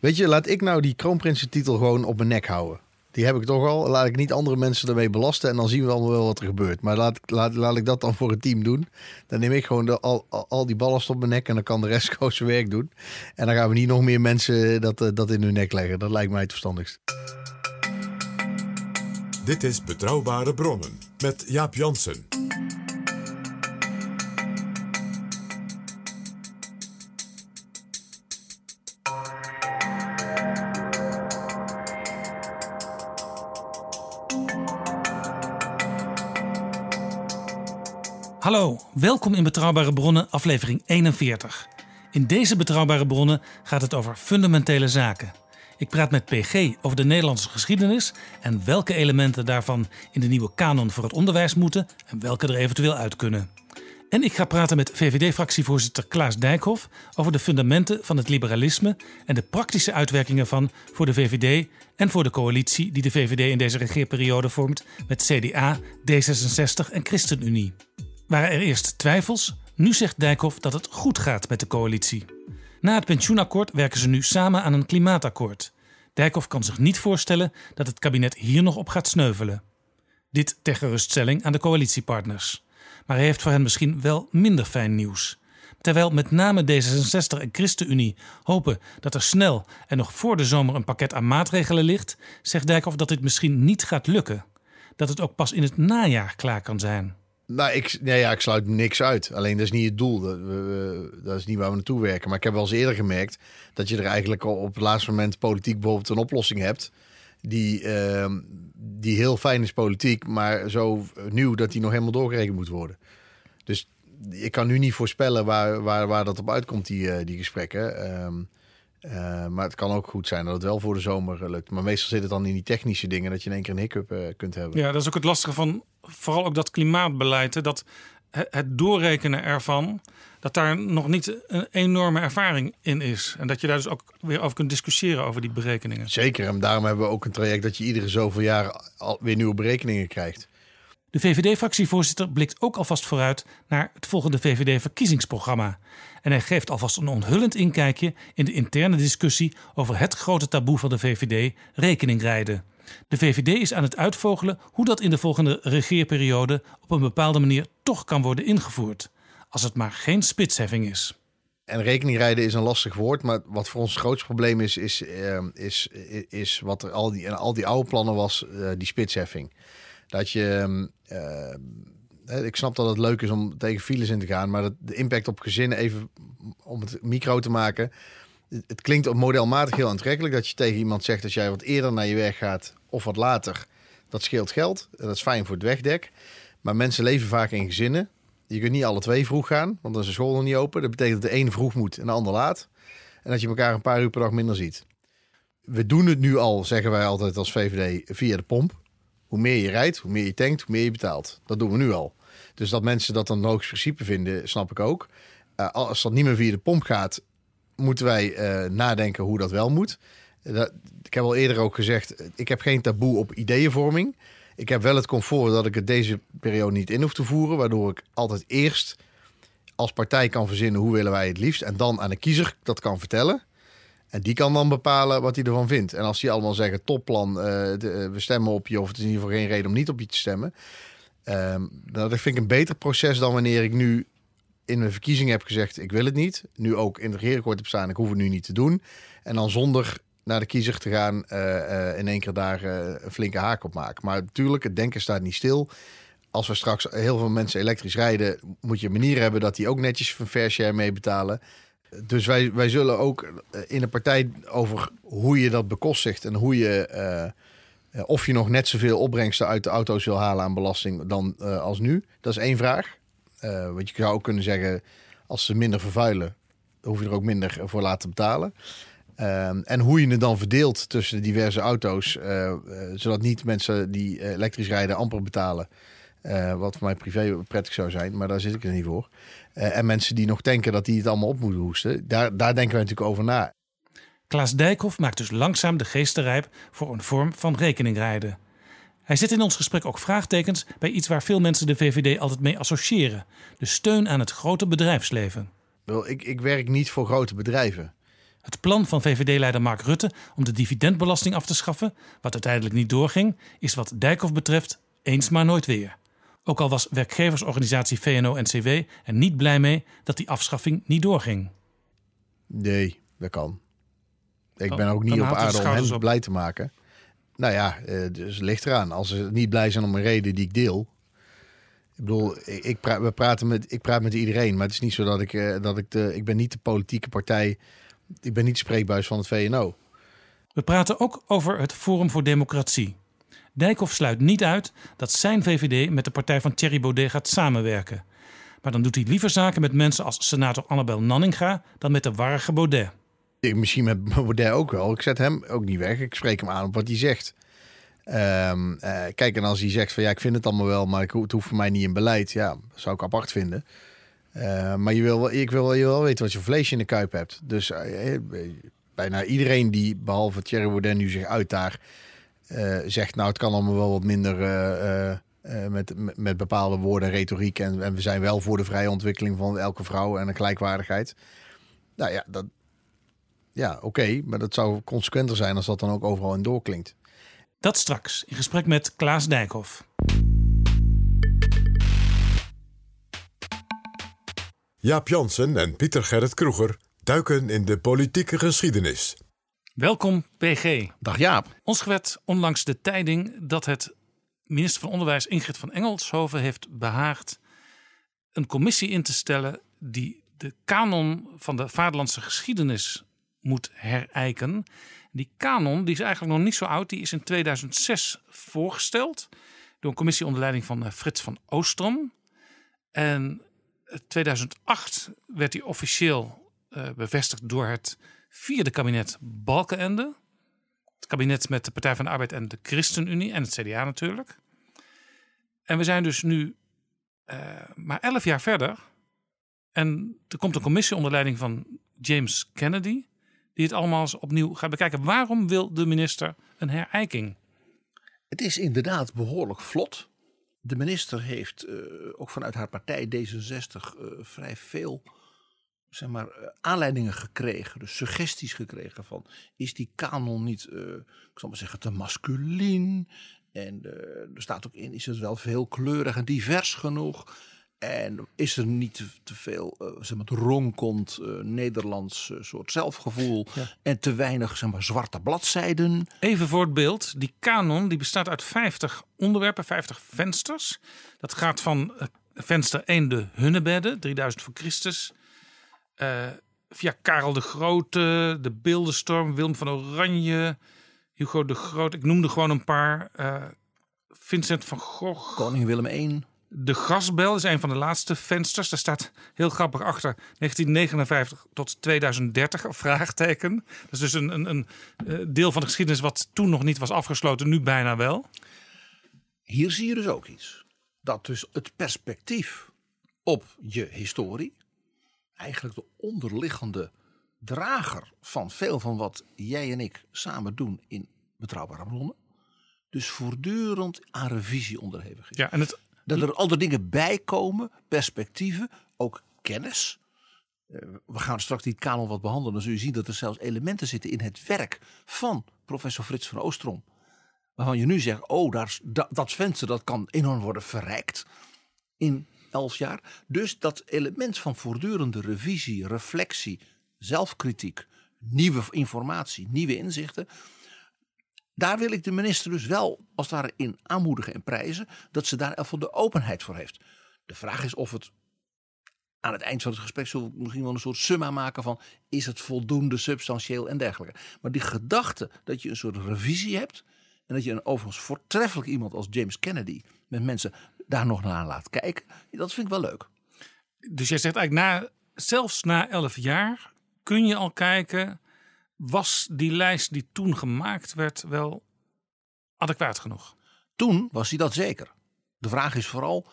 Weet je, laat ik nou die kroonprinsentitel gewoon op mijn nek houden. Die heb ik toch al. Laat ik niet andere mensen ermee belasten en dan zien we allemaal wel wat er gebeurt. Maar laat, laat, laat ik dat dan voor het team doen. Dan neem ik gewoon al, al die ballast op mijn nek en dan kan de rest gewoon zijn werk doen. En dan gaan we niet nog meer mensen dat, eh, dat in hun nek leggen. Dat lijkt mij het verstandigst. Dit is Betrouwbare Bronnen met Jaap Jansen. Hallo, welkom in Betrouwbare Bronnen, aflevering 41. In deze Betrouwbare Bronnen gaat het over fundamentele zaken. Ik praat met PG over de Nederlandse geschiedenis en welke elementen daarvan in de nieuwe kanon voor het onderwijs moeten en welke er eventueel uit kunnen. En ik ga praten met VVD-fractievoorzitter Klaas Dijkhoff over de fundamenten van het liberalisme en de praktische uitwerkingen van voor de VVD en voor de coalitie die de VVD in deze regeerperiode vormt met CDA, D66 en ChristenUnie. Waren er eerst twijfels? Nu zegt Dijkhoff dat het goed gaat met de coalitie. Na het pensioenakkoord werken ze nu samen aan een klimaatakkoord. Dijkhoff kan zich niet voorstellen dat het kabinet hier nog op gaat sneuvelen. Dit ter geruststelling aan de coalitiepartners. Maar hij heeft voor hen misschien wel minder fijn nieuws. Terwijl met name D66 en ChristenUnie hopen dat er snel en nog voor de zomer een pakket aan maatregelen ligt, zegt Dijkhoff dat dit misschien niet gaat lukken. Dat het ook pas in het najaar klaar kan zijn. Nou, ik, nee, ja, ik sluit niks uit. Alleen dat is niet het doel. Dat, dat is niet waar we naartoe werken. Maar ik heb wel eens eerder gemerkt dat je er eigenlijk op het laatste moment politiek bijvoorbeeld een oplossing hebt. Die, ehm, die heel fijn is politiek, maar zo nieuw dat die nog helemaal doorgerekend moet worden. Dus ik kan nu niet voorspellen waar, waar, waar dat op uitkomt, die, eh, die gesprekken. Ehm, eh, maar het kan ook goed zijn dat het wel voor de zomer eh, lukt. Maar meestal zit het dan in die technische dingen dat je in één keer een hiccup eh, kunt hebben. Ja, dat is ook het lastige van vooral ook dat klimaatbeleid. hè, Dat he- het doorrekenen ervan, dat daar nog niet een enorme ervaring in is. En dat je daar dus ook weer over kunt discussiëren over die berekeningen. Zeker, en daarom hebben we ook een traject dat je iedere zoveel jaar al weer nieuwe berekeningen krijgt. De VVD-fractievoorzitter blikt ook alvast vooruit naar het volgende VVD-verkiezingsprogramma. En hij geeft alvast een onthullend inkijkje in de interne discussie over het grote taboe van de VVD, rekeningrijden. De VVD is aan het uitvogelen hoe dat in de volgende regeerperiode op een bepaalde manier toch kan worden ingevoerd. Als het maar geen spitsheffing is. En rekeningrijden is een lastig woord, maar wat voor ons het grootste probleem is, is, eh, is, is wat er al die, al die oude plannen was, eh, die spitsheffing. Dat je, eh, eh, ik snap dat het leuk is om tegen files in te gaan, maar dat de impact op gezinnen, even om het micro te maken, het, klinkt modelmatig heel aantrekkelijk dat je tegen iemand zegt als jij wat eerder naar je werk gaat of wat later, dat scheelt geld. Dat is fijn voor het wegdek. Maar mensen leven vaak in gezinnen. Je kunt niet alle twee vroeg gaan, want dan is de school nog niet open. Dat betekent dat de ene vroeg moet en de ander laat. En dat je elkaar een paar uur per dag minder ziet. We doen het nu al, zeggen wij altijd als VVD, via de pomp. Hoe meer je rijdt, hoe meer je tankt, hoe meer je betaalt. Dat doen we nu al. Dus dat mensen dat een hoogst principe vinden, snap ik ook. Eh, als dat niet meer via de pomp gaat, moeten wij eh, nadenken hoe dat wel moet. Eh, dat, ik heb al eerder ook gezegd, ik heb geen taboe op ideeënvorming. Ik heb wel het comfort dat ik het deze periode niet in hoef te voeren, waardoor ik altijd eerst als partij kan verzinnen hoe willen wij het liefst en dan aan de kiezer dat kan vertellen. En die kan dan bepalen wat hij ervan vindt. En als die allemaal zeggen topplan, we stemmen op je of het is in ieder geval geen reden om niet op je te stemmen. Ehm, dat vind ik een beter proces dan wanneer ik nu in een verkiezing heb gezegd, ik wil het niet. Nu ook in het regeerakkoord heb staan, ik hoef het nu niet te doen. En dan zonder naar de kiezer te gaan, eh, eh, in één keer daar eh, een flinke haak op maken. Maar natuurlijk, het denken staat niet stil. Als we straks heel veel mensen elektrisch rijden, moet je een manier hebben dat die ook netjes een fair share mee betalen. Dus wij, wij zullen ook in de partij over hoe je dat bekostigt en hoe je of je nog net zoveel opbrengsten uit de auto's wil halen aan belasting dan als nu. Dat is één vraag. want je zou ook kunnen zeggen, als ze minder vervuilen, hoef je er ook minder voor laten betalen. En hoe je het dan verdeelt tussen de diverse auto's, uh, uh, zodat niet mensen die elektrisch rijden amper betalen. Uh, wat voor mij privé prettig zou zijn, maar daar zit ik er niet voor. en mensen die nog denken dat die het allemaal op moeten hoesten, daar, daar denken wij natuurlijk over na. Klaas Dijkhoff maakt dus langzaam de geesten rijp voor een vorm van rekeningrijden. Hij zet in ons gesprek ook vraagtekens bij iets waar veel mensen de VVD altijd mee associëren: de steun aan het grote bedrijfsleven. Ik, ik werk niet voor grote bedrijven. Het plan van VVD-leider Mark Rutte om de dividendbelasting af te schaffen, wat uiteindelijk niet doorging, is wat Dijkhoff betreft eens maar nooit weer. Ook al was werkgeversorganisatie VNO-NCW er niet blij mee dat die afschaffing niet doorging. Nee, dat kan. Ik ben ook niet op aarde om hen blij te maken. Nou ja, eh, dus ligt eraan. Als ze niet blij zijn om een reden die ik deel. Ik bedoel, ik, praat, we praten met, ik praat met iedereen. Maar het is niet zo dat ik, eh, dat ik de. Ik ben niet de politieke partij ik ben niet spreekbuis van het VNO. We praten ook over het Forum voor Democratie. Dijkhoff sluit niet uit dat zijn VVD met de partij van Thierry Baudet gaat samenwerken. Maar dan doet hij liever zaken met mensen als senator Annabel Nanninga dan met de warrige Baudet. Ik, misschien met Baudet ook wel. Ik zet hem ook niet weg. Ik spreek hem aan op wat hij zegt. Um, uh, kijk, en als hij zegt van ja, ik vind het allemaal wel, maar het hoeft voor mij niet in beleid. Ja, dat zou ik apart vinden. Uh, maar je wil, ik wil je wel weten wat je vlees in de kuip hebt. Dus uh, bijna iedereen die, behalve Thierry Baudet nu zich uit daar, uh, zegt nou het kan allemaal wel wat minder met, met bepaalde woorden en retoriek. En, en, we zijn wel voor de vrije ontwikkeling van elke vrouw en een gelijkwaardigheid. Nou ja, dat, ja oké, okay, maar dat zou consequenter zijn als dat dan ook overal in doorklinkt. Dat straks in gesprek met Klaas Dijkhoff. Jaap Jansen en Pieter Gerrit Kroeger duiken in de politieke geschiedenis. Welkom, PG. Dag Jaap. Ons werd onlangs de tijding dat het minister van Onderwijs Ingrid van Engelshoven heeft behaagd een commissie in te stellen die de kanon van de vaderlandse geschiedenis moet herijken. Die kanon die is eigenlijk nog niet zo oud. Die is in 2006 voorgesteld door een commissie onder leiding van eh, Frits van Oostrom. En 2008 werd hij officieel uh, bevestigd door het vierde kabinet Balkenende. Het kabinet met de Partij van de Arbeid en de ChristenUnie en het CDA natuurlijk. En we zijn dus nu maar elf jaar verder. En er komt een commissie onder leiding van James Kennedy. Die het allemaal eens opnieuw gaat bekijken. Waarom wil de minister een herijking? Het is inderdaad behoorlijk vlot. De minister heeft uh, ook vanuit haar partij D66 uh, vrij veel zeg maar, uh, aanleidingen gekregen, dus suggesties gekregen van is die kanon niet, ik zal maar zeggen, te masculien? En er staat ook in, is het wel veelkleurig en divers genoeg? En is er niet te, veel uh, zeg maar, ronkend uh, Nederlands uh, soort zelfgevoel ja. en te weinig zeg maar, zwarte bladzijden? Even voor het beeld. Die kanon die bestaat uit 50 onderwerpen, 50 vensters. Dat gaat van venster 1 de Hunnebedden, 3000 voor Christus. via Karel de Grote, de Beeldenstorm, Willem van Oranje, Hugo de Groot. Ik noemde gewoon een paar. Vincent van Gogh. Koning Willem I. De gasbel is een van de laatste vensters. Daar staat heel grappig achter 1959 tot 2030 vraagteken. Dat is dus een, een, een eh, deel van de geschiedenis wat toen nog niet was afgesloten, nu bijna wel. Hier zie je dus ook iets. Dat dus het perspectief op je historie, eigenlijk de onderliggende drager van veel van wat jij en ik samen doen in betrouwbare bronnen, dus voortdurend aan revisie onderhevig is. Ja, en het dat er altijd dingen bij komen, perspectieven, ook kennis. Uh, we gaan straks die kanon wat behandelen. Dan zul je zien dat er zelfs elementen zitten in het werk van professor Frits van Oostrom. Waarvan je nu zegt, oh, daar, dat, dat venster dat kan enorm worden verrijkt. In elf jaar. Dus dat element van voortdurende revisie, reflectie, zelfkritiek, nieuwe informatie, nieuwe inzichten. Daar wil ik de minister dus wel als het ware in aanmoedigen en prijzen dat ze daar even de openheid voor heeft. De vraag is of het aan het eind van het gesprek zullen we misschien wel een soort summa maken van is het voldoende substantieel en dergelijke. Maar die gedachte dat je een soort revisie hebt en dat je een overigens voortreffelijk iemand als James Kennedy met mensen daar nog naar laat kijken, dat vind ik wel leuk. Dus jij zegt eigenlijk na, zelfs na elf jaar kun je al kijken, was die lijst die toen gemaakt werd wel adequaat genoeg? Toen was hij dat zeker. De vraag is vooral,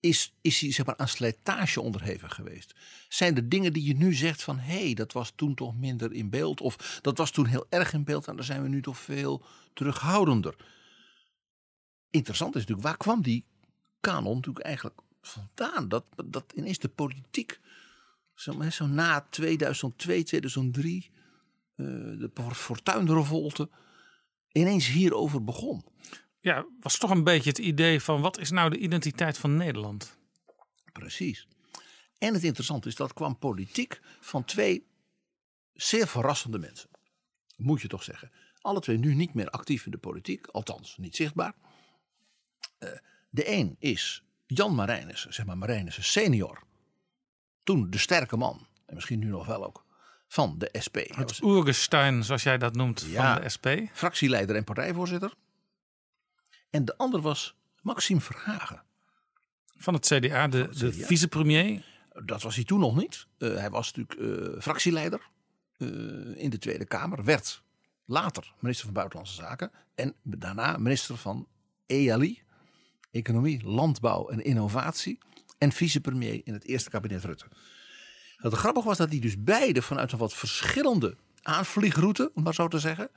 is, is hij zeg maar, aan slijtage onderhevig geweest? Zijn er dingen die je nu zegt van hé, hey, dat was toen toch minder in beeld? Of dat was toen heel erg in beeld en daar zijn we nu toch veel terughoudender? Interessant is natuurlijk, waar kwam die kanon natuurlijk eigenlijk vandaan? Dat, dat ineens de politiek, zo, zo na 2002, 2003, uh, de fortuinrevolte, ineens hierover begon ja, was toch een beetje het idee van wat is nou de identiteit van Nederland? Precies. En het interessante is dat kwam politiek van twee zeer verrassende mensen. Moet je toch zeggen. Alle twee nu niet meer actief in de politiek, althans niet zichtbaar. Uh, de een is Jan Marijnissen, zeg maar Marijnissen senior. Toen de sterke man, en misschien nu nog wel ook, van de SP. Het Oergestein, zoals jij dat noemt, ja, van de SP. Fractieleider en partijvoorzitter. En de ander was Maxime Verhagen. Van het CDA, de, het de vicepremier. Dat was hij toen nog niet. Uh, hij was natuurlijk uh, fractieleider uh, in de Tweede Kamer. Werd later minister van Buitenlandse Zaken. En daarna minister van EALI, Economie, Landbouw en Innovatie. En vicepremier in het eerste kabinet Rutte. Het grappige was dat hij dus beide vanuit een wat verschillende aanvliegroute, om maar zo te zeggen.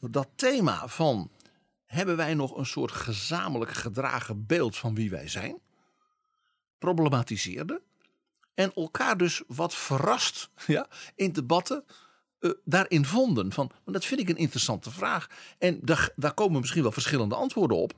Dat thema van hebben wij nog een soort gezamenlijk gedragen beeld van wie wij zijn? Problematiseerde. En elkaar dus wat verrast ja, in debatten uh, daarin vonden. Van, dat vind ik een interessante vraag. En daar, daar komen misschien wel verschillende antwoorden op.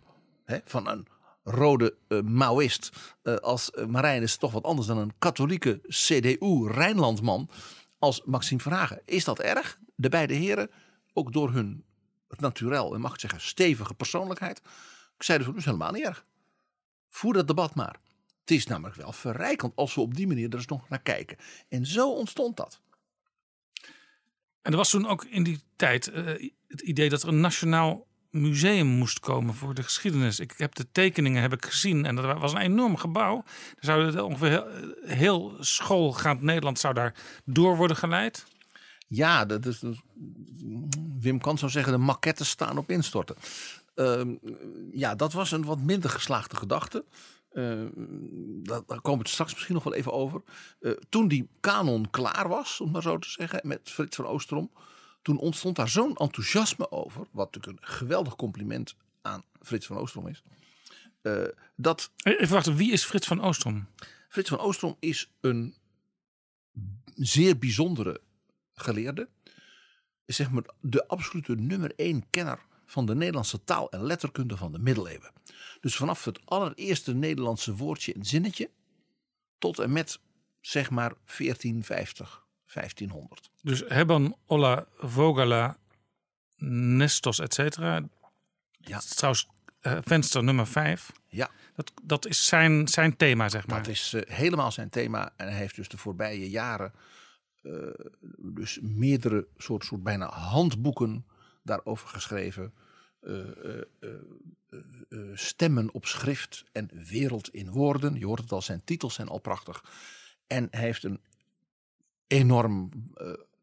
Hè, van een rode uh, Maoist uh, als Marijn is toch wat anders dan een katholieke CDU-Rijnlandman als Maxime Verhagen. Is dat erg? De beide heren, ook door hun naturel en mag ik zeggen stevige persoonlijkheid. Ik zei dus, helemaal niet erg. Voer dat debat maar. Het is namelijk wel verrijkend als we op die manier er eens nog naar kijken. En zo ontstond dat. En er was toen ook in die tijd uh, het idee dat er een nationaal museum moest komen voor de geschiedenis. Ik heb de tekeningen heb ik gezien en dat was een enorm gebouw. Er zou ongeveer heel, heel schoolgaand Nederland zou daar door worden geleid. Ja, dat is, Wim kan zou zeggen, de maquettes staan op instorten. Uh, ja, dat was een wat minder geslaagde gedachte. Uh, daar komen we straks misschien nog wel even over. Uh, toen die kanon klaar was, om maar zo te zeggen, met Frits van Oostrom. Toen ontstond daar zo'n enthousiasme over. Wat natuurlijk een geweldig compliment aan Frits van Oostrom is. Uh, dat... Even wachten, wie is Frits van Oostrom? Frits van Oostrom is een zeer bijzondere geleerde. Zeg maar de absolute nummer één kenner van de Nederlandse taal en letterkunde van de middeleeuwen. Dus vanaf het allereerste Nederlandse woordje en zinnetje tot en met zeg maar 1450, 1500. Dus Hebban, Olla, Vogala, Nestos, et cetera. Ja. Trouwens, uh, venster nummer 5. Ja. Dat, dat is zijn, zijn thema, zeg maar. Dat is uh, helemaal zijn thema. En hij heeft dus de voorbije jaren uh, dus meerdere soort, soort bijna handboeken daarover geschreven. Stemmen op schrift en wereld in woorden. Je hoort het al, zijn titels zijn al prachtig. En hij heeft een enorm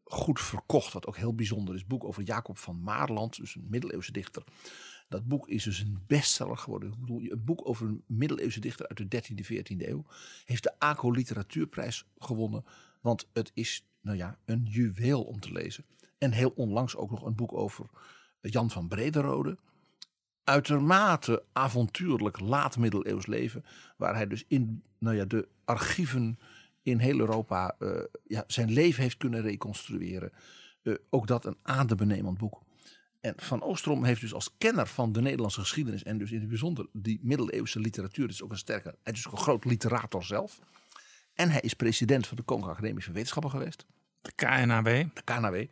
goed verkocht, wat ook heel bijzonder is, boek over Jacob van Maarland, dus een middeleeuwse dichter. Dat boek is dus een bestseller geworden. Ik bedoel, een boek over een middeleeuwse dichter uit de 13e, 14e eeuw. Heeft de ACO Literatuurprijs gewonnen. Want het is nou ja, een juweel om te lezen. En heel onlangs ook nog een boek over Jan van Brederode. Uitermate avontuurlijk laat-middeleeuws leven. Waar hij dus in nou ja, de archieven in heel Europa uh, ja, zijn leven heeft kunnen reconstrueren. Uh, ook dat een adembenemend boek. En Van Oostrom heeft dus als kenner van de Nederlandse geschiedenis en dus in het bijzonder die middeleeuwse literatuur, dus ook een sterke, hij is ook een groot literator zelf. En hij is president van de Koninklijke Academie van Wetenschappen geweest. De KNAW. De KNAW.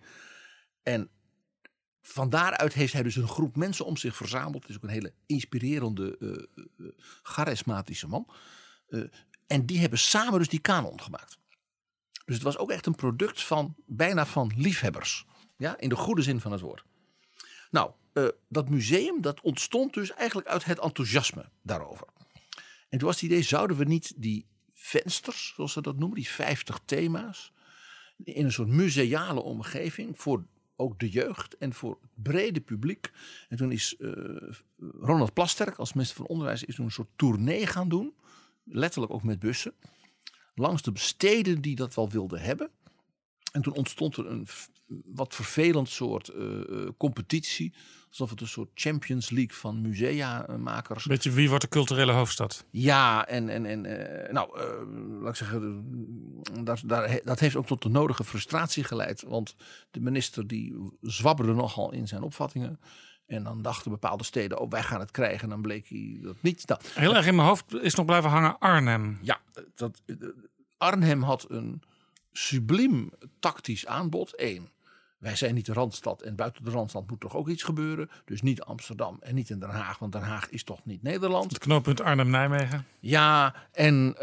En van daaruit heeft hij dus een groep mensen om zich verzameld. Het is ook een hele inspirerende, uh, charismatische man. Uh, en die hebben samen dus die kanon gemaakt. Dus het was ook echt een product van bijna van liefhebbers. Ja, in de goede zin van het woord. Nou, dat museum dat ontstond dus eigenlijk uit het enthousiasme daarover. En toen was het idee, zouden we niet die vensters, zoals ze dat noemen, die 50 thema's, in een soort museale omgeving voor ook de jeugd en voor het brede publiek. En toen is uh, Ronald Plasterk als minister van Onderwijs is toen een soort tournee gaan doen. Letterlijk ook met bussen. Langs de steden die dat wel wilden hebben. En toen ontstond er een wat vervelend soort uh, competitie. Alsof het een soort Champions League van musea-makers. Beetje wie wordt de culturele hoofdstad? Ja, en, en, en uh, nou, laat ik zeggen, dat, daar, dat heeft ook tot de nodige frustratie geleid. Want de minister die zwabberde nogal in zijn opvattingen. En dan dachten bepaalde steden, oh wij gaan het krijgen. En dan bleek hij dat niet. Nou, Heel erg in mijn hoofd is nog blijven hangen Arnhem. Ja, dat, Arnhem had een subliem tactisch aanbod. Eén, wij zijn niet de Randstad en buiten de Randstad moet toch ook iets gebeuren. Dus niet Amsterdam en niet in Den Haag, want Den Haag is toch niet Nederland. Het knooppunt Arnhem-Nijmegen. Ja, en uh,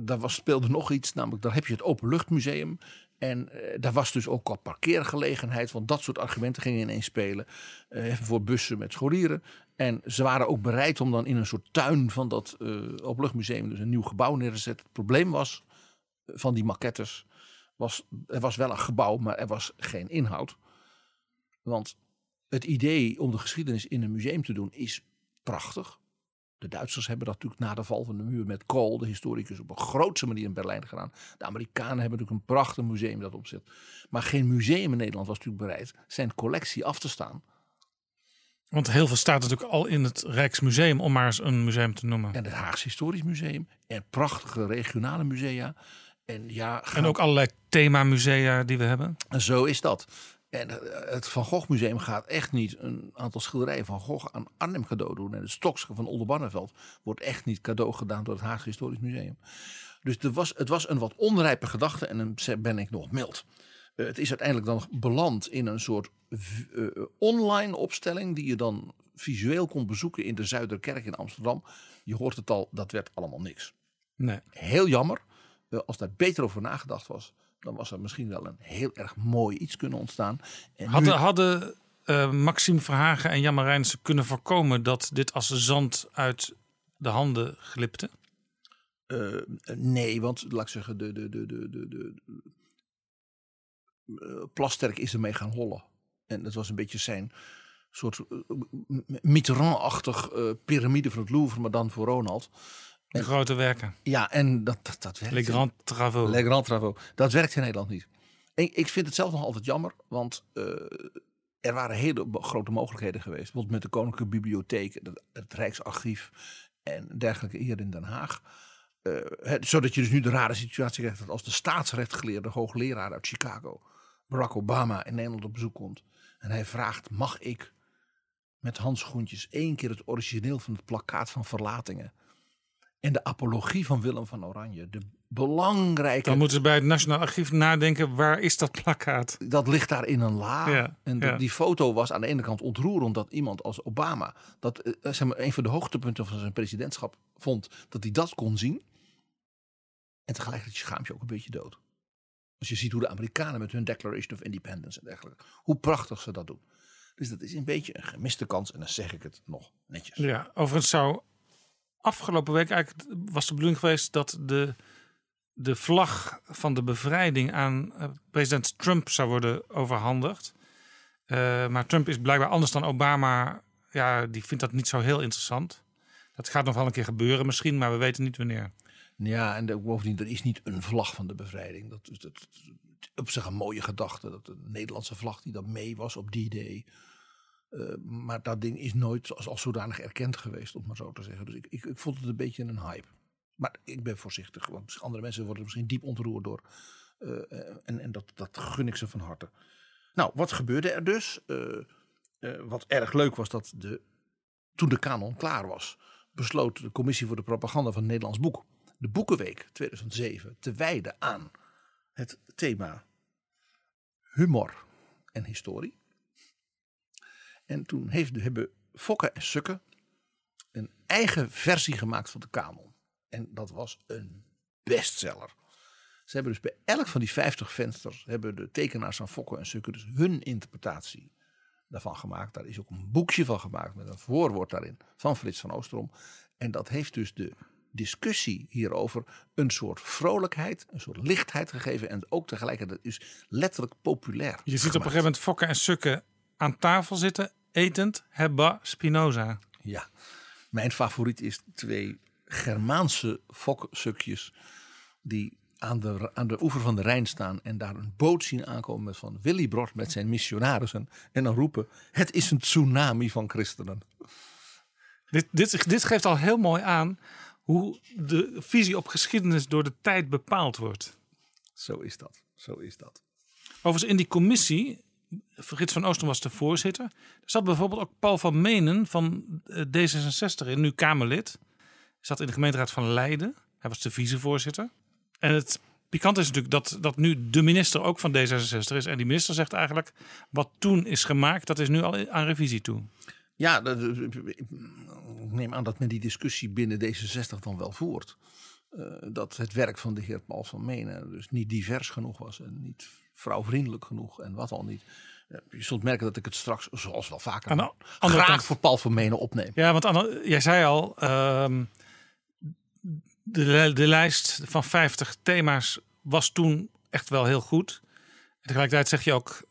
daar was, speelde nog iets, namelijk daar heb je het Openluchtmuseum. En uh, daar was dus ook al parkeergelegenheid, want dat soort argumenten gingen ineens spelen. Uh, voor bussen met scholieren. En ze waren ook bereid om dan in een soort tuin van dat Openluchtmuseum dus een nieuw gebouw neer te zetten. Het probleem was van die maquettes was, er was wel een gebouw, maar er was geen inhoud. Want het idee om de geschiedenis in een museum te doen is prachtig. De Duitsers hebben dat natuurlijk na de val van de muur met Kool, de historicus, op een grootse manier in Berlijn gedaan. De Amerikanen hebben natuurlijk een prachtig museum dat opzet. Maar geen museum in Nederland was natuurlijk bereid zijn collectie af te staan. Want heel veel staat natuurlijk al in het Rijksmuseum, om maar eens een museum te noemen. En het Haagse Historisch Museum en prachtige regionale musea. En, ja, en ook allerlei themamusea die we hebben. En zo is dat. En eh, het Van Gogh Museum gaat echt niet een aantal schilderijen van Gogh aan Arnhem cadeau doen. En het Stokske van Oldenbarneveld wordt echt niet cadeau gedaan door het Haagse Historisch Museum. Dus er was, het was een wat onrijpe gedachte en dan ben ik nog mild. Uh, het is uiteindelijk dan beland in een soort uh, online opstelling die je dan visueel kon bezoeken in de Zuiderkerk in Amsterdam. Je hoort het al, dat werd allemaal niks. Nee. Heel jammer. als daar beter over nagedacht was, dan was er misschien wel een heel erg mooi iets kunnen ontstaan. En hadden, nu... hadden uh, Maxime Verhagen en Jan Marijnse kunnen voorkomen dat dit als zand uit de handen glipte? Uh, nee, want laat ik zeggen, de, de, de, de, de, de, uh, Plasterk is ermee gaan hollen. En dat was een beetje zijn soort Mitterrand-achtig piramide van het Louvre, maar dan voor Ronald. De grote werken. Ja, en dat, dat, dat werkt. Les grands travaux. Les grands travaux. Dat werkt in Nederland niet. En ik vind het zelf nog altijd jammer, want uh, er waren hele grote mogelijkheden geweest. Bijvoorbeeld met de Koninklijke Bibliotheek, het, het Rijksarchief en dergelijke hier in Den Haag. Uh, het, zodat je dus nu de rare situatie krijgt dat als de staatsrechtgeleerde hoogleraar uit Chicago, Barack Obama, in Nederland op bezoek komt. En hij vraagt, mag ik met handschoentjes één keer het origineel van het plakkaat van verlatingen en de apologie van Willem van Oranje. De belangrijke. Dan moeten ze bij het Nationaal Archief nadenken: waar is dat plakkaat? Dat ligt daar in een la. Ja, en de, ja. die foto was aan de ene kant ontroerend dat iemand als Obama, dat uh, zeg maar, een van de hoogtepunten van zijn presidentschap vond, dat hij dat kon zien. En tegelijkertijd schaamt je ook een beetje dood. Als je ziet hoe de Amerikanen met hun Declaration of Independence en dergelijke, hoe prachtig ze dat doen. Dus dat is een beetje een gemiste kans en dan zeg ik het nog netjes. Ja, overigens zou afgelopen week eigenlijk was de bedoeling geweest dat de, de vlag van de bevrijding aan uh, president Trump zou worden overhandigd. Uh, maar Trump is blijkbaar anders dan Obama. Ja, die vindt dat niet zo heel interessant. Dat gaat nog wel een keer gebeuren misschien, maar we weten niet wanneer. Ja, en de, bovendien, er is niet een vlag van de bevrijding. Dat is op zich een mooie gedachte. Dat de Nederlandse vlag die dan mee was op die day. Uh, maar dat ding is nooit als, zodanig erkend geweest, om maar zo te zeggen. Dus ik, ik, ik vond het een beetje een hype. Maar ik ben voorzichtig, want andere mensen worden misschien diep ontroerd door. Uh, en en dat, dat gun ik ze van harte. Nou, wat gebeurde er dus? Eh, wat erg leuk was dat de, toen de kanon klaar was, besloot de Commissie voor de Propaganda van het Nederlands Boek de Boekenweek 2007 te wijden aan het thema humor en historie. En toen heeft, hebben Fokke en Sukke een eigen versie gemaakt van de kanon. En dat was een bestseller. Ze hebben dus bij elk van die 50 vensters hebben de tekenaars van Fokke en Sukke dus hun interpretatie daarvan gemaakt. Daar is ook een boekje van gemaakt met een voorwoord daarin van Frits van Oosterom. En dat heeft dus de discussie hierover een soort vrolijkheid, een soort lichtheid gegeven. En ook tegelijkertijd is letterlijk populair. Je ziet op een gegeven moment Fokke en Sukke aan tafel zitten, etend, Hebba Spinoza. Ja, mijn favoriet is twee Germaanse foksukjes die aan de, aan de oever van de Rijn staan en daar een boot zien aankomen met van Willy Brod met zijn missionarissen en dan roepen: Het is een tsunami van christenen. Dit, dit, dit geeft al heel mooi aan hoe de visie op geschiedenis door de tijd bepaald wordt. Zo is dat. Zo is dat. Overigens in die commissie, Frits van Oosten was de voorzitter. Er zat bijvoorbeeld ook Paul van Menen van eh, D66 in, nu Kamerlid. Zat in de gemeenteraad van Leiden. Hij was de vicevoorzitter. En het pikant is natuurlijk dat, dat nu de minister ook van D66 is. En die minister zegt eigenlijk, wat toen is gemaakt, dat is nu al aan revisie toe. Ja, dat, ik neem aan dat men die discussie binnen D66 dan wel voert. Uh, dat het werk van de heer Paul van Menen dus niet divers genoeg was en niet vrouwvriendelijk genoeg en wat al niet. Je zult merken dat ik het straks, zoals wel vaker, aan de graag kant, voor Paul van Menen opneem. Ja, want jij zei al, uh, de, de lijst van 50 thema's was toen echt wel heel goed. En tegelijkertijd zeg je ook,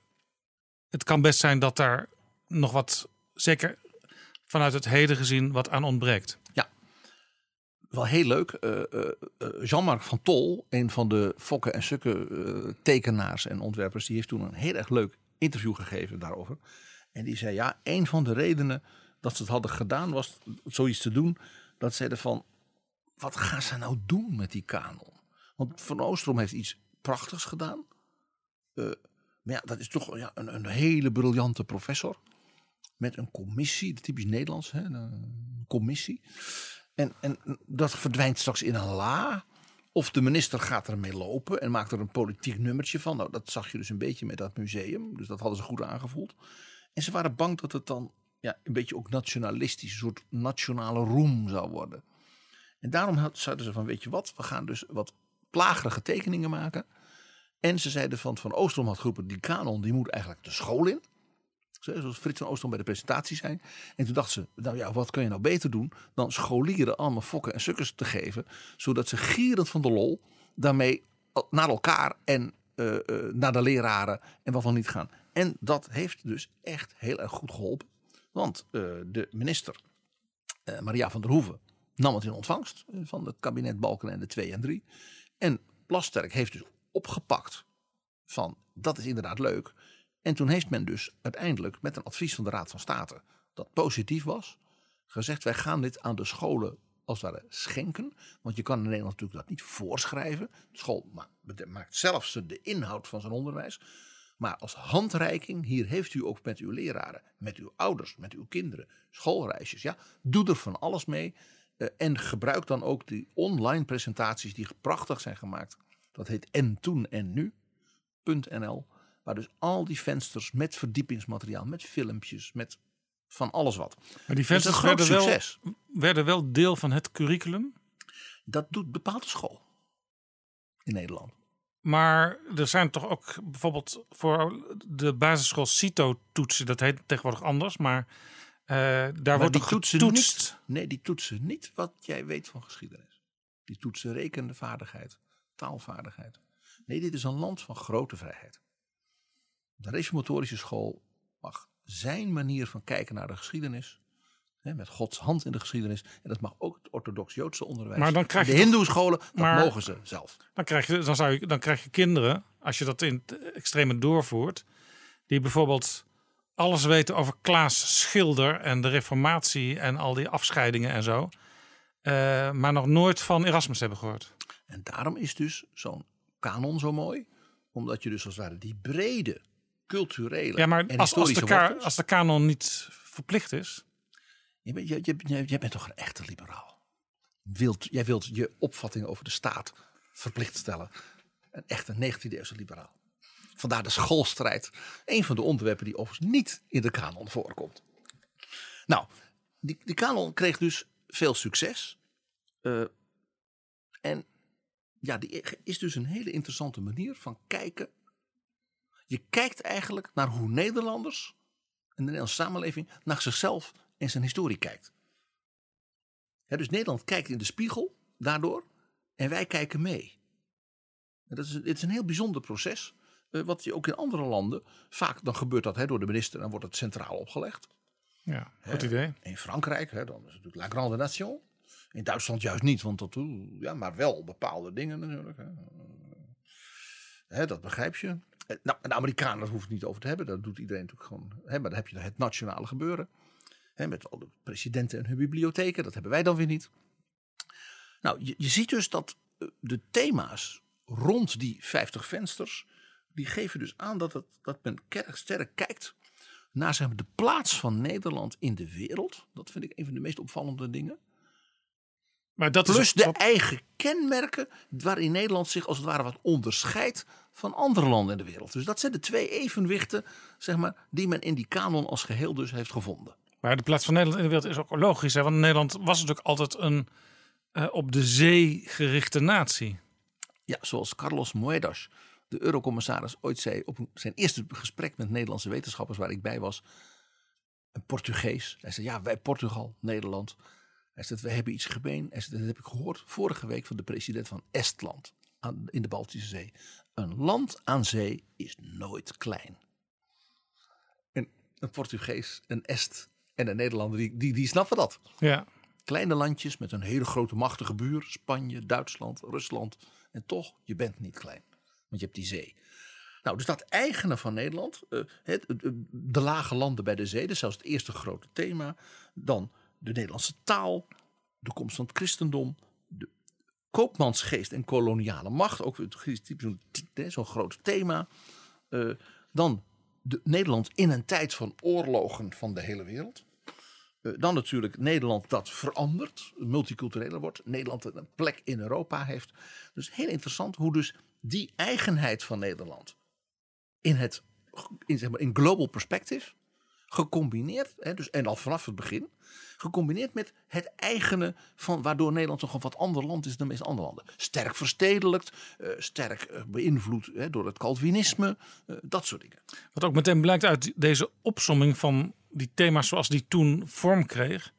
het kan best zijn dat daar nog wat, zeker vanuit het heden gezien, wat aan ontbreekt. Wel heel leuk. Uh, uh, Jean-Marc van Tol, een van de fokken en sukken tekenaars en ontwerpers, die heeft toen een heel erg leuk interview gegeven daarover. En die zei, ja, een van de redenen dat ze het hadden gedaan was zoiets te doen. Dat zeiden van, wat gaan ze nou doen met die kanon? Want Van Oostrom heeft iets prachtigs gedaan. Maar ja, dat is toch ja, een, een, hele briljante professor. Met een commissie, typisch Nederlands, hè, een commissie. En, en dat verdwijnt straks in een la. Of de minister gaat ermee lopen en maakt er een politiek nummertje van. Nou, dat zag je dus een beetje met dat museum. Dus dat hadden ze goed aangevoeld. En ze waren bang dat het dan ja, een beetje ook nationalistisch, een soort nationale roem zou worden. En daarom zeiden ze van, weet je wat, we gaan dus wat plagerige tekeningen maken. En ze zeiden van, van Oostrom die kanon die moet eigenlijk de school in. Zoals Frits van Oostrom bij de presentatie zijn. En toen dachten ze, nou ja, wat kun je nou beter doen dan scholieren allemaal fokken en sukkers te geven. Zodat ze gierend van de lol daarmee naar elkaar en uh, uh, naar de leraren en wat dan niet gaan. En dat heeft dus echt heel erg goed geholpen. Want uh, de minister, Maria van der Hoeven, nam het in ontvangst van het kabinet Balkenende 2 en 3. En Plasterk heeft dus opgepakt van dat is inderdaad leuk. En toen heeft men dus uiteindelijk met een advies van de Raad van State dat positief was, gezegd wij gaan dit aan de scholen als het ware schenken. Want je kan in Nederland natuurlijk dat niet voorschrijven. De school maakt zelfs de inhoud van zijn onderwijs. Maar als handreiking, hier heeft u ook met uw leraren, met uw ouders, met uw kinderen, schoolreisjes. Ja, doe er van alles mee. Uh, en gebruik dan ook die online presentaties die prachtig zijn gemaakt. Dat heet En Toen en Nu.nl. Waar dus al die vensters met verdiepingsmateriaal, met filmpjes, met van alles wat. Maar die vensters werden wel, werden wel deel van het curriculum? Dat doet bepaalde school in Nederland. Maar er zijn toch ook bijvoorbeeld voor de basisschool CITO-toetsen, dat heet tegenwoordig anders, maar uh, daar maar wordt die toetsen getoetst? Niet, nee, die toetsen niet wat jij weet van geschiedenis. Die toetsen rekende vaardigheid, taalvaardigheid. Nee, dit is een land van grote vrijheid. De reformatorische school mag zijn manier van kijken naar de geschiedenis. Hè, met Gods hand in de geschiedenis. En dat mag ook het orthodox-Joodse onderwijs. Maar dan krijg je de Hindoe-scholen, dat mogen ze zelf. Dan krijg, je, dan, zou je, dan krijg je kinderen, als je dat in het extreme doorvoert, die bijvoorbeeld alles weten over Klaas Schilder en de Reformatie en al die afscheidingen en zo, eh, maar nog nooit van Erasmus hebben gehoord. En daarom is dus zo'n kanon zo mooi. Omdat je dus als het ware die brede culturele Ja, maar en als, als, de historische ka- wortels. als de kanon niet verplicht is. Je bent, je, je, bent toch een echte liberaal? Wilt, jij wilt je opvattingen over de staat verplicht stellen. Een echte 19e eeuwse liberaal. Vandaar de schoolstrijd. Een van de onderwerpen die overigens niet in de kanon voorkomt. Nou, die, die kanon kreeg dus veel succes. Eh, en ja, die is dus een hele interessante manier van kijken. Je kijkt eigenlijk naar hoe Nederlanders en de Nederlandse samenleving naar zichzelf en zijn historie kijkt. Ja, dus Nederland kijkt in de spiegel daardoor en wij kijken mee. En dat is, het is een heel bijzonder proces. eh, wat je ook in andere landen, vaak dan gebeurt dat hè, door de minister, dan wordt het centraal opgelegd. Ja, goed Hè, idee. In Frankrijk, hè, dan is het natuurlijk La Grande Nation. In Duitsland juist niet, want dat, ja, maar wel bepaalde dingen natuurlijk. Hè. Hè, dat begrijp je. Eh, Nou, de Amerikanen, daar hoeft het niet over te hebben. Dat doet iedereen natuurlijk gewoon. Hè, maar dan heb je het nationale gebeuren. Hè, met al de presidenten en hun bibliotheken. Dat hebben wij dan weer niet. Nou, je, je ziet dus dat eh, de thema's rond die 50 vensters. die geven dus aan dat, het, dat men sterk kijkt naar zeg de plaats van Nederland in de wereld. Dat vind ik een van de meest opvallende dingen. Maar dat Plus de eigen kenmerken waarin Nederland zich als het ware wat onderscheidt van andere landen in de wereld. Dus dat zijn de twee evenwichten zeg maar, die men in die kanon als geheel dus heeft gevonden. Maar de plaats van Nederland in de wereld is ook logisch. Hè? Want Nederland was natuurlijk altijd een eh, op de zee gerichte natie. Ja, zoals Carlos Moedas, de eurocommissaris, ooit zei op zijn eerste gesprek met Nederlandse wetenschappers waar ik bij was. Een Portugees. Hij zei, ja, wij Portugal, Nederland. Hij zei, we hebben iets gemeen. Hij zei, dat heb ik gehoord vorige week van de president van Estland aan, in de Baltische Zee. Een land aan zee is nooit klein. En een Portugees, een Est en een Nederlander, die, die, die snappen dat. Ja. Kleine landjes met een hele grote machtige buur. Spanje, Duitsland, Rusland. En toch, je bent niet klein. Want je hebt die zee. Nou, dus dat eigene van Nederland. eh, het- de lage landen bij de zee. Dat is zelfs het eerste grote thema. Dan de Nederlandse taal. De komst van het christendom. De koopmansgeest en koloniale macht. Ook zo'n groot thema. Eh, dan de, Nederland in een tijd van oorlogen van de hele wereld. Eh, dan natuurlijk Nederland dat verandert, multicultureler wordt. Nederland een plek in Europa heeft. Dus heel interessant hoe dus die eigenheid van Nederland in het in, zeg maar, in global perspective gecombineerd, hè, dus, en al vanaf het begin, gecombineerd met het eigene van waardoor Nederland toch een wat ander land is dan de meeste andere landen. Sterk verstedelijkt, eh, sterk eh, beïnvloed hè, door het Calvinisme, eh, dat soort dingen. Wat ook meteen blijkt uit deze opsomming van die thema's zoals die toen vorm kreeg.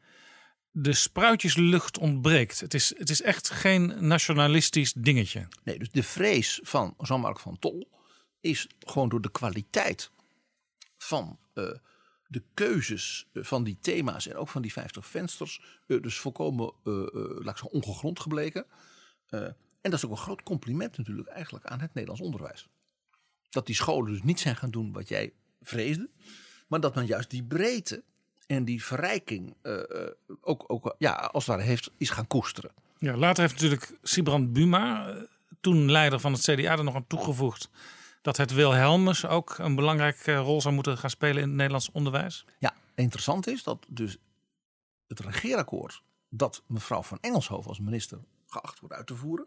De spruitjeslucht ontbreekt. Het is, het is echt geen nationalistisch dingetje. Nee, dus de vrees van Jean-Marc van Tol is gewoon door de kwaliteit van de keuzes eh, van die thema's en ook van die 50 vensters, eh, dus volkomen eh, laat zeggen, ongegrond gebleken. En dat is ook een groot compliment natuurlijk eigenlijk aan het Nederlands onderwijs. Dat die scholen dus niet zijn gaan doen wat jij vreesde, maar dat men juist die breedte en die verrijking ook, ook ja, als het ware heeft, is gaan koesteren. Ja, later heeft natuurlijk Sibrand Buma, toen leider van het CDA, er nog aan toegevoegd dat het Wilhelmus ook een belangrijke rol zou moeten gaan spelen in het Nederlands onderwijs. Ja, interessant is dat dus het regeerakkoord dat mevrouw van Engelshoven als minister geacht wordt uit te voeren,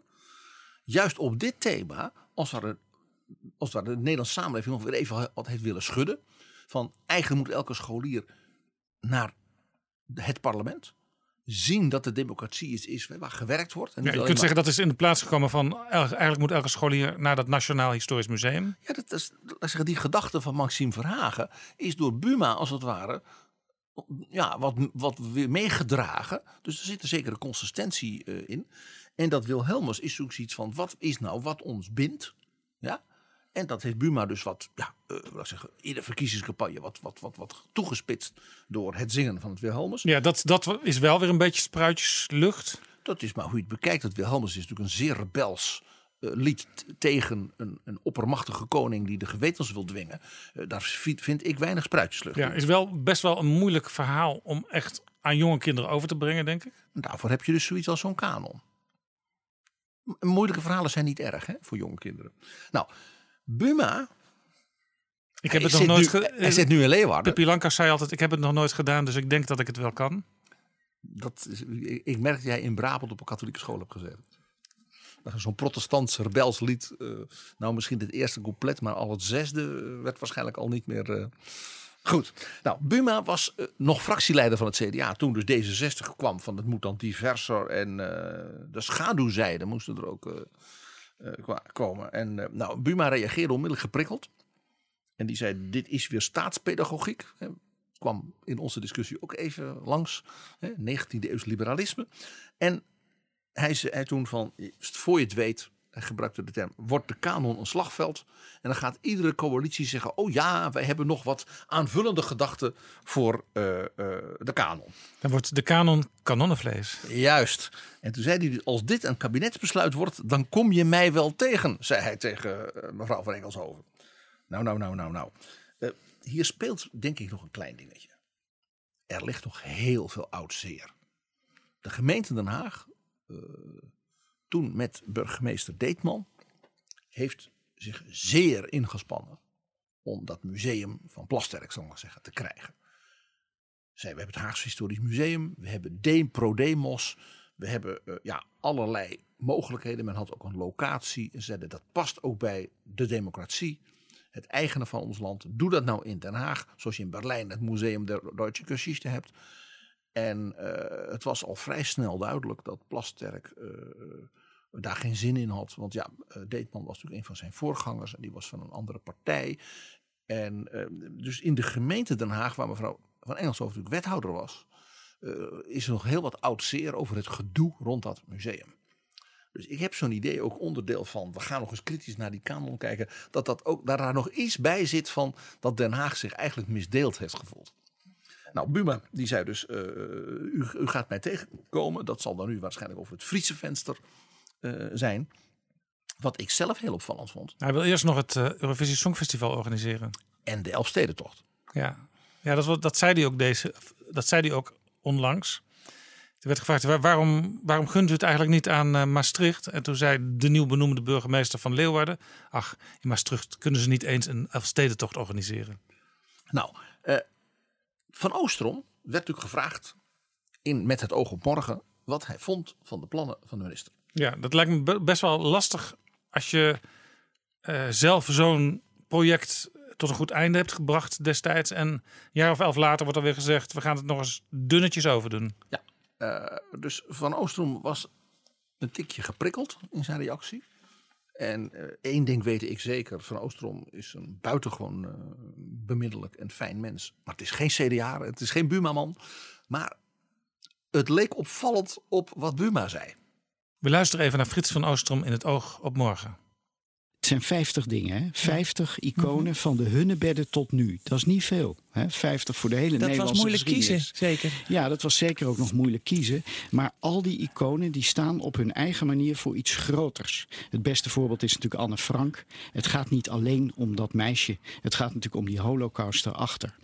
juist op dit thema, als er, als er de Nederlandse samenleving nog weer even wat heeft willen schudden, van eigenlijk moet elke scholier naar het parlement zien dat de democratie iets is waar gewerkt wordt. En Ja, je kunt maar- zeggen dat is in de plaats gekomen van eigenlijk moet elke scholier naar dat Nationaal Historisch Museum. Ja, dat is, zeggen, die gedachte van Maxime Verhagen is door Buma als het ware ja, wat, wat weer meegedragen. Dus er zit een zekere consistentie eh, in. En dat Wilhelmus is ook iets van wat is nou wat ons bindt. Ja? En dat heeft Buma dus wat, ja, eh, laat ik zeggen, in de verkiezingscampagne wat, wat, wat, wat toegespitst door het zingen van het Wilhelmus. Ja, dat, dat is wel weer een beetje spruitjeslucht. Dat is maar hoe je het bekijkt. Het Wilhelmus is natuurlijk een zeer rebels eh, lied tegen een, een oppermachtige koning die de gewetens wil dwingen. Eh, daar vind, ik weinig spruitjeslucht Ja, is wel best wel een moeilijk verhaal om echt aan jonge kinderen over te brengen, denk ik. En daarvoor heb je dus zoiets als zo'n kanon. Moeilijke verhalen zijn niet erg hè, voor jonge kinderen. Nou, Buma Ik heb Hij het nog zit nooit nu- ge- hij zit nu in Leeuwarden. Pippi zei altijd, ik heb het nog nooit gedaan, dus ik denk dat ik het wel kan. Dat is, ik merk dat jij in Brabant op een katholieke school hebt gezeten. Zo'n protestants rebels lied. eh, nou, misschien het eerste couplet, maar al het zesde eh, werd waarschijnlijk al niet meer. eh, Goed. Nou, Buma was nog fractieleider van het CDA toen dus D66 kwam van het moet dan diverser en eh, de schaduwzijde moesten er ook komen. En eh, nou, Buma reageerde onmiddellijk geprikkeld. En die zei: Dit is weer staatspedagogiek. Hè, kwam in onze discussie ook even langs. Hè, 19e eeuws liberalisme. En hij zei toen van, voor je het weet, hij gebruikte de term, wordt de kanon een slagveld. En dan gaat iedere coalitie zeggen, oh ja, wij hebben nog wat aanvullende gedachten voor eh, eh, de kanon. Dan wordt de kanon kanonnenvlees. Juist. En toen zei hij, als dit een kabinetsbesluit wordt, dan kom je mij wel tegen, zei hij tegen eh, mevrouw van Engelshoven. Nou, nou, nou, nou, nou. Hier speelt denk ik nog een klein dingetje. Er ligt nog heel veel oud zeer. De gemeente Den Haag, toen met burgemeester Deetman, heeft zich zeer ingespannen om dat museum van Plasterk, zal ik maar zeggen, te krijgen. Zij, we hebben het Haagse Historisch Museum, we hebben De Prodemos, we hebben eh, ja, allerlei mogelijkheden. Men had ook een locatie en zeiden dat past ook bij de democratie. Het eigene van ons land. Doe dat nou in Den Haag, zoals je in Berlijn het Museum der Deutsche Geschichte hebt. En eh, het was al vrij snel duidelijk dat Plasterk eh, daar geen zin in had. Want ja, eh, Deetman was natuurlijk een van zijn voorgangers en die was van een andere partij. En eh, dus in de gemeente Den Haag, waar mevrouw van Engelshoven natuurlijk wethouder was, eh, is er nog heel wat oud zeer over het gedoe rond dat museum. Dus ik heb zo'n idee, ook onderdeel van, we gaan nog eens kritisch naar die kanon kijken, dat, dat ook, daar nog iets bij zit van dat Den Haag zich eigenlijk misdeeld heeft gevoeld. Nou, Buma die zei dus, eh, u, u gaat mij tegenkomen. Dat zal dan nu waarschijnlijk over het Friese venster eh, zijn. Wat ik zelf heel opvallend vond. Hij wil eerst nog het eh, Eurovisie Songfestival organiseren. En de Elfstedentocht. Ja, ja dat, dat, zei hij ook deze, dat zei hij ook onlangs. Er werd gevraagd, waar- waarom, waarom gunt u het eigenlijk niet aan eh, Maastricht? En toen zei de nieuw benoemde burgemeester van Leeuwarden... ach, in Maastricht kunnen ze niet eens een Elfstedentocht organiseren. Nou, eh, Van Oostrom werd natuurlijk gevraagd, in, met het oog op morgen, wat hij vond van de plannen van de minister. Ja, dat lijkt me be- best wel lastig als je eh, zelf zo'n project tot een goed einde hebt gebracht destijds. En een jaar of elf later wordt er weer gezegd, we gaan het nog eens dunnetjes over doen. Ja, eh, dus Van Oostrom was een tikje geprikkeld in zijn reactie. En eh, één ding weet ik zeker, Van Oostrom is een buitengewoon eh, bemiddelijk en fijn mens. Maar het is geen CDA, het is geen Buma-man. Maar het leek opvallend op wat Buma zei. We luisteren even naar Frits van Oostrom in het oog op morgen. Het zijn 50 dingen, hè? 50 iconen van de hunnebedden tot nu. Dat is niet veel. Hè? 50 voor de hele Dat was Nederlandse moeilijk kiezen, zeker. Ja, dat was zeker ook nog moeilijk kiezen. Maar al die iconen die staan op hun eigen manier voor iets groters. Het beste voorbeeld is natuurlijk Anne Frank. Het gaat niet alleen om dat meisje. Het gaat natuurlijk om die holocaust erachter.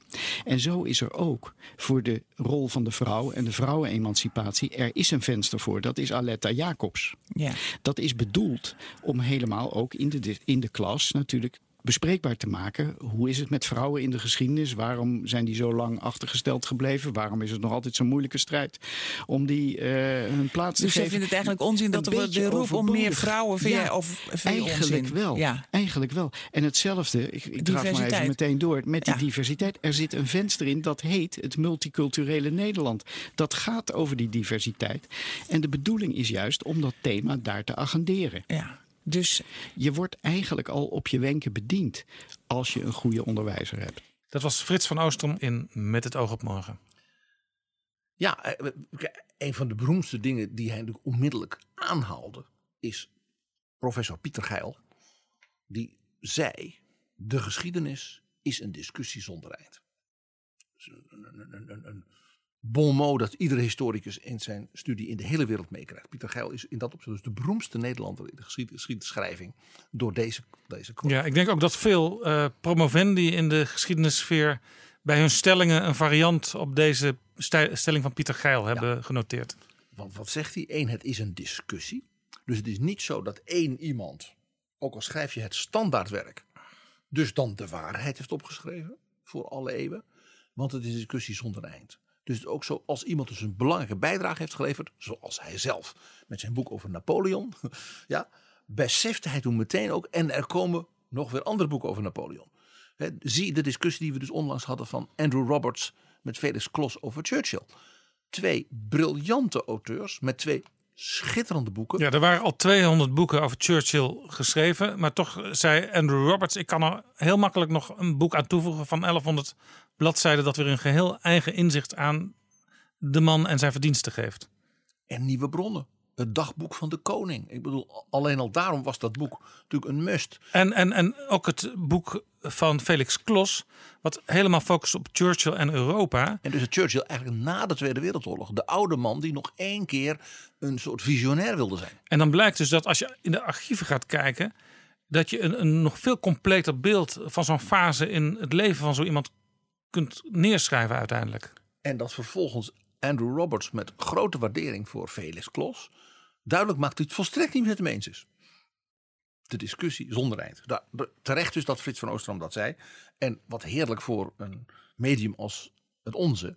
En zo is er ook voor de rol van de vrouw en de vrouwenemancipatie. Er is een venster voor. Dat is Aletta Jacobs. Ja. Dat is bedoeld om helemaal ook in de, in de klas natuurlijk bespreekbaar te maken. Hoe is het met vrouwen in de geschiedenis? Waarom zijn die zo lang achtergesteld gebleven? Waarom is het nog altijd zo'n moeilijke strijd om die eh, hun plaats te Dus jij geven? vindt het eigenlijk onzin dat er de roep om meer vrouwen vind Ja, jij, of vind je Eigenlijk onzin? wel. Ja. Eigenlijk wel. En hetzelfde, ik, ik draag maar even meteen door, met die Ja. diversiteit. Er zit een venster in dat heet het multiculturele Nederland. Dat gaat over die diversiteit. En de bedoeling is juist om dat thema daar te agenderen. Ja. Dus je wordt eigenlijk al op je wenken bediend als je een goede onderwijzer hebt. Dat was Frits van Oostrom in Met het oog op morgen. Ja, eh, een van de beroemdste dingen die hij natuurlijk onmiddellijk aanhaalde, is professor Pieter Geil. Die zei, de geschiedenis is een discussie zonder eind. Dus een, een, een, een, een bon mot dat iedere historicus in zijn studie in de hele wereld meekrijgt. Pieter Geil is in dat opzicht dus de beroemdste Nederlander in de geschied- geschiedschrijving door deze, deze quote. Ja, ik denk ook dat veel eh, promovendi in de geschiedenissfeer bij hun stellingen een variant op deze stelling van Pieter Geil hebben genoteerd. Want wat zegt hij? Eén, het is een discussie. Dus het is niet zo dat één iemand, ook al schrijf je het standaardwerk, dus dan de waarheid heeft opgeschreven voor alle eeuwen. Want het is een discussie zonder eind. Dus ook zo als iemand dus een belangrijke bijdrage heeft geleverd, zoals hij zelf met zijn boek over Napoleon, ja, besefte hij toen meteen ook, en er komen nog weer andere boeken over Napoleon. Zie de discussie die we dus onlangs hadden van Andrew Roberts met Felix Klos over Churchill. Twee briljante auteurs met twee schitterende boeken. Ja, er waren al 200 boeken over Churchill geschreven. Maar toch zei Andrew Roberts: ik kan er heel makkelijk nog een boek aan toevoegen van 1100 bladzijden. dat weer een geheel eigen inzicht aan de man en zijn verdiensten geeft. En nieuwe bronnen. Het dagboek van de koning. Ik bedoel, alleen al daarom was dat boek natuurlijk een must. En, en, en ook het boek van Felix Klos, wat helemaal focust op Churchill en Europa. En dus Churchill eigenlijk na de Tweede Wereldoorlog. De oude man die nog één keer een soort visionair wilde zijn. En dan blijkt dus dat als je in de archieven gaat kijken, dat je een, een nog veel completer beeld van zo'n fase in het leven van zo iemand kunt neerschrijven uiteindelijk. En dat vervolgens Andrew Roberts met grote waardering voor Felix Klos duidelijk maakt dat hij het volstrekt niet met hem eens is. De discussie zonder eind. Daar, terecht dus dat Frits van Oostrom dat zei. En wat heerlijk voor een medium als het onze.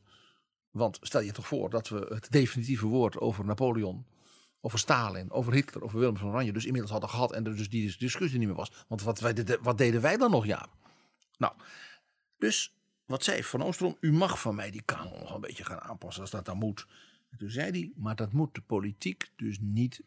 Want stel je toch voor dat we het definitieve woord over Napoleon, over Stalin, over Hitler, over Willem van Oranje dus inmiddels hadden gehad en er dus die discussie niet meer was. Want wat, wij, wat deden wij dan nog, ja? Nou, dus wat zei Van Oostrom? U mag van mij die kanon nog een beetje gaan aanpassen als dat dan moet. En toen zei hij, maar dat moet de politiek dus niet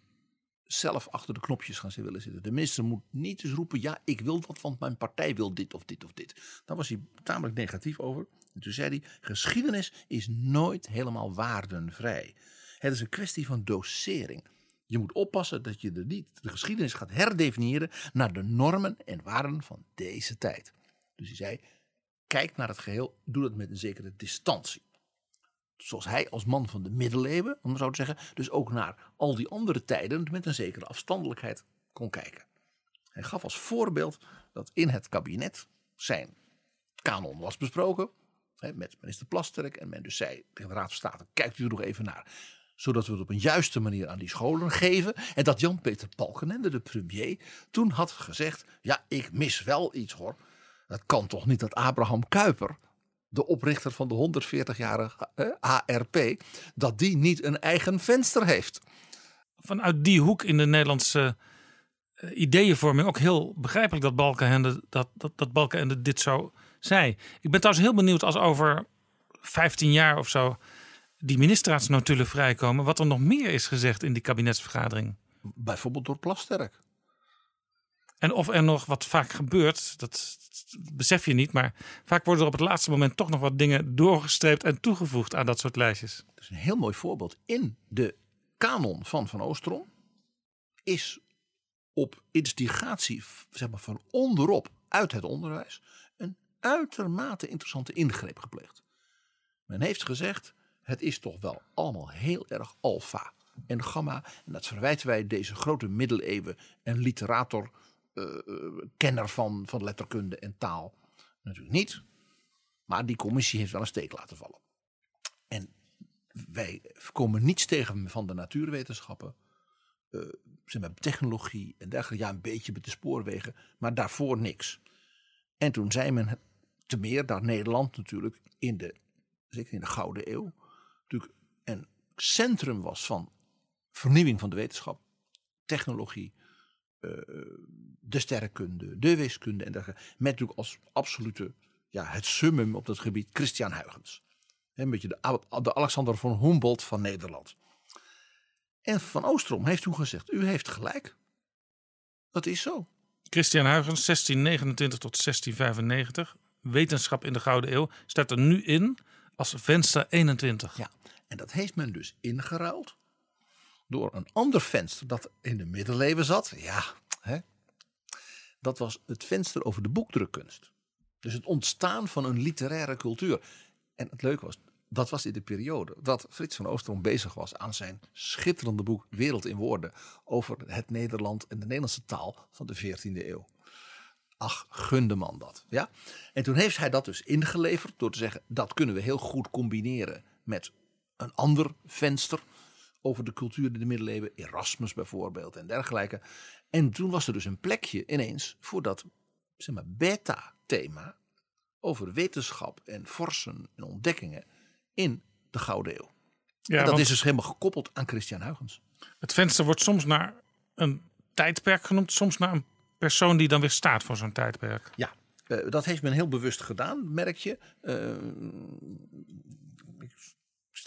zelf achter de knopjes gaan willen zitten. De minister moet niet eens roepen, ja, ik wil dat, want mijn partij wil dit of dit of dit. Daar was hij tamelijk negatief over. En toen zei hij, geschiedenis is nooit helemaal waardenvrij. Het is een kwestie van dosering. Je moet oppassen dat je de, niet, de geschiedenis gaat herdefiniëren naar de normen en waarden van deze tijd. Dus hij zei, kijk naar het geheel, doe dat met een zekere distantie. Zoals hij als man van de middeleeuwen, om zo te zeggen, dus ook naar al die andere tijden met een zekere afstandelijkheid kon kijken. Hij gaf als voorbeeld dat in het kabinet zijn kanon was besproken hè, met minister Plasterk en men dus zei tegen de Raad van State, kijkt u er nog even naar zodat we het op een juiste manier aan die scholen geven. En dat Jan-Peter Balkenende, de premier, toen had gezegd: Ja, ik mis wel iets hoor. Dat kan toch niet dat Abraham Kuyper, de oprichter van de 140-jarige eh, ARP, dat die niet een eigen venster heeft. Vanuit die hoek in de Nederlandse uh, ideeënvorming ook heel begrijpelijk dat Balkenende, dat, dat, dat Balkenende dit zo zei. Ik ben trouwens heel benieuwd als over 15 jaar of zo die ministerraadsnotulen vrijkomen, wat er nog meer is gezegd in die kabinetsvergadering. Bijvoorbeeld door Plasterk. En of er nog wat vaak gebeurt, dat besef je niet. Maar vaak worden er op het laatste moment toch nog wat dingen doorgestreept en toegevoegd aan dat soort lijstjes. Dat is een heel mooi voorbeeld. In de kanon van Van Oostrom is op instigatie zeg maar, van onderop uit het onderwijs een uitermate interessante ingreep gepleegd. Men heeft gezegd, het is toch wel allemaal heel erg alfa en gamma. En dat verwijten wij deze grote middeleeuwen en literator kenner van, van letterkunde en taal. Natuurlijk niet. Maar die commissie heeft wel een steek laten vallen. En wij komen niets tegen van de natuurwetenschappen. Uh, zeg maar, technologie en dergelijke. Ja, een beetje met de spoorwegen. Maar daarvoor niks. En toen zei men te meer dat Nederland natuurlijk in de, zeker in de Gouden Eeuw, natuurlijk een centrum was van vernieuwing van de wetenschap, technologie, de sterrenkunde, de wiskunde en dergelijke. Met natuurlijk als absolute ja, het summum op dat gebied Christian Huygens. Een beetje de, de Alexander von Humboldt van Nederland. En Van Oostrom heeft toen gezegd, u heeft gelijk. Dat is zo. Christian Huygens, 1629 tot 1695. Wetenschap in de Gouden Eeuw staat er nu in als venster 21. Ja, en dat heeft men dus ingeruild door een ander venster dat in de middeleeuwen zat. Ja, hè? dat was het venster over de boekdrukkunst. Dus het ontstaan van een literaire cultuur. En het leuke was, dat was in de periode dat Frits van Oostrom bezig was aan zijn schitterende boek Wereld in Woorden over het Nederland en de Nederlandse taal van de 14e eeuw. Ach, gunde man dat. Ja? En toen heeft hij dat dus ingeleverd door te zeggen dat kunnen we heel goed combineren met een ander venster over de cultuur in de middeleeuwen, Erasmus bijvoorbeeld en dergelijke. En toen was er dus een plekje ineens voor dat zeg maar, beta-thema over wetenschap en forsen en ontdekkingen in de Gouden Eeuw. Ja, en dat is dus helemaal gekoppeld aan Christian Huygens. Het venster wordt soms naar een tijdperk genoemd, soms naar een persoon die dan weer staat voor zo'n tijdperk. Ja, eh, dat heeft men heel bewust gedaan, merk je. Eh, ik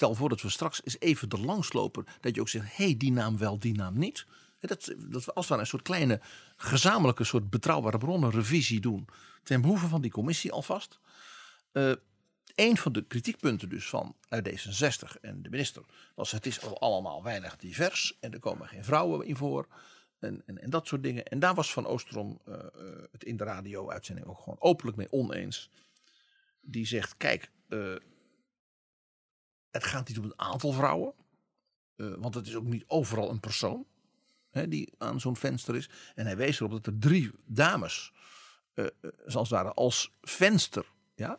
stel voor dat we straks eens even er langs lopen. Dat je ook zegt, hé, hey, die naam wel, die naam niet. Dat, dat we als ware een soort kleine gezamenlijke soort betrouwbare bronnen revisie doen. Ten behoeve van die commissie alvast. Eh een van de kritiekpunten dus van uit D66 en de minister was het is al allemaal weinig divers en er komen geen vrouwen in voor. En, en, en dat soort dingen. En daar was Van Oostrom eh, eh, het in de radio-uitzending ook gewoon openlijk mee oneens. Die zegt, kijk, het gaat niet om het aantal vrouwen. eh, want het is ook niet overal een persoon hè, die aan zo'n venster is. En hij wees erop dat er drie dames, eh, eh, zoals het ware, als venster ja,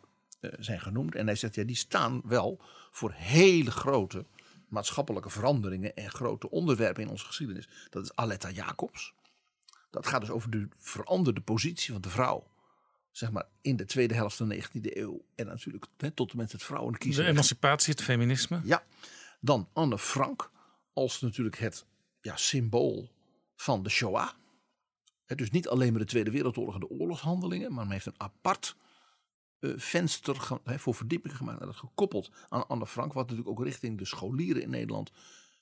zijn genoemd. En hij zegt, ja, die staan wel voor hele grote maatschappelijke veranderingen en grote onderwerpen in onze geschiedenis. Dat is Aletta Jacobs. Dat gaat dus over de veranderde positie van de vrouw. Zeg maar in de tweede helft van de 19e eeuw. En natuurlijk hè, tot en met het De vrouwenkiezen. emancipatie, het feminisme. Ja. Dan Anne Frank als natuurlijk het ja, symbool van de Shoah. Dus niet alleen maar de Tweede Wereldoorlog en de oorlogshandelingen. Maar men heeft een apart eh, venster voor verdieping gemaakt. En dat gekoppeld aan Anne Frank. Wat natuurlijk ook richting de scholieren in Nederland.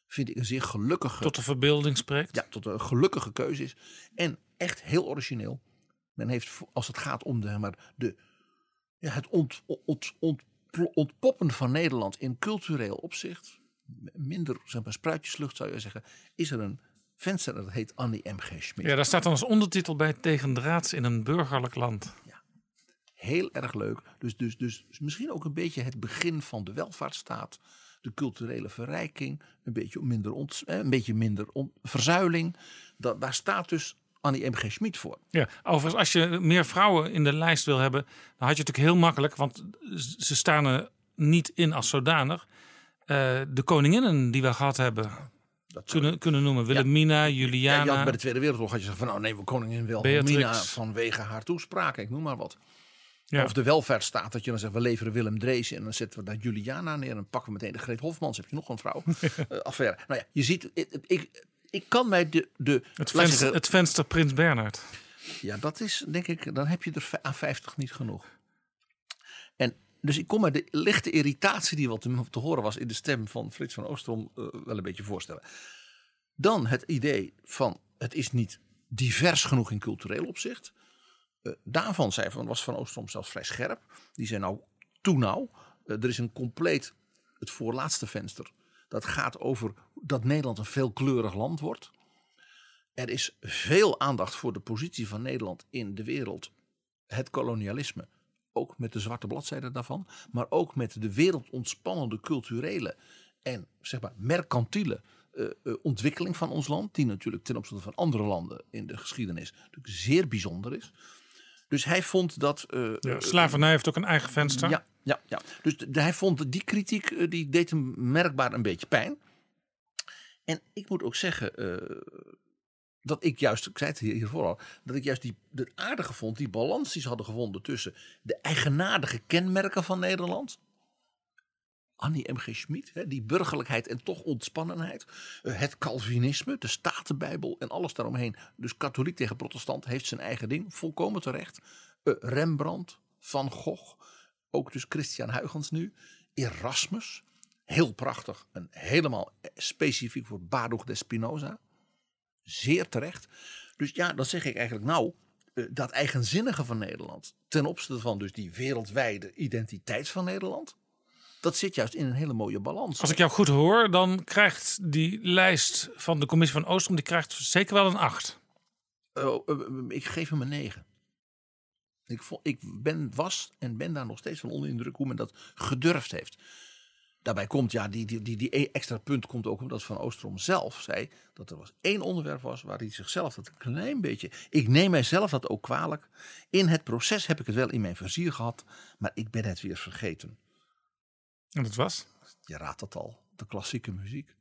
Vind ik een zeer gelukkige. Tot de verbeelding spreekt. Ja, tot een gelukkige keuze is. En echt heel origineel. Men heeft, als het gaat om de, maar de, ja, het ont, ont, ont, ontpoppen van Nederland in cultureel opzicht. Minder zeg maar, spruitjeslucht zou je zeggen. Is er een venster dat heet Annie M.G. Schmid. Ja, daar staat dan als ondertitel bij tegendraads in een burgerlijk land. Heel erg leuk. Dus, dus, dus misschien ook een beetje het begin van de welvaartsstaat. De culturele verrijking. Een beetje minder, ont, eh, een beetje minder on- verzuiling. Dat, daar staat dus Annie M.G. Schmid voor. Ja, overigens, als je meer vrouwen in de lijst wil hebben, dan had je het natuurlijk heel makkelijk, want ze staan er niet in als zodanig. Eh, de koninginnen die we gehad hebben, kunnen, kunnen noemen Wilhelmina, Ja, Juliana. je had bij de Tweede Wereldoorlog had je gezegd van nou nemen we koningin Wilhelmina vanwege haar toespraken, ik noem maar wat. Ja. Of de welvaartsstaat, dat je dan zegt we leveren Willem Drees en dan zetten we daar Juliana neer en dan pakken we meteen de Greet Hofmans, heb je nog een vrouw. Eh, affaire. Nou ja, je ziet, ik, ik, ik kan mij de... de het, venster, zeggen- het venster Prins Bernhard. Ja, dat is denk ik, dan heb je er aan 50 niet genoeg. En dus ik kon me de lichte irritatie die wat te, horen was in de stem van Frits van Oostrom eh, wel een beetje voorstellen. Dan het idee van het is niet divers genoeg in cultureel opzicht. Eh, daarvan zei van, was Van Oostrom zelfs vrij scherp. Die zei nou, toe nou, eh, er is een compleet, het voorlaatste venster. Dat gaat over dat Nederland een veelkleurig land wordt. Er is veel aandacht voor de positie van Nederland in de wereld. Het kolonialisme, ook met de zwarte bladzijde daarvan. Maar ook met de wereldontspannende culturele en zeg maar mercantiele eh, eh, ontwikkeling van ons land. Die natuurlijk ten opzichte van andere landen in de geschiedenis natuurlijk zeer bijzonder is. Dus hij vond dat... eh, Ja, slavernij heeft ook een eigen venster. ja, ja, ja. Dus de- hij vond die kritiek, die deed hem merkbaar een beetje pijn. En ik moet ook zeggen eh, dat ik juist, ik zei het hier- hiervoor al, dat ik juist die, het aardige vond, die balans die ze hadden gevonden tussen de eigenaardige kenmerken van Nederland. Annie M.G. Schmid, die burgerlijkheid en toch ontspannenheid. eh, het Calvinisme, de Statenbijbel en alles daaromheen. Dus katholiek tegen protestant heeft zijn eigen ding, volkomen terecht. Eh, Rembrandt, Van Gogh, ook dus Christian Huygens nu. Erasmus, heel prachtig. En helemaal specifiek voor Baruch de Spinoza. Zeer terecht. Dus ja, dan zeg ik eigenlijk nou, eh, dat eigenzinnige van Nederland ten opzichte van dus die wereldwijde identiteit van Nederland. Dat zit juist in een hele mooie balans. Als ik jou goed hoor, dan krijgt die lijst van de commissie van Oostrom, die krijgt zeker wel een 8. Oh, eh, eh, ik geef hem een 9. Ik, ik ben, was en ben daar nog steeds van onder de indruk hoe men dat gedurfd heeft. Daarbij komt, ja, die, die, die, die e- extra punt komt ook omdat Van Oostrom zelf zei dat er was één onderwerp was waar hij zichzelf dat een klein beetje. Ik neem mijzelf dat ook kwalijk. In het proces heb ik het wel in mijn vizier gehad, maar ik ben het weer vergeten. En dat was? Je raadt het al, de klassieke muziek.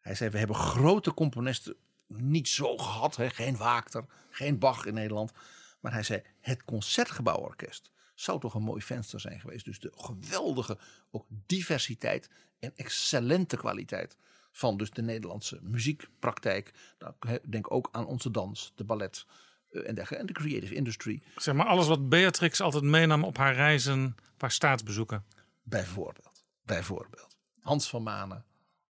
Hij zei, we hebben grote componisten niet zo gehad. Hè? Geen Wagner, geen Bach in Nederland. Maar hij zei, het Concertgebouworkest zou toch een mooi venster zijn geweest. Dus de geweldige ook diversiteit en excellente kwaliteit van dus de Nederlandse muziekpraktijk. Nou, denk ook aan onze dans, de ballet eh, en dergelijke. En de creative industry. Zeg maar alles wat Beatrix altijd meenam op haar reizen, haar staatsbezoeken. Bijvoorbeeld. Bijvoorbeeld. Hans van Manen,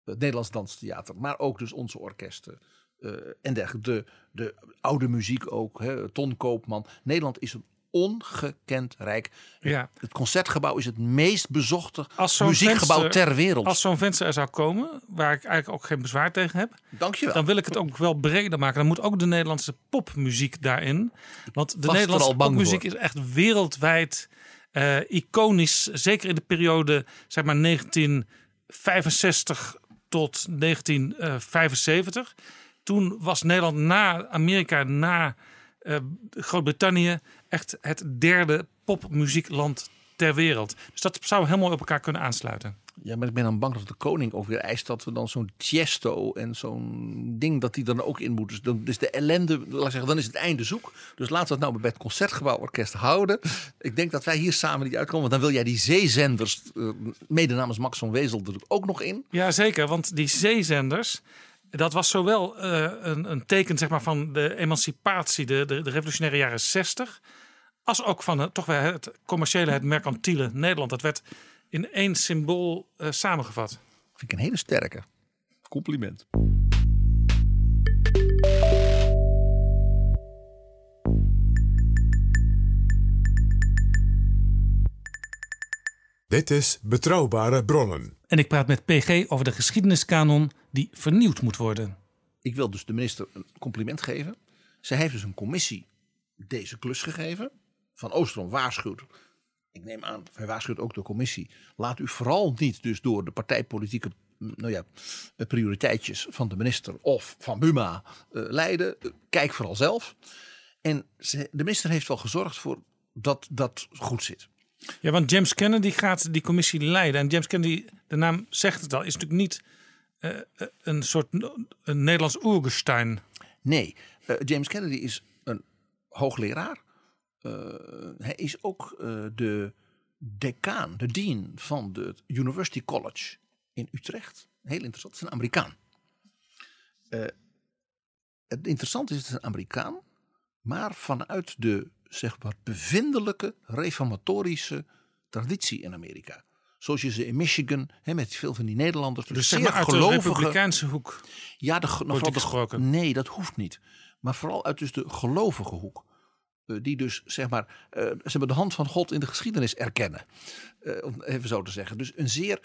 het Nederlands Danstheater, maar ook dus onze orkesten. eh, en dergelijke. De, de oude muziek ook, hè, Ton Koopman. Nederland is een ongekend rijk. Ja. Het concertgebouw is het meest bezochte muziekgebouw venster- ter wereld. Als zo'n venster er zou komen, waar ik eigenlijk ook geen bezwaar tegen heb, Dankjewel. dan wil ik het ook wel breder maken. Dan moet ook de Nederlandse popmuziek daarin. Want de er Nederlandse popmuziek voor. is echt wereldwijd eh, iconisch. Zeker in de periode zeg maar 1965 tot 1975. Toen was Nederland na Amerika, na eh, Groot-Brittannië, echt het derde popmuziekland ter wereld. Dus dat zou helemaal op elkaar kunnen aansluiten. Ja, maar ik ben dan bang dat de koning ook weer eist dat we dan zo'n Tiesto en zo'n ding dat die dan ook in moet. Dus, dan, dus de ellende, laat ik zeggen, dan is het einde zoek. Dus laten we het nou bij het Concertgebouworkest houden. Ik denk dat wij hier samen niet uitkomen. Want dan wil jij die zeezenders, eh, mede namens Max van Wezel, er ook nog in. Ja, zeker. Want die zeezenders, dat was zowel eh, een, een teken zeg maar, van de emancipatie, de, de, de revolutionaire jaren 60, als ook van het, toch wel het commerciële, het mercantiele Nederland. Dat werd in één symbool eh, samengevat. Vind ik een hele sterke. Compliment. Dit is Betrouwbare Bronnen. En ik praat met PG over de geschiedeniskanon die vernieuwd moet worden. Ik wil dus de minister een compliment geven. Zij heeft dus een commissie deze klus gegeven. Van Oostrom waarschuwt. Ik neem aan, hij waarschuwt ook de commissie. Laat u vooral niet dus door de partijpolitieke nou ja, prioriteitjes van de minister of van Buma eh, leiden. Kijk vooral zelf. En ze, de minister heeft wel gezorgd voor dat dat goed zit. Ja, want James Kennedy gaat die commissie leiden. En James Kennedy, de naam zegt het al, is natuurlijk niet eh, eh, een soort een Nederlands Oergestein. Nee, eh, James Kennedy is een hoogleraar. Hij is ook de decaan, de dean van de University College in Utrecht. Heel interessant, het is een Amerikaan. Het interessante is, het is een Amerikaan, maar vanuit de zeg maar bevindelijke reformatorische traditie in Amerika. Zoals je ze in Michigan, hè, met veel van die Nederlanders, Dus zeg zeer maar uit de gelovige- Republikeinse hoek. ja, de, nou, de, gesproken. Nee, dat hoeft niet. Maar vooral uit dus de gelovige hoek. Eh, die dus, zeg maar, eh, ze hebben de hand van God in de geschiedenis erkennen. Eh, om even zo te zeggen. Dus een zeer,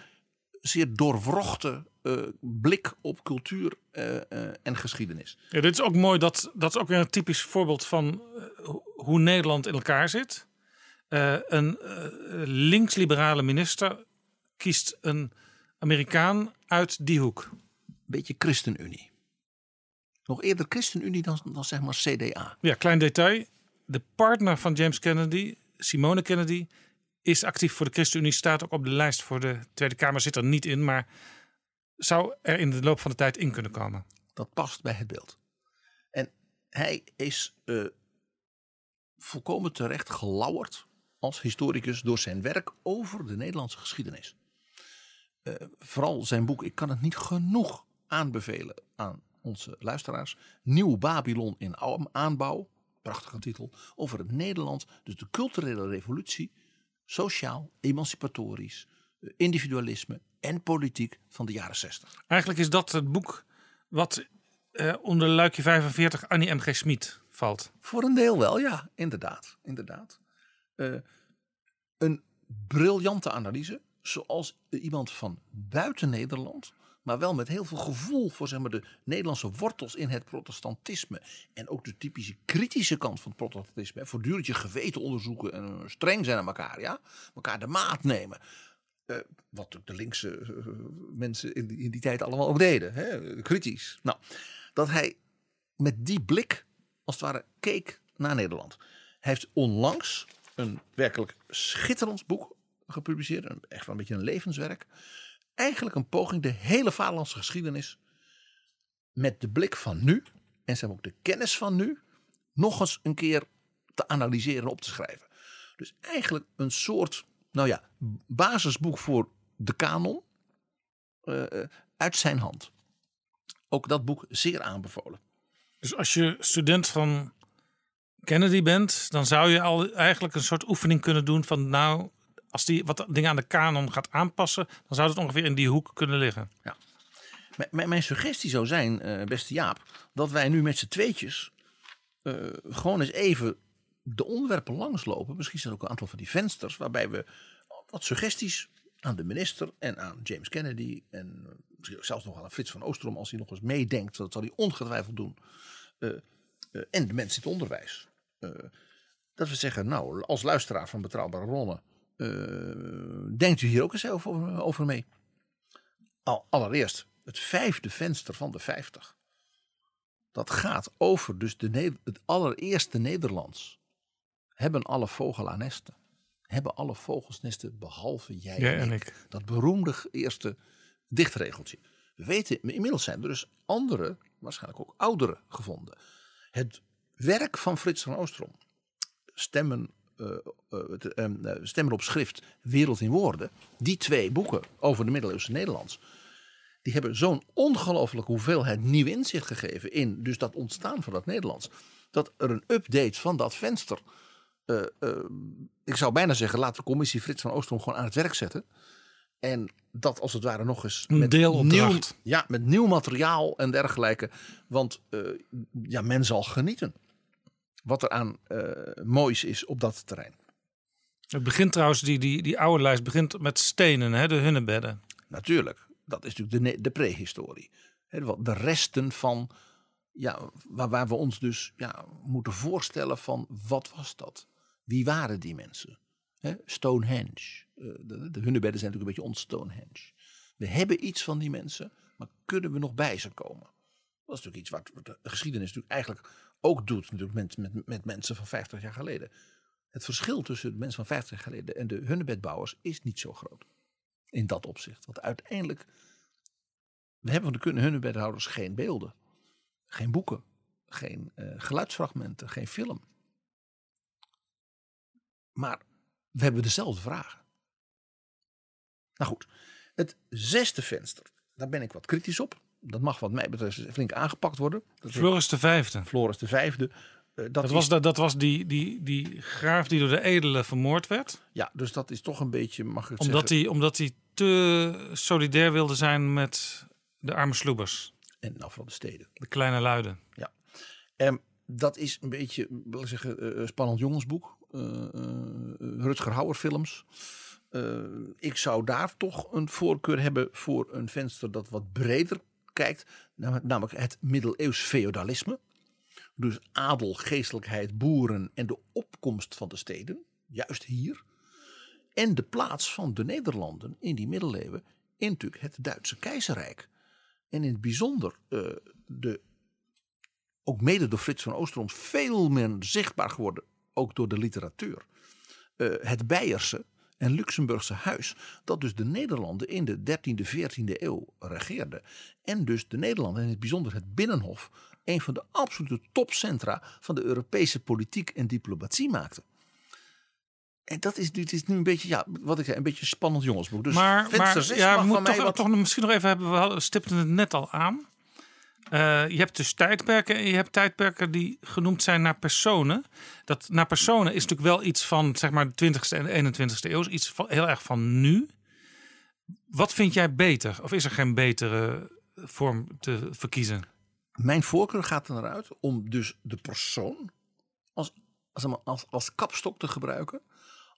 zeer doorwrochte eh, blik op cultuur eh, eh, en geschiedenis. Ja, dit is ook mooi. Dat, dat is ook weer een typisch voorbeeld van ho- hoe Nederland in elkaar zit. Een linksliberale minister kiest een Amerikaan uit die hoek. Beetje ChristenUnie. Nog eerder ChristenUnie dan, dan zeg maar CDA. Ja, klein detail. De partner van James Kennedy, Simone Kennedy, is actief voor de ChristenUnie. Staat ook op de lijst voor de Tweede Kamer. Zit er niet in, maar zou er in de loop van de tijd in kunnen komen. Dat past bij het beeld. En hij is eh, volkomen terecht gelauwerd als historicus door zijn werk over de Nederlandse geschiedenis. Eh, vooral zijn boek, ik kan het niet genoeg aanbevelen aan onze luisteraars. Nieuw Babylon in aanbouw, prachtige titel, over het Nederland, dus de culturele revolutie, sociaal, emancipatorisch, eh, individualisme en politiek van de jaren 60. Eigenlijk is dat het boek wat eh, onder luikje 45 Annie M.G. Smit valt. Voor een deel wel, ja, inderdaad. inderdaad. Eh, een briljante analyse, zoals iemand van buiten Nederland, maar wel met heel veel gevoel voor zeg maar, de Nederlandse wortels in het protestantisme. En ook de typische kritische kant van het protestantisme. hè. Voortdurend je geweten onderzoeken en eh, streng zijn aan elkaar, ja. Elkaar de maat nemen. Eh, wat de linkse eh, mensen in die, in die tijd allemaal ook deden. Hè? Kritisch. Nou, dat hij met die blik als het ware keek naar Nederland. Hij heeft onlangs een werkelijk schitterend boek gepubliceerd. Echt wel een beetje een levenswerk. Eigenlijk een poging de hele vaderlandse geschiedenis met de blik van nu en ze hebben ook de kennis van nu nog eens een keer te analyseren en op te schrijven. Dus eigenlijk een soort, nou ja, basisboek voor de kanon eh, eh, uit zijn hand. Ook dat boek zeer aanbevolen. Dus als je student van Kennedy bent, dan zou je al eigenlijk een soort oefening kunnen doen van nou, als die wat dingen aan de kanon gaat aanpassen, dan zou het ongeveer in die hoek kunnen liggen. Ja. Mijn suggestie zou zijn, eh, beste Jaap, dat wij nu met z'n tweetjes eh, gewoon eens even de onderwerpen langslopen. Misschien zijn er ook een aantal van die vensters waarbij we wat suggesties aan de minister en aan James Kennedy en eh, misschien ook zelfs nog aan Frits van Oosterom als hij nog eens meedenkt, dat zal hij ongetwijfeld doen. en de mensen in het onderwijs. Dat we zeggen, nou, als luisteraar van Betrouwbare Bronnen, denkt u hier ook eens over, over mee? Al, allereerst het vijfde venster van de vijftig. Dat gaat over dus de, het allereerste Nederlands. Hebben alle vogelaar nesten. Hebben alle vogels nesten behalve jij, en en ik. ik. Dat beroemde eerste dichtregeltje. We weten, inmiddels zijn er dus andere, waarschijnlijk ook oudere gevonden. Het werk van Frits van Oostrom, stemmen, eh, eh, ehm, eh, stemmen op schrift, wereld in woorden. Die twee boeken over de middeleeuwse Nederlands. Die hebben zo'n ongelooflijke hoeveelheid nieuw inzicht gegeven in dus dat ontstaan van dat Nederlands. Dat er een update van dat venster. ik zou bijna zeggen, laat de commissie Frits van Oostrom gewoon aan het werk zetten. En dat als het ware nog eens Een met deelopdracht. nieuw, ja, met nieuw materiaal en dergelijke. Want ja, men zal genieten. Wat er aan eh, moois is op dat terrein. Het begint trouwens, die, die, die oude lijst begint met stenen, hè, de hunnebedden. Natuurlijk, dat is natuurlijk de, de prehistorie. De resten van, ja, waar, waar we ons dus ja, moeten voorstellen van wat was dat? Wie waren die mensen? Stonehenge. Eh, de, de hunnebedden zijn natuurlijk een beetje ons-Stonehenge. We hebben iets van die mensen, maar kunnen we nog bij ze komen? Dat is natuurlijk iets wat wat de geschiedenis natuurlijk eigenlijk ook doet natuurlijk met, met, met mensen van 50 jaar geleden. Het verschil tussen de mensen van 50 jaar geleden en de hunnebedbouwers is niet zo groot. In dat opzicht. Want uiteindelijk, we hebben van de hunnebedhouders geen beelden. Geen boeken. Geen eh, geluidsfragmenten. Geen film. Maar we hebben dezelfde vragen. Nou goed, het zesde venster. Daar ben ik wat kritisch op. Dat mag wat mij betreft flink aangepakt worden. Dat is Floris de vijfde. Floris de vijfde. Eh, dat Dat, is- was, dat, dat was die, die, die graaf die door de edelen vermoord werd. Ja, dus dat is toch een beetje, mag ik Omdat zeggen... hij, omdat hij te solidair wilde zijn met de arme sloebers. En nou van de steden. De kleine luiden. Ja. En dat is een beetje, wil ik zeggen, een spannend jongensboek. Eh, Rutger Hauer films. Ik zou daar toch een voorkeur hebben voor een venster dat wat breder kijkt. nam- Namelijk het middeleeuws feodalisme. Dus adel, geestelijkheid, boeren en de opkomst van de steden. Juist hier. En de plaats van de Nederlanden in die middeleeuwen in natuurlijk het Duitse keizerrijk. En in het bijzonder eh, de ook mede door Frits van Oosterom veel meer zichtbaar geworden, ook door de literatuur. Eh, het Beierse en Luxemburgse huis, dat dus de Nederlanden in de 13e, 14e eeuw regeerde. En dus de Nederlanden, in het bijzonder het Binnenhof, een van de absolute topcentra van de Europese politiek en diplomatie maakte. En dat is, dit is nu een beetje, ja, wat ik zei, een beetje een spannend jongensboek. Dus maar ja, we moeten toch, wat- toch misschien nog even hebben. We stipten het net al aan. Eh, je hebt dus tijdperken en je hebt tijdperken die genoemd zijn naar personen. Dat naar personen is natuurlijk wel iets van zeg maar de 20e en de 21e eeuw, iets van, heel erg van nu. Wat vind jij beter? Of is er geen betere vorm te verkiezen? Mijn voorkeur gaat er naar uit om dus de persoon als, als, als kapstok te gebruiken.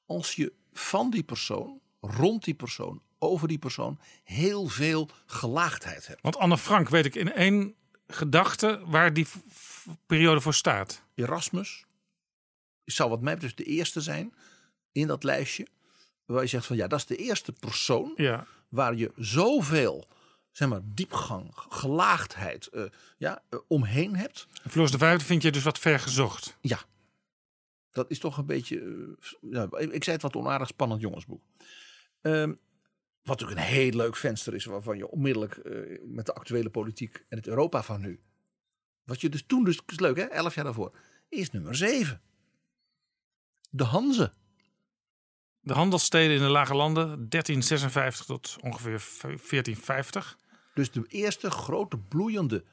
Als je van die persoon, rond die persoon, over die persoon heel veel gelaagdheid hebt. Want Anne Frank weet ik in één gedachte waar die periode voor staat. Erasmus zou wat mij betreft de eerste zijn in dat lijstje. Waar je zegt van ja, dat is de eerste persoon Ja. waar je zoveel zeg maar, diepgang, gelaagdheid eh, ja, eh, omheen hebt. Floris de Vijfde vind je dus wat ver gezocht. Ja. Dat is toch een beetje. eh, ja, ik zei het wat onaardig spannend jongensboek. Ehm, wat natuurlijk een heel leuk venster is, waarvan je onmiddellijk eh, met de actuele politiek en het Europa van nu. Wat je dus toen, dus is leuk hè, elf jaar daarvoor, is nummer zeven. De Hanze. De handelssteden in de lage landen 1356 tot ongeveer 1450. Dus de eerste grote bloeiende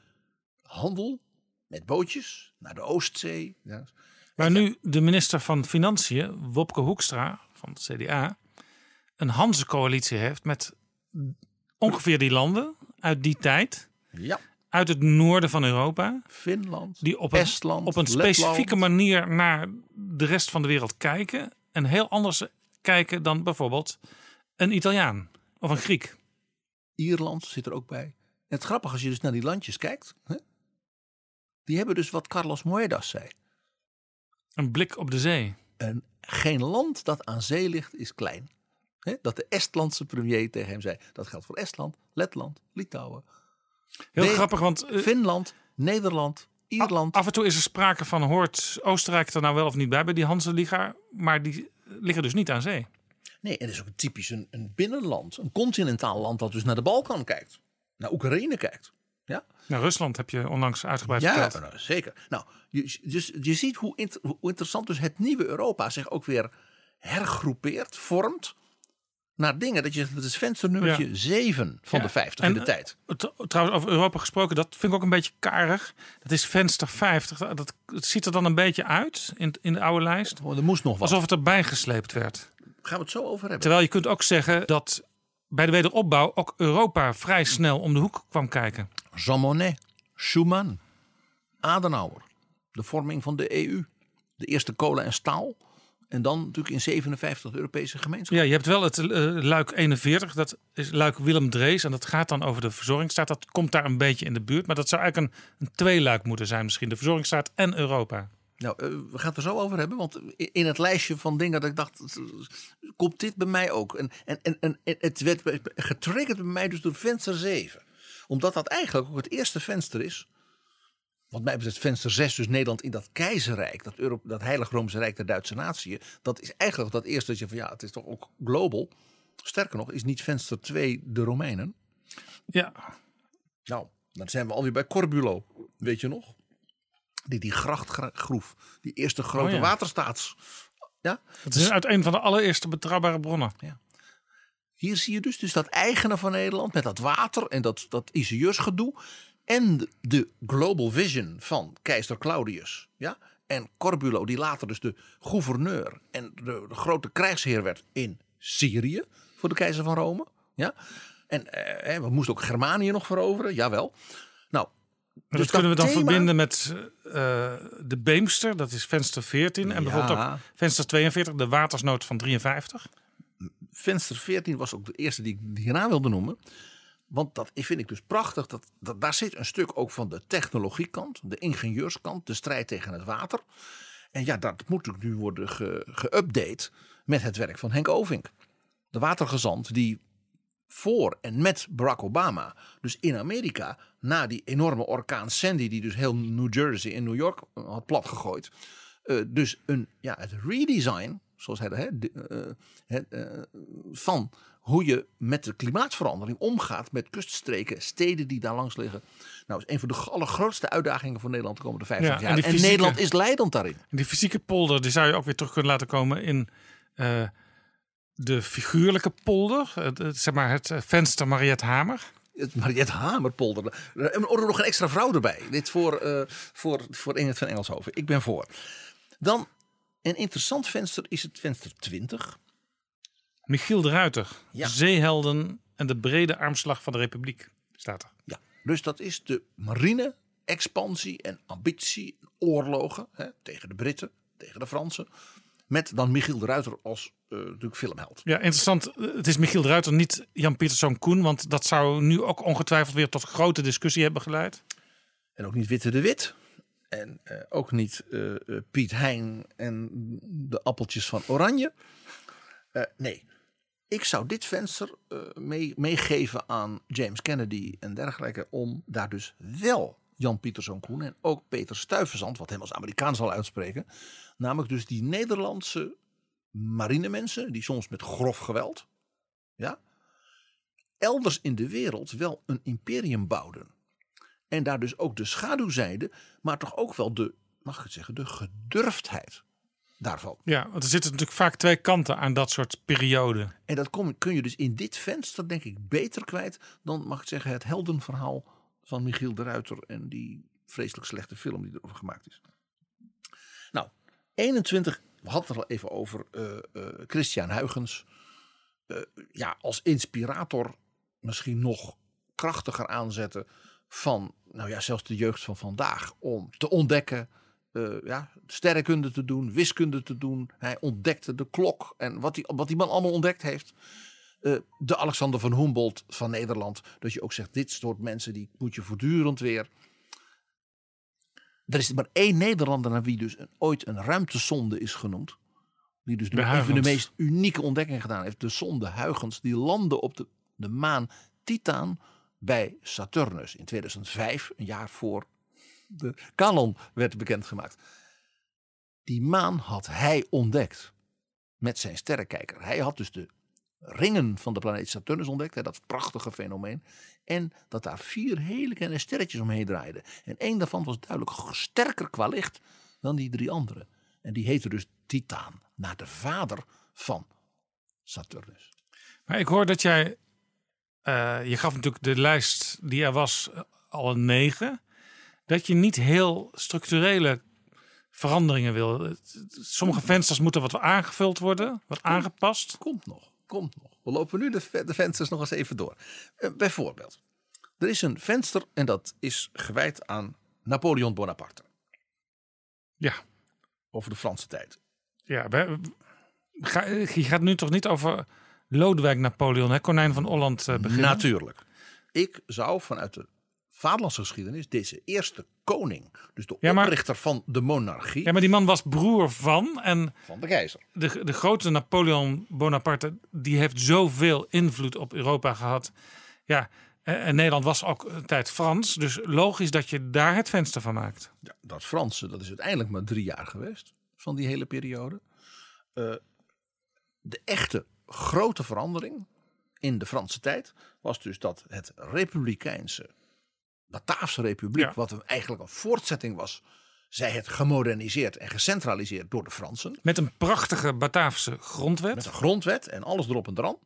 handel met bootjes naar de Oostzee. Ja. Waar nu de minister van Financiën, Wopke Hoekstra van het CDA, een Hanse-coalitie heeft met ongeveer die landen uit die tijd. Ja. Uit het noorden van Europa. Finland, Die op een, Estland, op een Letland. specifieke manier naar de rest van de wereld kijken. En heel anders kijken dan bijvoorbeeld een Italiaan of een Griek. Ierland zit er ook bij. En het grappige als je dus naar die landjes kijkt. Hè, die hebben dus wat Carlos Moedas zei. Een blik op de zee. En geen land dat aan zee ligt is klein. Hè, dat de Estlandse premier tegen hem zei. Dat geldt voor Estland, Letland, Litouwen. Heel grappig, want eh, Finland, Nederland, Ierland. af en toe is er sprake van, hoort Oostenrijk er nou wel of niet bij bij die Hanse-liga? Maar die liggen dus niet aan zee. Nee, het is ook typisch een, een binnenland. Een continentaal land dat dus naar de Balkan kijkt. Naar Oekraïne kijkt. Ja, Nou, Rusland heb je onlangs uitgebreid ja verteld. nou, zeker. Nou, je, dus, je ziet hoe, hoe interessant dus het nieuwe Europa zich ook weer hergroepeert, vormt. Naar dingen dat je, dat is vensternummertje Ja. 7 van Ja, de 50 en, in de tijd. eh, Trouwens, over Europa gesproken, dat vind ik ook een beetje karig. Dat is venster 50. Dat, ziet er dan een beetje uit in, in de oude lijst. Oh, er moest nog wat. Alsof het erbij gesleept werd. Gaan we het zo over hebben. Terwijl je kunt ook zeggen dat bij de wederopbouw ook Europa vrij snel om de hoek kwam kijken. Jean Monnet, Schuman, Adenauer. De vorming van de EU. De eerste kolen en staal. En dan natuurlijk in 57 de Europese gemeenschap. Ja, je hebt wel het eh, luik 41, dat is luik Willem Drees. En dat gaat dan over de verzorgingsstaat. Dat komt daar een beetje in de buurt. Maar dat zou eigenlijk een, een tweeluik moeten zijn misschien. De verzorgingsstaat en Europa. Nou, eh, we gaan het er zo over hebben. Want in het lijstje van dingen dat ik dacht, komt dit bij mij ook. En, en, en, en het werd getriggerd bij mij dus door venster 7. Omdat dat eigenlijk ook het eerste venster is. Wat mij betreft venster 6, dus Nederland in dat keizerrijk, dat, Euro, dat heilig Roomse Rijk der Duitse natie. Dat is eigenlijk dat eerste dat je van ja, het is toch ook global. Sterker nog, is niet venster 2 de Romeinen. Ja, Nou, dan zijn we alweer bij Corbulo, weet je nog? Die, die grachtgroef, die eerste grote Oh ja. waterstaats. Ja? het is uit een van de allereerste betrouwbare bronnen. Hier zie je dus, dus dat eigene van Nederland met dat water en dat, dat ingenieursgedoe. En de, global vision van keizer Claudius. Ja? En Corbulo, die later dus de gouverneur en de, de grote krijgsheer werd in Syrië voor de keizer van Rome. Ja? En eh, we moesten ook Germanië nog veroveren, jawel. Nou, dus dat kunnen we dan thema- verbinden met eh, de Beemster, dat is venster 14. En bijvoorbeeld ook venster 42, de watersnood van 53. Venster 14 was ook de eerste die ik hierna wilde noemen. Want dat vind ik dus prachtig. Dat, dat, daar zit een stuk ook van de technologiekant, de ingenieurskant, de strijd tegen het water. En ja, dat moet natuurlijk nu worden ge- geüpdate met het werk van Henk Ovink. De watergezant die voor en met Barack Obama, dus in Amerika, na die enorme orkaan Sandy, die dus heel New Jersey en New York eh, had platgegooid. eh, dus een, ja, het redesign, zoals hij dat, het, eh, van hoe je met de klimaatverandering omgaat met kuststreken, steden die daar langs liggen. Nou, is een van de allergrootste uitdagingen voor Nederland de komende 50 Ja, en jaar. En, fysieke- Nederland is leidend daarin. En die fysieke polder, die zou je ook weer terug kunnen laten komen in eh, de figuurlijke polder. Het, zeg maar het eh, venster Mariette Hamer. Het Mariette Hamerpolder. En er nog een extra vrouw erbij. Dit voor, eh voor, voor Ingrid van Engelshoven. Ik ben voor. Dan een interessant venster is het venster 20. Michiel de Ruiter. Ja. Zeehelden en de brede armslag van de Republiek. Staat er. Ja, dus dat is de marine expansie en ambitie, oorlogen hè, tegen de Britten, tegen de Fransen. Met dan Michiel de Ruiter als eh, natuurlijk filmheld. Ja, interessant. Het is Michiel de Ruiter, niet Jan Pieterszoon Koen. Want dat zou nu ook ongetwijfeld weer tot grote discussie hebben geleid. En ook niet Witte de Wit. En eh, ook niet eh, Piet Hein en de appeltjes van Oranje. Nee, ik zou dit venster eh, mee, meegeven aan James Kennedy en dergelijke. Om daar dus wel Jan Pieterszoon Koen en ook Peter Stuyvesant, wat hem als Amerikaan zal uitspreken. Namelijk dus die Nederlandse marinemensen, die soms met grof geweld, ja, elders in de wereld wel een imperium bouwden. En daar dus ook de schaduwzijde, maar toch ook wel de, mag ik het zeggen, de gedurfdheid. Daarvan. Ja, want er zitten natuurlijk vaak twee kanten aan dat soort perioden. En dat kom, kun je dus in dit venster, denk ik, beter kwijt dan, mag ik zeggen, het heldenverhaal van Michiel de Ruiter en die vreselijk slechte film die erover gemaakt is. Nou, 21, we hadden het er al even over, eh, eh, Christian Huygens. eh, ja, als inspirator misschien nog krachtiger aanzetten van, nou ja, zelfs de jeugd van vandaag. Om te ontdekken, eh, ja, sterrenkunde te doen, wiskunde te doen. Hij ontdekte de klok en wat die, wat die man allemaal ontdekt heeft. Eh, de Alexander van Humboldt van Nederland. Dat je ook zegt, dit soort mensen die moet je voortdurend weer. Er is maar één Nederlander naar wie dus een, ooit een ruimtesonde is genoemd. Die dus de, een van de meest unieke ontdekkingen gedaan heeft. De sonde Huygens. Die landde op de, de maan Titan bij Saturnus in 2005. Een jaar voor de kanon werd bekendgemaakt. Die maan had hij ontdekt met zijn sterrenkijker. Hij had dus de ringen van de planeet Saturnus ontdekt. Hè, dat prachtige fenomeen. En dat daar vier hele kleine sterretjes omheen draaiden. En één daarvan was duidelijk sterker qua licht dan die drie andere. En die heette dus Titaan. Naar de vader van Saturnus. Maar ik hoor dat jij, eh, je gaf natuurlijk de lijst die er was eh, al een negen. Dat je niet heel structurele veranderingen wil. Sommige vensters moeten wat aangevuld worden, wat aangepast. Komt nog, komt nog. We lopen nu de, de vensters nog eens even door. Eh, bijvoorbeeld, er is een venster en dat is gewijd aan Napoleon Bonaparte. Ja. Over de Franse tijd. Ja, we- ga, je gaat nu toch niet over Lodewijk Napoleon, hè? konijn van Holland eh, beginnen? Natuurlijk. Ik zou vanuit de vaderlandse geschiedenis deze eerste koning, dus de Ja, maar- oprichter van de monarchie, Ja, maar die man was broer van en van de keizer. de, de grote Napoleon Bonaparte, die heeft zoveel invloed op Europa gehad. Ja, en Nederland was ook een tijd Frans, dus logisch dat je daar het venster van maakt. Ja, dat Franse, dat is uiteindelijk maar drie jaar geweest van die hele periode. Eh, de echte grote verandering in de Franse tijd was dus dat het republikeinse Bataafse Republiek, Ja. wat eigenlijk een voortzetting was, zij het gemoderniseerd en gecentraliseerd door de Fransen. Met een prachtige Bataafse grondwet. Met een grondwet en alles erop en dran.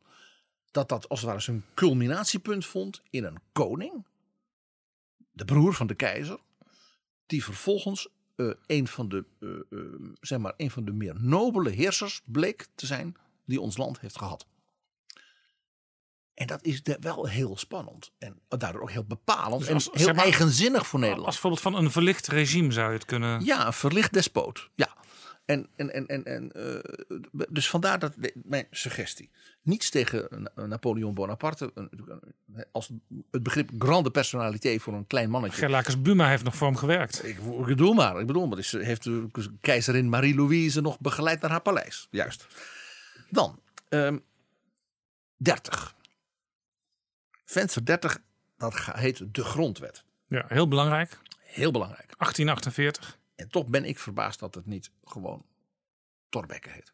Dat dat als het ware zijn culminatiepunt vond in een koning, de broer van de keizer, die vervolgens eh, een, van de, eh, eh, zeg maar, een van de meer nobele heersers bleek te zijn die ons land heeft gehad. En dat is de- wel heel spannend. En daardoor ook heel bepalend Dus en heel zeg maar- eigenzinnig voor Nederland. Als voorbeeld van een verlicht regime zou je het kunnen... Ja, een verlicht despoot. Ja. En, en, en, en, en eh, dus vandaar dat mijn suggestie. Niets tegen Na- Napoleon Bonaparte. Als het begrip grande personalité voor een klein mannetje. Gerlakers Buma heeft nog voor hem gewerkt. Ik, ik bedoel maar, ik bedoel maar. Is, heeft de keizerin Marie-Louise nog begeleid naar haar paleis. Juist. Dan, ehm 30. Venster 30, dat heet de grondwet. Ja, heel belangrijk. Heel belangrijk. 1848. En toch ben ik verbaasd dat het niet gewoon Thorbecke heet.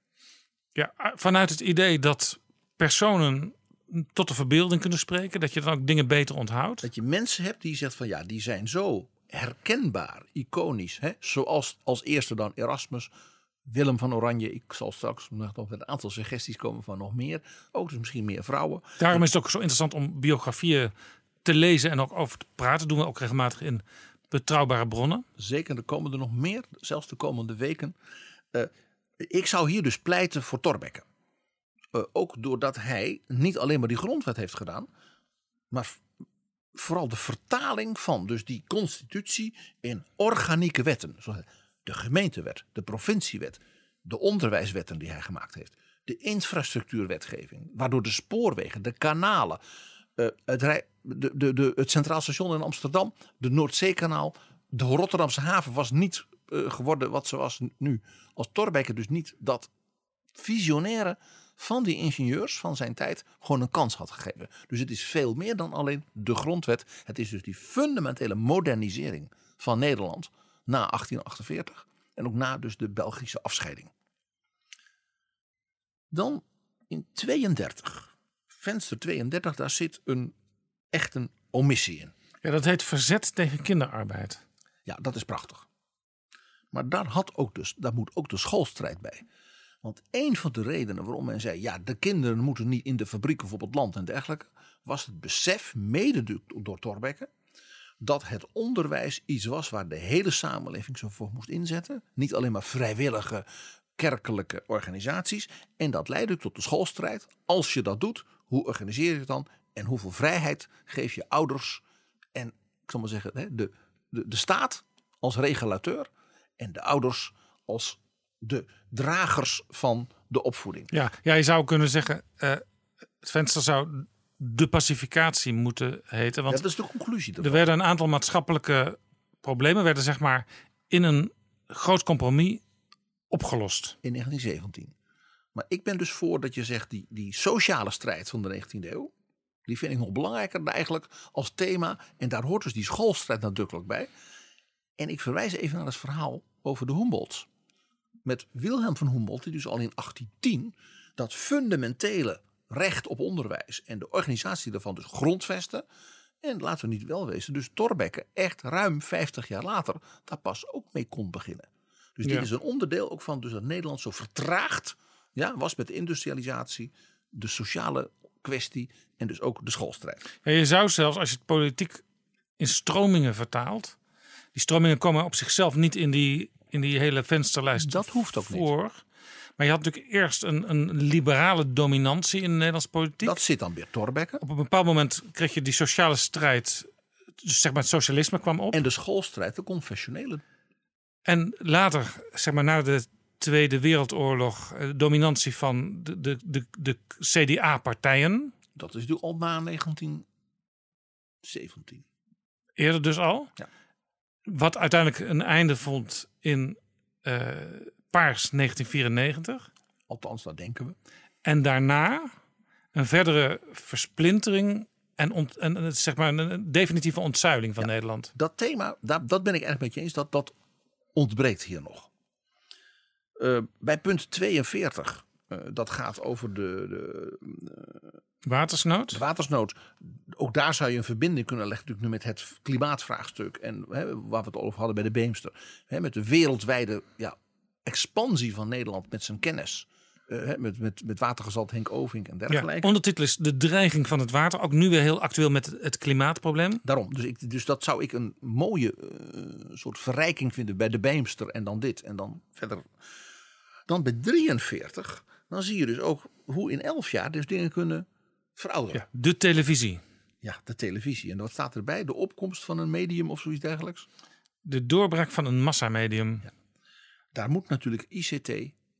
Ja, vanuit het idee dat personen tot de verbeelding kunnen spreken, dat je dan ook dingen beter onthoudt. Dat je mensen hebt die zegt van ja, die zijn zo herkenbaar, iconisch. Hè? Zoals als eerste dan Erasmus, Willem van Oranje. Ik zal straks nog met een aantal suggesties komen van nog meer. Ook dus misschien meer vrouwen. Daarom is het ook zo interessant om biografieën te lezen en ook over te praten. doen we ook regelmatig in betrouwbare bronnen. Zeker, er komen er nog meer, zelfs de komende weken. Eh, ik zou hier dus pleiten voor Thorbecke. Eh, ook doordat hij niet alleen maar die grondwet heeft gedaan, maar vooral de vertaling van dus die constitutie in organieke wetten. De gemeentewet, de provinciewet, de onderwijswetten die hij gemaakt heeft, de infrastructuurwetgeving, waardoor de spoorwegen, de kanalen, eh, het, de, de, de, het Centraal Station in Amsterdam, de Noordzeekanaal, de Rotterdamse haven was niet eh, geworden wat ze was nu. Als Thorbecke dus niet dat visionaire van die ingenieurs van zijn tijd gewoon een kans had gegeven. Dus het is veel meer dan alleen de grondwet. Het is dus die fundamentele modernisering van Nederland na 1848 en ook na dus de Belgische afscheiding. Dan in 32, venster 32, daar zit een echt een omissie in. Ja, dat heet verzet tegen kinderarbeid. Ja, dat is prachtig. Maar daar, had ook dus, daar moet ook de schoolstrijd bij. Want een van de redenen waarom men zei: ja, de kinderen moeten niet in de fabriek of op het land en dergelijke, was het besef, mede door- Thorbecke, dat het onderwijs iets was waar de hele samenleving zo voor moest inzetten. Niet alleen maar vrijwillige kerkelijke organisaties. En dat leidde tot de schoolstrijd. Als je dat doet, hoe organiseer je het dan? En hoeveel vrijheid geef je ouders en, ik zal maar zeggen, de, de, de staat als regulateur en de ouders als de dragers van de opvoeding. Ja, ja je zou kunnen zeggen, eh, het venster zou de pacificatie moeten heten. Want Ja, dat is de conclusie. er werden een aantal maatschappelijke problemen, werden zeg maar in een groot compromis opgelost. in 1917. Maar ik ben dus voor dat je zegt die, die sociale strijd van de 19e eeuw. Die vind ik nog belangrijker eigenlijk als thema. En daar hoort dus die schoolstrijd nadrukkelijk bij. En ik verwijs even naar het verhaal over de Humboldts. Met Wilhelm van Humboldt, die dus al in 1810 dat fundamentele recht op onderwijs en de organisatie daarvan dus grondvesten. En laten we niet wel wezen, dus Thorbecke echt ruim 50 jaar later daar pas ook mee kon beginnen. Dus dit Ja. is een onderdeel ook van dus dat Nederland zo vertraagd ja, was met de industrialisatie, de sociale kwestie en dus ook de schoolstrijd. Ja, je zou zelfs, als je het politiek in stromingen vertaalt, die stromingen komen op zichzelf niet in die, in die hele vensterlijst Dat hoeft ook niet. Maar je had natuurlijk eerst een, een liberale dominantie in de Nederlandse politiek. Dat zit dan weer Thorbecke. Op een bepaald moment kreeg je die sociale strijd, dus zeg maar het socialisme kwam op. En de schoolstrijd, de confessionele. En later, zeg maar na de Tweede Wereldoorlog, eh, dominantie van de, de, de, de CDA-partijen. Dat is natuurlijk al na 1917. Eerder dus al. Ja. Wat uiteindelijk een einde vond in eh, Paars 1994. Althans, dat denken we. En daarna een verdere versplintering en, ont, en zeg maar een, definitieve ontzuiling van Nederland. Dat thema, daar, dat ben ik erg met je eens, dat, dat ontbreekt hier nog. Eh, bij punt 42, eh, dat gaat over de, de, Watersnood. de watersnood. Ook daar zou je een verbinding kunnen leggen natuurlijk nu met het klimaatvraagstuk. En hè, waar we het over hadden bij de Beemster. Hè, met de wereldwijde ja, expansie van Nederland met zijn kennis. Eh, met, met, met Henk Ovink en Ja, dergelijke. ondertitel is de dreiging van het water. Ook nu weer heel actueel met het klimaatprobleem. Daarom, dus, ik, dus dat zou ik een mooie eh, soort verrijking vinden bij de Beemster en dan dit en dan verder. Dan bij 43, dan zie je dus ook hoe in 11 jaar dus dingen kunnen verouderen. Ja, de televisie. Ja, de televisie. En wat staat erbij? De opkomst van een medium of zoiets dergelijks? De doorbraak van een massamedium. Daar moet natuurlijk ICT,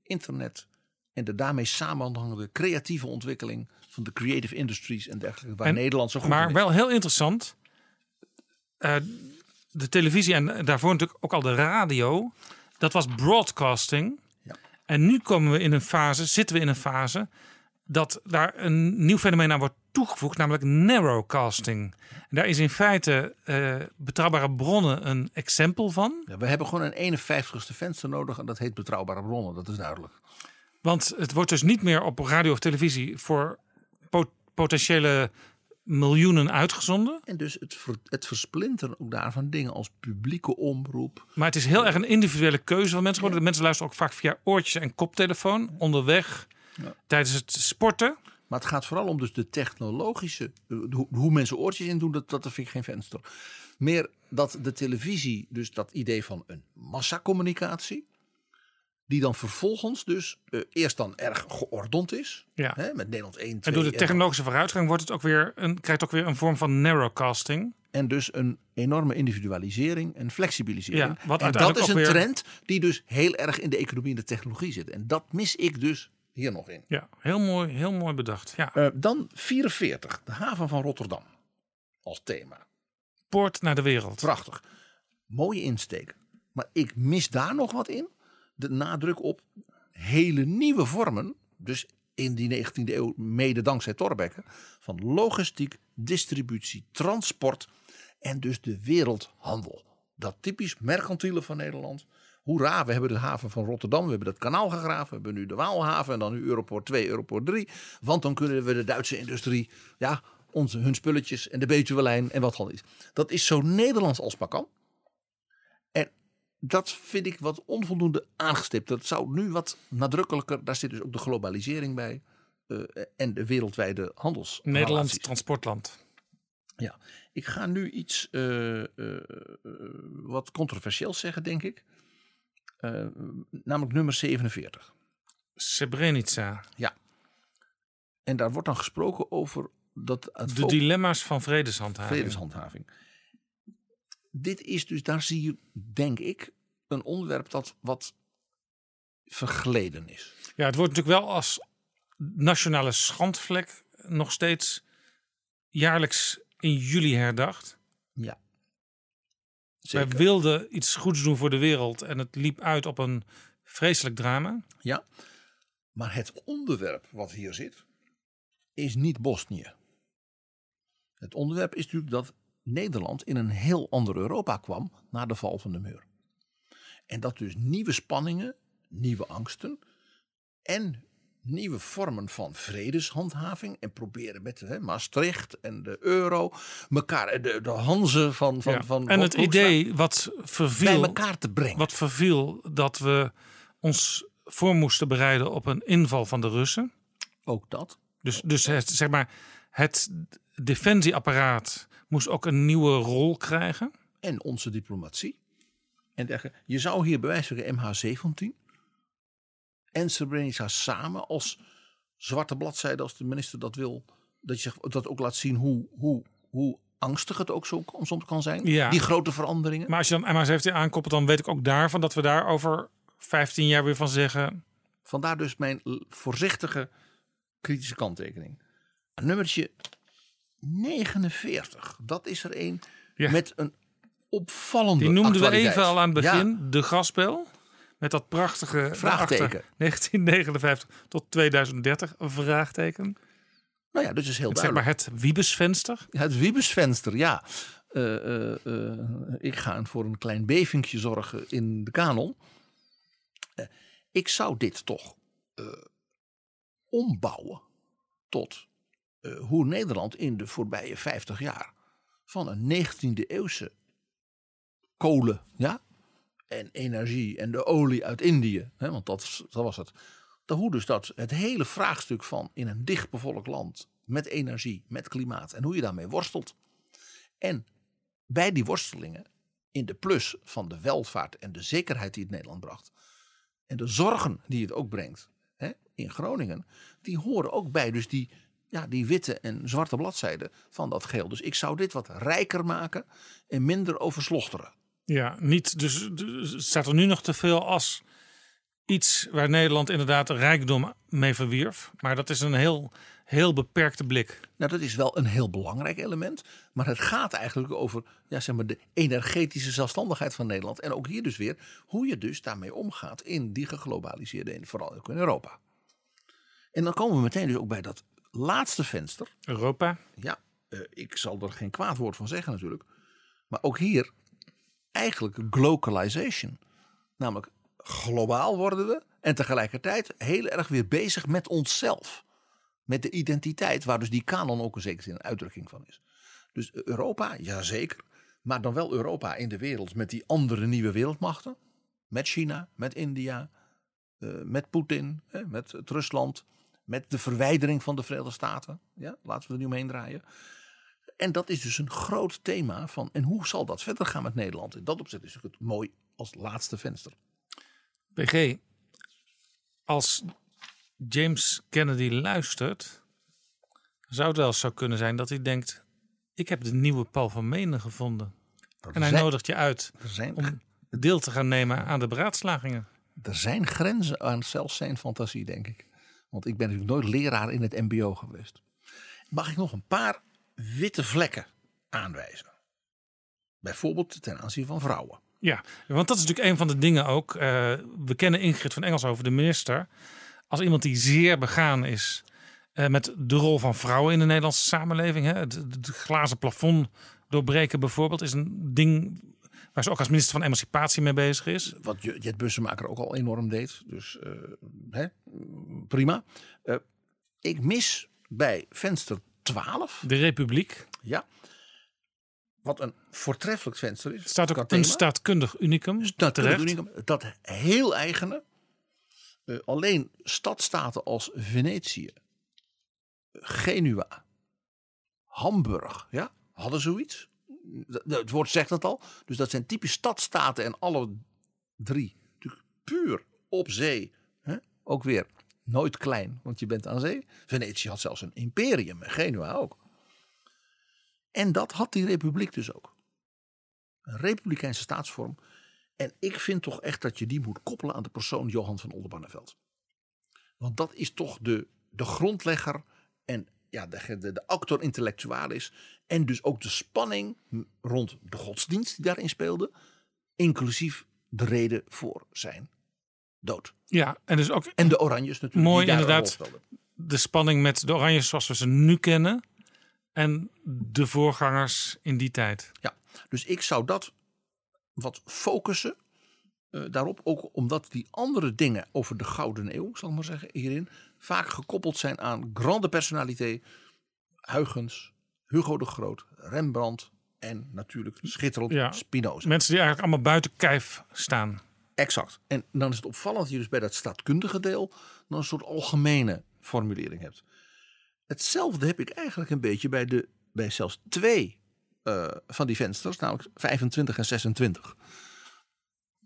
internet en de daarmee samenhangende creatieve ontwikkeling van de creative industries en dergelijke, waar En- Nederland zo goed Maar in is. wel heel interessant. Eh, de televisie en daarvoor natuurlijk ook al de radio. Dat was broadcasting. Ja. En nu komen we in een fase, zitten we in een fase dat daar een nieuw fenomeen aan wordt toegevoegd, namelijk narrowcasting. En daar is in feite eh, betrouwbare bronnen een exempel van. Ja, we hebben gewoon een 51ste venster nodig en dat heet betrouwbare bronnen, dat is duidelijk. Want het wordt dus niet meer op radio of televisie voor po- potentiële miljoenen uitgezonden. En dus het, ver- het versplinteren ook daarvan dingen als publieke omroep. Maar het is heel erg een individuele keuze van mensen geworden. De mensen luisteren ook vaak via oortjes en koptelefoon onderweg tijdens het sporten. Maar het gaat vooral om dus de technologische, eh, hoe, hoe mensen oortjes in doen, dat, dat vind ik geen venster. Meer dat de televisie, dus dat idee van een massacommunicatie, die dan vervolgens dus eh, eerst dan erg geordend is. Ja. Hè, met Nederland 1, 2 En door de en- technologische vooruitgang wordt het ook weer een, krijgt ook weer een vorm van narrowcasting. En dus een enorme individualisering en flexibilisering. Ja, wat en dat is een weer- trend die dus heel erg in de economie en de technologie zit. En dat mis ik dus hier nog in. Ja, heel mooi, heel mooi bedacht. Ja. Eh, dan 44, de haven van Rotterdam als thema. Poort naar de wereld. Prachtig. Mooie insteek. Maar ik mis daar nog wat in. De nadruk op hele nieuwe vormen. Dus in die 19e eeuw, mede dankzij Thorbecke. Van logistiek, distributie, transport. En dus de wereldhandel. Dat typisch mercantiele van Nederland. Hoera, we hebben de haven van Rotterdam. We hebben dat kanaal gegraven. We hebben nu de Waalhaven. En dan nu Europoort 2, Europoort 3. Want dan kunnen we de Duitse industrie. Ja, onze, hun spulletjes en de Betuwelijn en wat dan is. Dat is zo Nederlands als maar kan. En dat vind ik wat onvoldoende aangestipt. Dat zou nu wat nadrukkelijker, daar zit dus ook de globalisering bij. eh, en de wereldwijde handels. Nederlands transportland. Ja, ik ga nu iets eh, eh, wat controversieels zeggen, denk ik. Eh, namelijk nummer 47. Srebrenica. Ja. En daar wordt dan gesproken over dat het De dilemma's van vredeshandhaving. vredeshandhaving. Dit is dus, daar zie je, denk ik, een onderwerp dat wat vergleden is. Ja, het wordt natuurlijk wel als nationale schandvlek nog steeds jaarlijks in juli herdacht. Ja. Wij wilden iets goeds doen voor de wereld en het liep uit op een vreselijk drama. Ja, maar het onderwerp wat hier zit, is niet Bosnië. Het onderwerp is natuurlijk dat Nederland in een heel ander Europa kwam na de val van de muur. En dat dus nieuwe spanningen, nieuwe angsten en nieuwe vormen van vredeshandhaving en proberen met hè, Maastricht en de euro elkaar de, de Hanze van van, Ja. van en het idee wat verviel, bij elkaar te brengen. wat verviel dat we ons voor moesten bereiden op een inval van de Russen. Ook dat. Dus, dus het, zeg maar, het defensieapparaat moest ook een nieuwe rol krijgen. en onze diplomatie. En. Je zou hier bij wijze van MH17 en Srebrenica samen als zwarte bladzijde, als de minister dat wil, dat je dat ook laat zien hoe, hoe, hoe angstig het ook zo soms kan zijn. Ja. Die grote veranderingen. Maar als je dan MH17 aankoppelt, dan weet ik ook daarvan dat we daar over 15 jaar weer van zeggen. Vandaar dus mijn voorzichtige kritische kanttekening. Nummertje 49, dat is er een Ja. met een opvallende Die noemden we even al aan het Ja. begin, de gasbel. Met dat prachtige Vraagteken. daarachter, 1959 tot 2030, een vraagteken. Nou ja, dus is heel Het, zeg duidelijk. maar het Wiebesvenster. Het Wiebesvenster, ja. Eh, eh, eh, ik ga voor een klein bevingje zorgen in de kanon. Ik zou dit toch ombouwen tot hoe Nederland in de voorbije 50 jaar van een 19e eeuwse kolen ja, en energie en de olie uit Indië, hè, want dat, dat was het. Dan hoe dus dat het hele vraagstuk van in een dichtbevolkt land met energie, met klimaat en hoe je daarmee worstelt. En bij die worstelingen in de plus van de welvaart en de zekerheid die het Nederland bracht en de zorgen die het ook brengt hè, in Groningen, die horen ook bij dus die, ja, die witte en zwarte bladzijden van dat geel. Dus ik zou dit wat rijker maken en minder overslochteren. Ja, niet. Dus, dus staat er nu nog te veel als iets waar Nederland inderdaad rijkdom mee verwierf. Maar dat is een heel, heel beperkte blik. Nou, dat is wel een heel belangrijk element. Maar het gaat eigenlijk over ja, zeg maar de energetische zelfstandigheid van Nederland. En ook hier dus weer hoe je dus daarmee omgaat in die geglobaliseerde, vooral ook in Europa. En dan komen we meteen dus ook bij dat laatste venster. Europa. Ja, eh, ik zal er geen kwaad woord van zeggen natuurlijk. Maar ook hier eigenlijk globalization. Namelijk globaal worden we en tegelijkertijd heel erg weer bezig met onszelf. Met de identiteit, waar dus die kanon ook een zekere een uitdrukking van is. Dus Europa, jazeker. Maar dan wel Europa in de wereld met die andere nieuwe wereldmachten. Met China, met India, eh, met Poetin, hè, met het Rusland. Met de verwijdering van de Verenigde Staten. Ja, laten we er nu omheen draaien. En dat is dus een groot thema van. En hoe zal dat verder gaan met Nederland? In dat opzicht is het mooi als laatste venster. PG, als James Kennedy luistert, zou het wel eens zo kunnen zijn dat hij denkt: ik heb de nieuwe Paul van Menen gevonden. en hij zijn- nodigt je uit zijn, om deel te gaan nemen aan de beraadslagingen. er zijn grenzen aan zelfs zijn fantasie, denk ik. Want ik ben natuurlijk nooit leraar in het MBO geweest. Mag ik nog een paar witte vlekken aanwijzen? Bijvoorbeeld ten aanzien van vrouwen. Ja, want dat is natuurlijk een van de dingen ook. eh, we kennen Ingrid van Engelshoven, de minister. Als iemand die zeer begaan is eh, met de rol van vrouwen in de Nederlandse samenleving. Hè. Het, het glazen plafond doorbreken bijvoorbeeld is een ding waar ze ook als minister van Emancipatie mee bezig is. Wat Jet Bussemaker ook al enorm deed. Dus eh, hè, prima. Ik mis bij venster 12. De Republiek. Ja. Wat een voortreffelijk venster is. Staat ook een thema. staatkundig unicum. Staatkundig unicum. Dat heel eigene. eh, alleen stadstaten als Venetië, Genua, Hamburg, ja, hadden zoiets. Dat- Het woord zegt het al. Dus dat zijn typisch stadstaten en alle drie natuurlijk puur op zee. Hè? Ook weer nooit klein, want je bent aan zee. Venetië had zelfs een imperium en Genua ook. En dat had die republiek dus ook. Een republikeinse staatsvorm. En ik vind toch echt dat je die moet koppelen aan de persoon Johan van Oldenbarneveld. Want dat is toch de, de grondlegger en ja, de, de, de actor intellectualis. En dus ook de spanning rond de godsdienst die daarin speelde. Inclusief de reden voor zijn dood. Ja, en dus ook En de Oranjes natuurlijk. mooi inderdaad de spanning met de Oranjes zoals we ze nu kennen. En de voorgangers in die tijd. Ja, dus ik zou dat wat focussen eh, daarop. Ook omdat die andere dingen over de Gouden Eeuw, zal ik maar zeggen, hierin vaak gekoppeld zijn aan grande personaliteit. Huygens, Hugo de Groot, Rembrandt en natuurlijk schitterend Ja. Spinoza. Mensen die eigenlijk allemaal buiten kijf staan. Exact. En dan is het opvallend dat je dus bij dat staatkundige deel dan een soort algemene formulering hebt. Hetzelfde heb ik eigenlijk een beetje bij, de, bij zelfs twee eh, van die vensters, namelijk 25 en 26.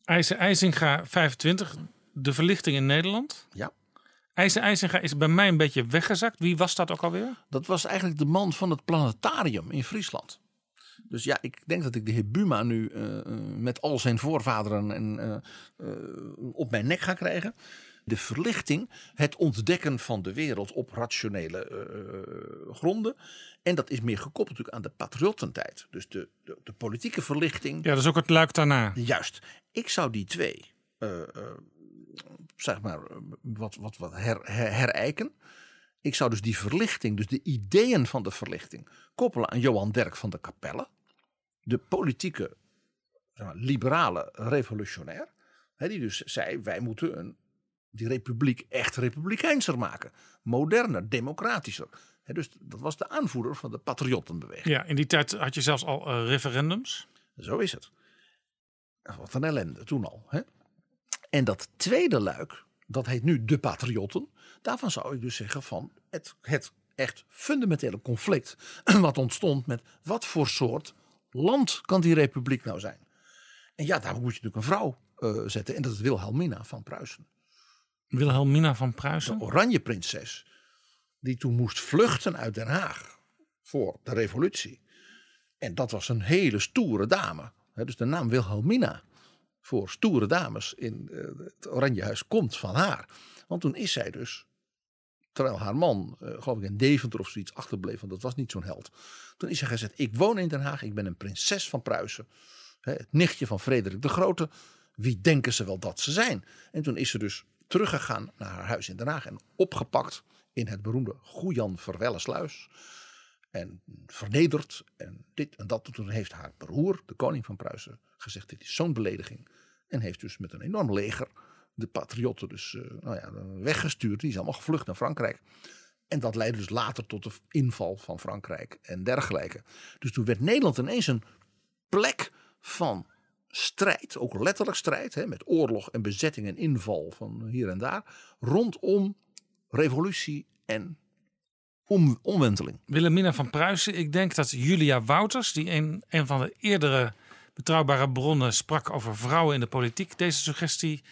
IJzer IJzinga 25, de verlichting in Nederland. Ja. IJzer IJzinga is bij mij een beetje weggezakt. Wie was dat ook alweer? Dat was eigenlijk de man van het planetarium in Friesland. Dus ja, ik denk dat ik de heer Buma nu eh, eh, met al zijn voorvaderen en, eh, op mijn nek ga krijgen. De verlichting, het ontdekken van de wereld op rationele gronden. En dat is meer gekoppeld natuurlijk aan de patriottentijd. Dus de, de, de politieke verlichting. Ja, dat is ook het luik daarna. Juist. Ik zou die twee, zeg maar, wat, wat, wat her, her- herijken. Ik zou dus die verlichting, dus de ideeën van de verlichting, koppelen aan Johan Derk van de Capelle. De politieke, zeg maar, liberale revolutionair. Hè, die dus zei, wij moeten een, die republiek echt republikeinser maken. Moderner, democratischer. Hè, dus dat was de aanvoerder van de patriottenbeweging. Ja, in die tijd had je zelfs al eh, referendums. Zo is het. Wat een ellende toen al. Hè? En dat tweede luik, dat heet nu de patriotten. Daarvan zou ik dus zeggen van het, het echt fundamentele conflict. Wat ontstond met wat voor soort land kan die republiek nou zijn. En ja, daar moet je natuurlijk een vrouw eh, zetten. En dat is Wilhelmina van Pruisen. Wilhelmina van Pruisen. De oranje prinses. Die toen moest vluchten uit Den Haag. Voor de revolutie. En dat was een hele stoere dame. Dus de naam Wilhelmina voor stoere dames in eh, het Oranjehuis komt van haar. Want toen is zij dus, terwijl haar man, eh, geloof ik in Deventer of zoiets achterbleef, want dat was niet zo'n held. Toen is zij gezegd, ik woon in Den Haag, ik ben een prinses van Pruisen. Hè, het nichtje van Frederik de Grote. Wie denken ze wel dat ze zijn? En toen is ze dus teruggegaan naar haar huis in Den Haag en opgepakt in het beroemde Goejan Verwellesluis. En vernederd en dit en dat. Toen heeft haar broer, de koning van Pruisen, gezegd: Dit is zo'n belediging. En heeft dus met een enorm leger de patriotten dus, eh, nou ja, weggestuurd. Die zijn allemaal gevlucht naar Frankrijk. En dat leidde dus later tot de inval van Frankrijk en dergelijke. Dus toen werd Nederland ineens een plek van strijd, ook letterlijk strijd, hè, met oorlog en bezetting en inval van hier en daar, rondom revolutie en om, omwenteling. Wilhelmina van Pruisen. Ik denk dat Julia Wouters, die een, een van de eerdere betrouwbare bronnen sprak over vrouwen in de politiek, deze suggestie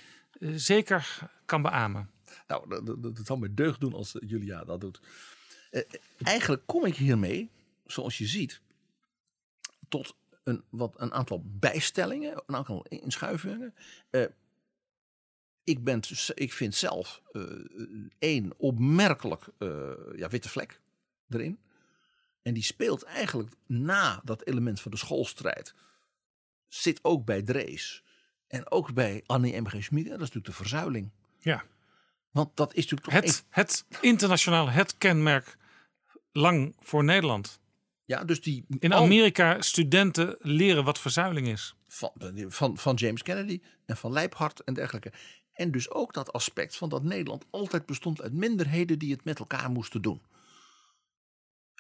zeker kan beamen. Nou, dat, dat, zal me deugd doen als Julia dat doet. Eh, eigenlijk kom ik hiermee, zoals je ziet, tot een, wat, een aantal bijstellingen, een aantal inschuivingen. Eh, ik, ben, ik vind zelf eh, één opmerkelijk ja, witte vlek erin. En die speelt eigenlijk na dat element van de schoolstrijd. Zit ook bij Drees. En ook bij Annie M.G. Schmid. Dat is natuurlijk de verzuiling. Ja. Want dat is natuurlijk Het, het internationaal, het kenmerk lang voor Nederland. Ja, dus die, In Amerika studenten leren wat verzuiling is. van, van, van James Kennedy en van Leiphart en dergelijke. En dus ook dat aspect van dat Nederland altijd bestond uit minderheden die het met elkaar moesten doen.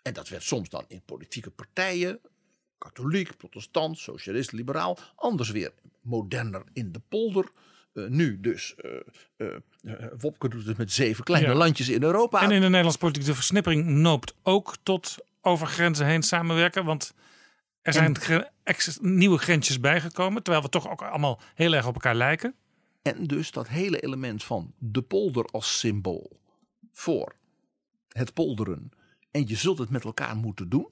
En dat werd soms dan in politieke partijen katholiek, protestant, socialist, liberaal. Anders weer moderner in de polder. Eh, nu dus, eh, Wopke doet het met zeven kleine Ja. landjes in Europa. En in de Nederlandse politiek, de versnippering noopt ook tot over grenzen heen samenwerken. Want er zijn nieuwe grensjes bijgekomen. Terwijl we toch ook allemaal heel erg op elkaar lijken. En dus dat hele element van de polder als symbool voor het polderen. En je zult het met elkaar moeten doen.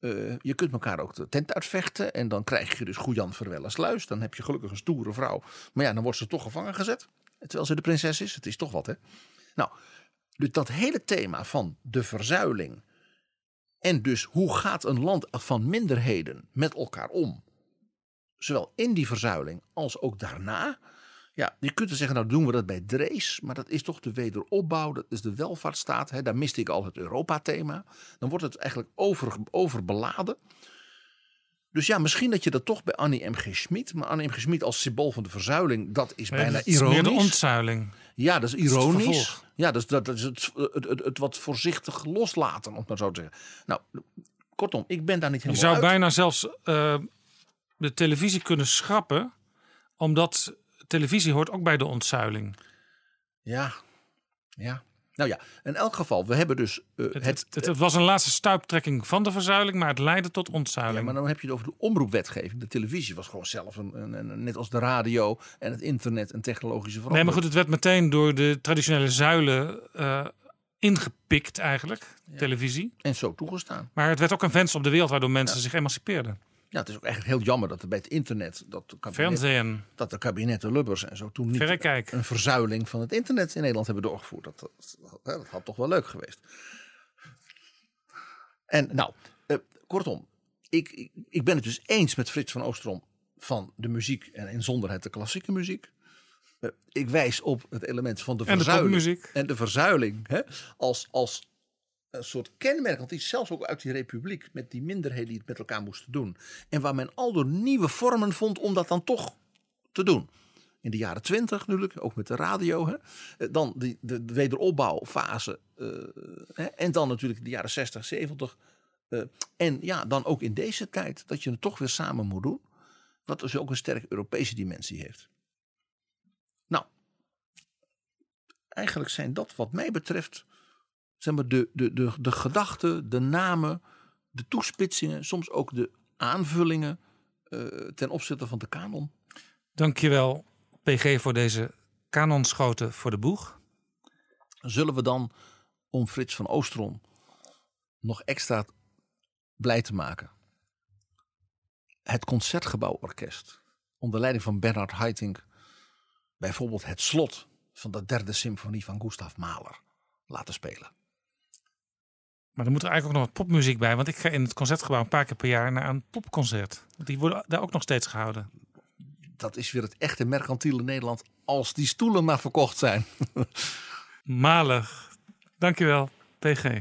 Eh, je kunt elkaar ook de tent uitvechten. En dan krijg je dus Goejan Verwellensluis. Dan heb je gelukkig een stoere vrouw. Maar ja, dan wordt ze toch gevangen gezet. Terwijl ze de prinses is. Het is toch wat, hè? Nou, dus dat hele thema van de verzuiling. En dus hoe gaat een land van minderheden met elkaar om? Zowel in die verzuiling als ook daarna. Ja, je kunt er zeggen, nou doen we dat bij Drees. Maar dat is toch de wederopbouw, dat is de welvaartsstaat. Hè, daar miste ik al het Europa-thema. Dan wordt het eigenlijk over, overbeladen. Dus ja, misschien dat je dat toch bij Annie M. G. Schmid. Maar Annie M. G. Schmid als symbool van de verzuiling, dat is bijna het is meer ironisch. de ontzuiling. Ja, dat is ironisch. ja, dat is, dat, dat is het, het, het, het wat voorzichtig loslaten, om het maar zo te zeggen. Nou, kortom, ik ben daar niet Je helemaal zou uit. bijna zelfs eh, de televisie kunnen schrappen. Omdat televisie hoort ook bij de ontzuiling. Ja, ja. Nou ja, in elk geval, we hebben dus eh, Het, het, het, het was een laatste stuiptrekking van de verzuiling, maar het leidde tot ontzuiling. Ja, maar dan heb je het over de omroepwetgeving. De televisie was gewoon zelf, een, een, een- net als de radio en het internet, een technologische nee, verandering. maar goed, het werd meteen door de traditionele zuilen eh, ingepikt eigenlijk, televisie. En zo toegestaan. Maar het werd ook een venster op de wereld waardoor mensen zich emancipeerden. Ja, het is ook eigenlijk heel jammer dat er bij het internet, dat de kabinet, Fernsehen. dat de kabinetten Lubbers en zo toen niet Verrekijk. een verzuiling van het internet in Nederland hebben doorgevoerd. Dat, dat, dat had toch wel leuk geweest. En nou, eh, kortom, ik, ik, ik ben het dus eens met Frits van Oostrom van de muziek en inzonderheid de klassieke muziek. Eh, ik wijs op het element van de En de verzuiling. popmuziek. En de verzuiling hè, als, als een soort kenmerk, want die zelfs ook uit die republiek met die minderheden die het met elkaar moesten doen. En waar men al door nieuwe vormen vond om dat dan toch te doen. In de jaren twintig natuurlijk, ook met de radio. Hè. Eh, Dan die, de, de wederopbouwfase. eh, hè. En dan natuurlijk de jaren 60, 70. eh, en ja, dan ook in deze tijd dat je het toch weer samen moet doen. Wat dus ook een sterk Europese dimensie heeft. Nou, eigenlijk zijn dat wat mij betreft zeg maar, de, de, de, de gedachten, de namen, de toespitsingen, soms ook de aanvullingen eh, ten opzichte van de kanon. Dankjewel, PG, voor deze kanonschoten voor de boeg. Zullen we dan, om Frits van Oostrom nog extra blij te maken, het Concertgebouworkest onder leiding van Bernard Haitink bijvoorbeeld het slot van de derde symfonie van Gustav Mahler laten spelen? Maar dan moet er eigenlijk ook nog wat popmuziek bij. Want ik ga in het concertgebouw een paar keer per jaar naar een popconcert. Die worden daar ook nog steeds gehouden. Dat is weer het echte mercantiele Nederland als die stoelen maar verkocht zijn. Malig. Dankjewel, PG.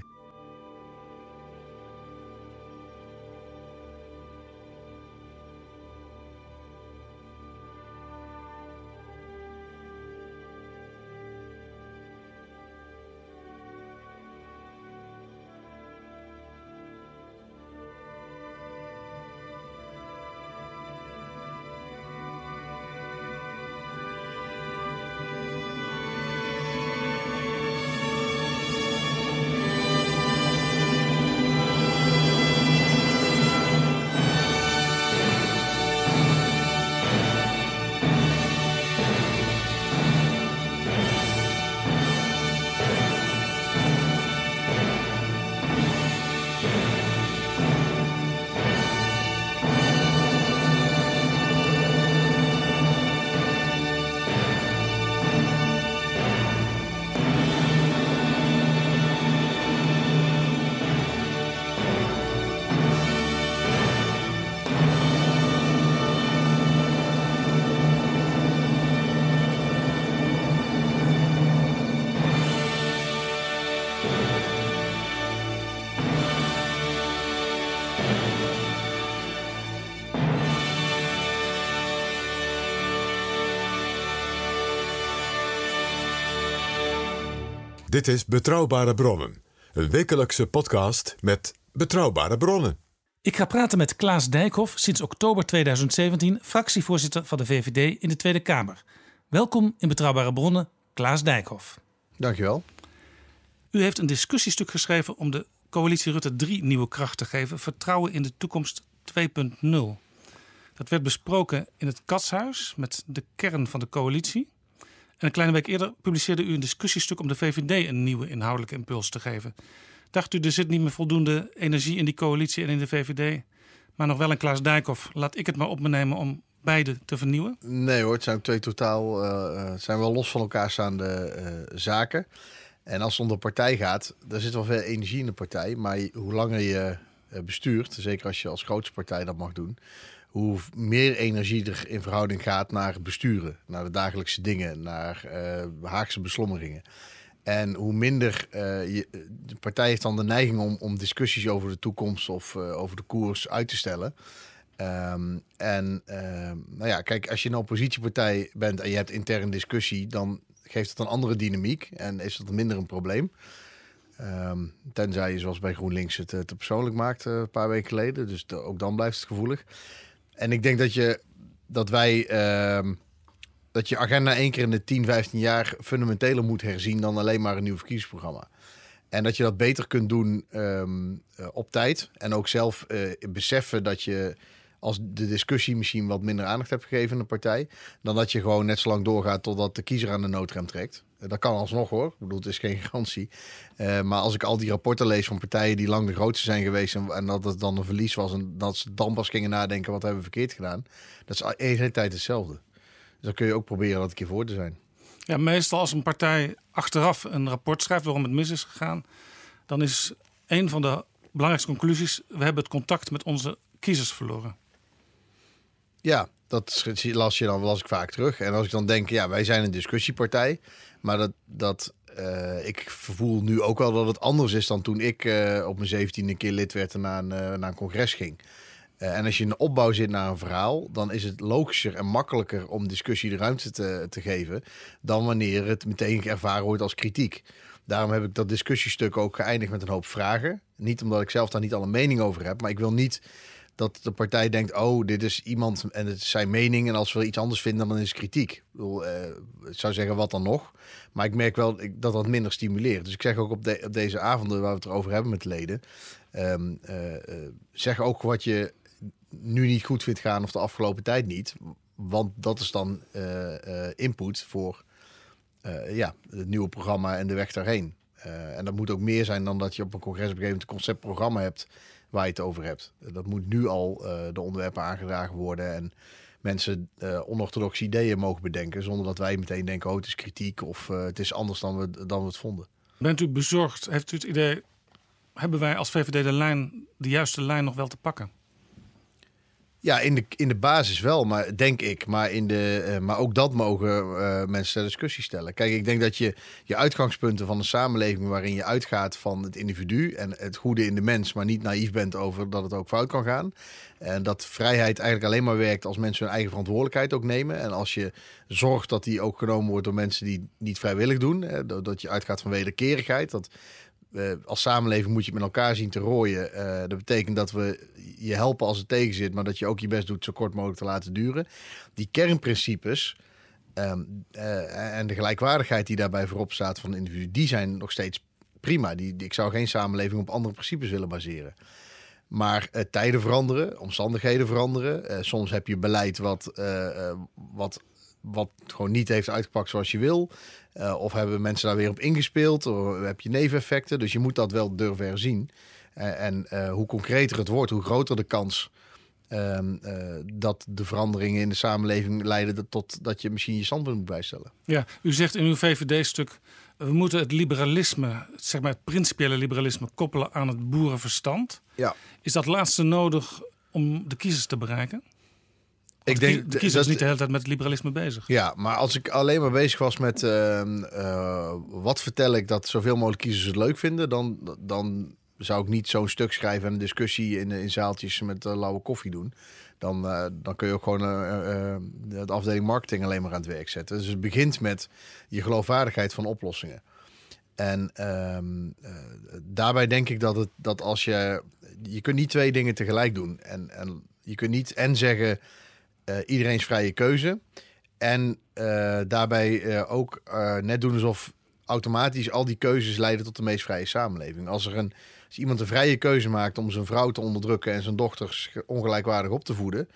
Dit is Betrouwbare Bronnen, een wekelijkse podcast met betrouwbare bronnen. Ik ga praten met Klaas Dijkhoff, sinds oktober 2017 fractievoorzitter van de VVD in de Tweede Kamer. Welkom in Betrouwbare Bronnen, Klaas Dijkhoff. Dankjewel. U heeft een discussiestuk geschreven om de coalitie Rutte 3 nieuwe kracht te geven. Vertrouwen in de toekomst 2.0. Dat werd besproken in het Katshuis met de kern van de coalitie. En een kleine week eerder publiceerde u een discussiestuk om de VVD een nieuwe inhoudelijke impuls te geven. Dacht u, er zit niet meer voldoende energie in die coalitie en in de VVD, maar nog wel een Klaas Dijkhoff. Laat ik het maar op me nemen om beide te vernieuwen? Nee hoor, het zijn twee totaal, uh, zijn wel los van elkaar staande uh, zaken. En als het om de partij gaat, er zit wel veel energie in de partij. Maar hoe langer je bestuurt, zeker als je als grootste partij dat mag doen, hoe meer energie er in verhouding gaat naar besturen, naar de dagelijkse dingen, naar uh, Haagse beslommeringen. En hoe minder uh, je, de partij heeft dan de neiging om, om discussies over de toekomst of uh, over de koers uit te stellen. Um, en uh, nou ja, kijk, als je een oppositiepartij bent en je hebt intern discussie, dan geeft het een andere dynamiek en is dat minder een probleem. Um, tenzij je zoals bij GroenLinks het te persoonlijk maakt een paar weken geleden. Dus ook dan blijft het gevoelig. En ik denk dat, je, dat wij uh, dat je agenda één keer in de 10, 15 jaar fundamenteler moet herzien dan alleen maar een nieuw verkiezingsprogramma. En dat je dat beter kunt doen um, uh, op tijd. En ook zelf uh, beseffen dat je als de discussie misschien wat minder aandacht hebt gegeven aan de partij. Dan dat je gewoon net zo lang doorgaat totdat de kiezer aan de noodrem trekt. Dat kan alsnog hoor. Ik bedoel, het is geen garantie. Uh, maar als ik al die rapporten lees van partijen die lang de grootste zijn geweest. En, en, dat het dan een verlies was. En dat ze dan pas gingen nadenken wat hebben we verkeerd gedaan. Dat is de hele tijd hetzelfde. Dus dan kun je ook proberen dat een keer voor te zijn. Ja, meestal als een partij achteraf een rapport schrijft waarom het mis is gegaan. Dan is een van de belangrijkste conclusies. We hebben het contact met onze kiezers verloren. Ja, dat las je dan las ik vaak terug. En als ik dan denk, ja, wij zijn een discussiepartij. Maar dat, dat uh, ik voel nu ook wel dat het anders is dan toen ik uh, op mijn zeventiende keer lid werd en naar een, uh, naar congres ging. En als je in een opbouw zit naar een verhaal, dan is het logischer en makkelijker om discussie de ruimte te, te geven. dan wanneer het meteen ervaren wordt als kritiek. Daarom heb ik dat discussiestuk ook geëindigd met een hoop vragen. Niet omdat ik zelf daar niet al een mening over heb, maar ik wil niet dat de partij denkt: oh, dit is iemand en het is zijn mening. En als we iets anders vinden, dan is het kritiek. Ik, ik zou zeggen, wat dan nog? Maar ik merk wel dat dat minder stimuleert. Dus ik zeg ook op, op deze avonden waar we het erover hebben met leden. Um, uh, uh, zeg ook wat je nu niet goed vindt gaan of de afgelopen tijd niet. Want dat is dan input voor ja, het nieuwe programma en de weg daarheen. en dat moet ook meer zijn dan dat je op een congres op een gegeven moment een conceptprogramma hebt waar je het over hebt. Dat moet nu al uh, de onderwerpen aangedragen worden en mensen uh, onorthodoxe ideeën mogen bedenken, zonder dat wij meteen denken, oh het is kritiek of uh, het is anders dan we, dan we het vonden. Bent u bezorgd? Heeft u het idee, hebben wij als VVD de lijn, de juiste lijn nog wel te pakken? Ja, in de, in de basis wel, maar denk ik. Maar, in de, uh, maar ook dat mogen uh, mensen ter discussie stellen. Kijk, ik denk dat je je uitgangspunten van een samenleving waarin je uitgaat van het individu en het goede in de mens, maar niet naïef bent over dat het ook fout kan gaan. En dat vrijheid eigenlijk alleen maar werkt als mensen hun eigen verantwoordelijkheid ook nemen. En als je zorgt dat die ook genomen wordt door mensen die niet vrijwillig doen. Hè, dat je uitgaat van wederkerigheid. Dat uh, als samenleving moet je met elkaar zien te rooien. Uh, dat betekent dat we je helpen als het tegen zit, maar dat je ook je best doet zo kort mogelijk te laten duren. Die kernprincipes um, uh, en de gelijkwaardigheid die daarbij voorop staat van de individu, die zijn nog steeds prima. Die, ik zou geen samenleving op andere principes willen baseren. Maar tijden veranderen, omstandigheden veranderen. soms heb je beleid wat, wat wat gewoon niet heeft uitgepakt zoals je wil. Uh, of hebben mensen daar weer op ingespeeld? Of heb je neveneffecten? Dus je moet dat wel durven herzien. Uh, en uh, hoe concreter het wordt, hoe groter de kans ehm, dat de veranderingen in de samenleving leiden tot dat je misschien je standpunt moet bijstellen. Ja, u zegt in uw VVD-stuk. We moeten het liberalisme, zeg maar het principiële liberalisme, koppelen aan het boerenverstand. Ja. Is dat laatste nodig om de kiezers te bereiken? Ik denk de kiezer is niet de hele tijd met het liberalisme bezig. Ja, maar als ik alleen maar bezig was met uh, uh, wat vertel ik dat zoveel mogelijk kiezers het leuk vinden, dan, dan zou ik niet zo'n stuk schrijven en een discussie in, in zaaltjes met uh, lauwe koffie doen. Dan, uh, dan kun je ook gewoon de afdeling marketing alleen maar aan het werk zetten. Dus het begint met je geloofwaardigheid van oplossingen. En daarbij denk ik dat, het, dat als je je kunt niet twee dingen tegelijk doen. En, en je kunt niet en zeggen eh, iedereen's vrije keuze. En eh, daarbij eh, ook eh, net doen alsof automatisch al die keuzes leiden tot de meest vrije samenleving. Als er een als iemand een vrije keuze maakt om zijn vrouw te onderdrukken en zijn dochters ongelijkwaardig op te voeden,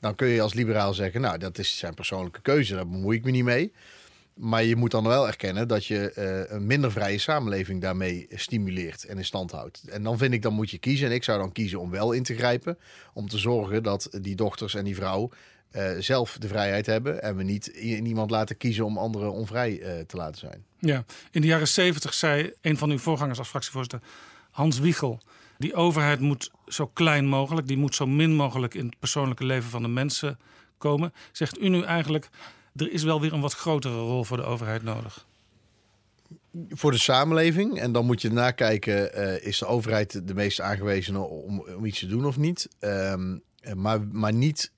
dan kun je als liberaal zeggen, nou, dat is zijn persoonlijke keuze, daar bemoei ik me niet mee. Maar je moet dan wel erkennen dat je eh, een minder vrije samenleving daarmee stimuleert en in stand houdt. En dan vind ik, dan moet je kiezen. En ik zou dan kiezen om wel in te grijpen. Om te zorgen dat die dochters en die vrouw eh, zelf de vrijheid hebben. En we niet iemand laten kiezen om anderen onvrij eh, te laten zijn. Ja, in de jaren 70 zei een van uw voorgangers als fractievoorzitter, Hans Wiegel, die overheid moet zo klein mogelijk, die moet zo min mogelijk in het persoonlijke leven van de mensen komen. Zegt u nu eigenlijk, er is wel weer een wat grotere rol voor de overheid nodig? Voor de samenleving. En dan moet je nakijken, eh is de overheid de meest aangewezen om, om iets te doen of niet. Ehm, eh, maar, maar niet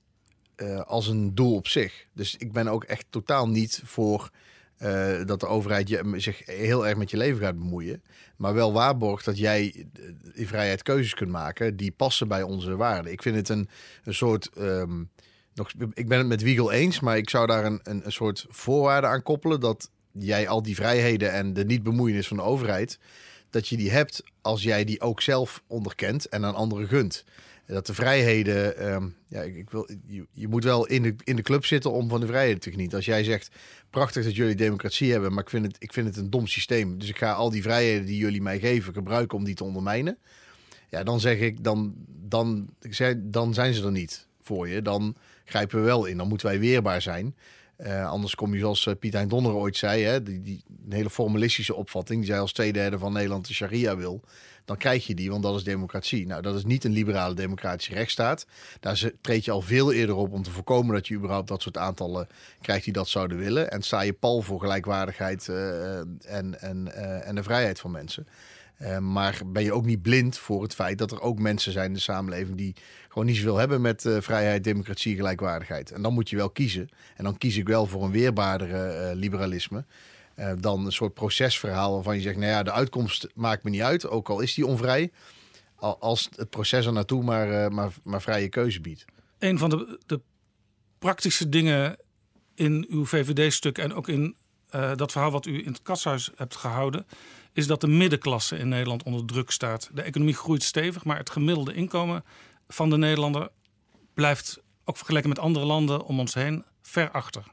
eh, als een doel op zich. Dus ik ben ook echt totaal niet voor eh, dat de overheid je, zich heel erg met je leven gaat bemoeien. Maar wel waarborgt dat jij eh, in vrijheid keuzes kunt maken die passen bij onze waarden. Ik vind het een, een soort. ehm, nog, ik ben het met Wiegel eens, maar ik zou daar een, een, een soort voorwaarde aan koppelen dat jij al die vrijheden en de niet bemoeienis van de overheid, dat je die hebt als jij die ook zelf onderkent en aan anderen gunt. Dat de vrijheden, ehm, ja, ik, ik wil, je, je moet wel in de, in de club zitten om van de vrijheden te genieten. Als jij zegt, prachtig dat jullie democratie hebben, maar ik vind het, ik vind het een dom systeem. Dus ik ga al die vrijheden die jullie mij geven gebruiken om die te ondermijnen. Ja, dan zeg ik, dan, dan, dan zijn ze er niet voor je. Dan grijpen we wel in. Dan moeten wij weerbaar zijn. Eh, anders kom je zoals eh, Piet Hein Donner ooit zei, hè, die, die een hele formalistische opvatting. Die zei als twee derde van Nederland de sharia wil. Dan krijg je die, want dat is democratie. Nou, dat is niet een liberale democratische rechtsstaat. Daar treed je al veel eerder op om te voorkomen dat je überhaupt dat soort aantallen krijgt die dat zouden willen. En sta je pal voor gelijkwaardigheid eh, en, en, eh, en de vrijheid van mensen. Eh, maar ben je ook niet blind voor het feit dat er ook mensen zijn in de samenleving die gewoon niet zoveel hebben met eh, vrijheid, democratie, gelijkwaardigheid. En dan moet je wel kiezen. En dan kies ik wel voor een weerbaardere eh, liberalisme. Eh, dan een soort procesverhaal waarvan je zegt, nou ja, de uitkomst maakt me niet uit, ook al is die onvrij. Al- Als het proces er naartoe maar, eh, maar, maar vrije keuze biedt. Een van de, de praktische dingen in uw VVD-stuk en ook in eh, dat verhaal wat u in het katshuis hebt gehouden, is dat de middenklasse in Nederland onder druk staat. De economie groeit stevig, maar het gemiddelde inkomen van de Nederlander blijft ook vergeleken met andere landen om ons heen ver achter.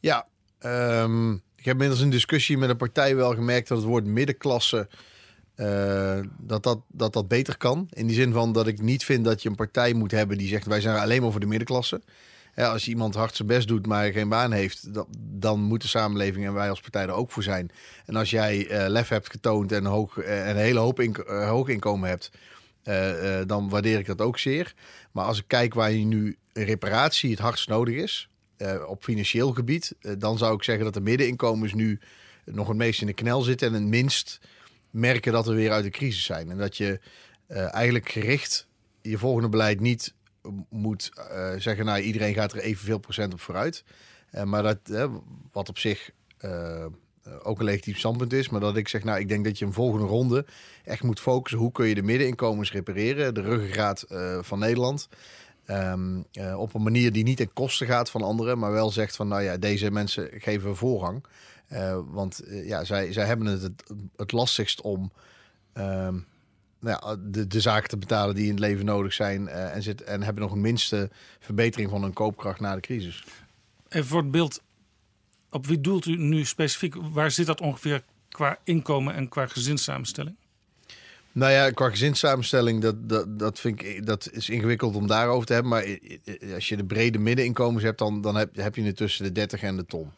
Ja, ik heb inmiddels in discussie met een partij wel gemerkt dat het woord middenklasse eh, dat, dat, dat dat beter kan. In die zin van dat ik niet vind dat je een partij moet hebben die zegt wij zijn alleen maar voor de middenklasse. Ja, als iemand hard zijn best doet, maar geen baan heeft, dan, dan moet de samenleving en wij als partij er ook voor zijn. En als jij eh, lef hebt getoond en, hoog, eh, en een hele hoop hoog inkomen hebt, dan waardeer ik dat ook zeer. Maar als ik kijk waar je nu een reparatie het hardst nodig is, eh, op financieel gebied, eh, dan zou ik zeggen dat de middeninkomens nu nog het meest in de knel zitten en het minst merken dat we weer uit de crisis zijn. En dat je eh, eigenlijk gericht je volgende beleid niet moet zeggen, nou iedereen gaat er evenveel procent op vooruit. Maar dat, wat op zich ook een legitiem standpunt is, maar dat ik zeg, nou ik denk dat je een volgende ronde echt moet focussen. Hoe kun je de middeninkomens repareren, de ruggengraat van Nederland. Ehm, eh, op een manier die niet ten koste gaat van anderen, maar wel zegt van, nou ja, deze mensen geven voorrang. Eh, want eh, ja, zij, zij hebben het, het, lastigst om ehm, nou ja, de, de zaken te betalen die in het leven nodig zijn. en, zit, en hebben nog een minste verbetering van hun koopkracht na de crisis. Even voor het beeld, op wie doelt u nu specifiek? Waar zit dat ongeveer qua inkomen en qua gezinssamenstelling? Nou ja, qua gezinssamenstelling, dat, dat, dat vind ik dat is ingewikkeld om daarover te hebben. Maar als je de brede middeninkomens hebt, dan, dan heb, heb je het tussen de 30 en de ton.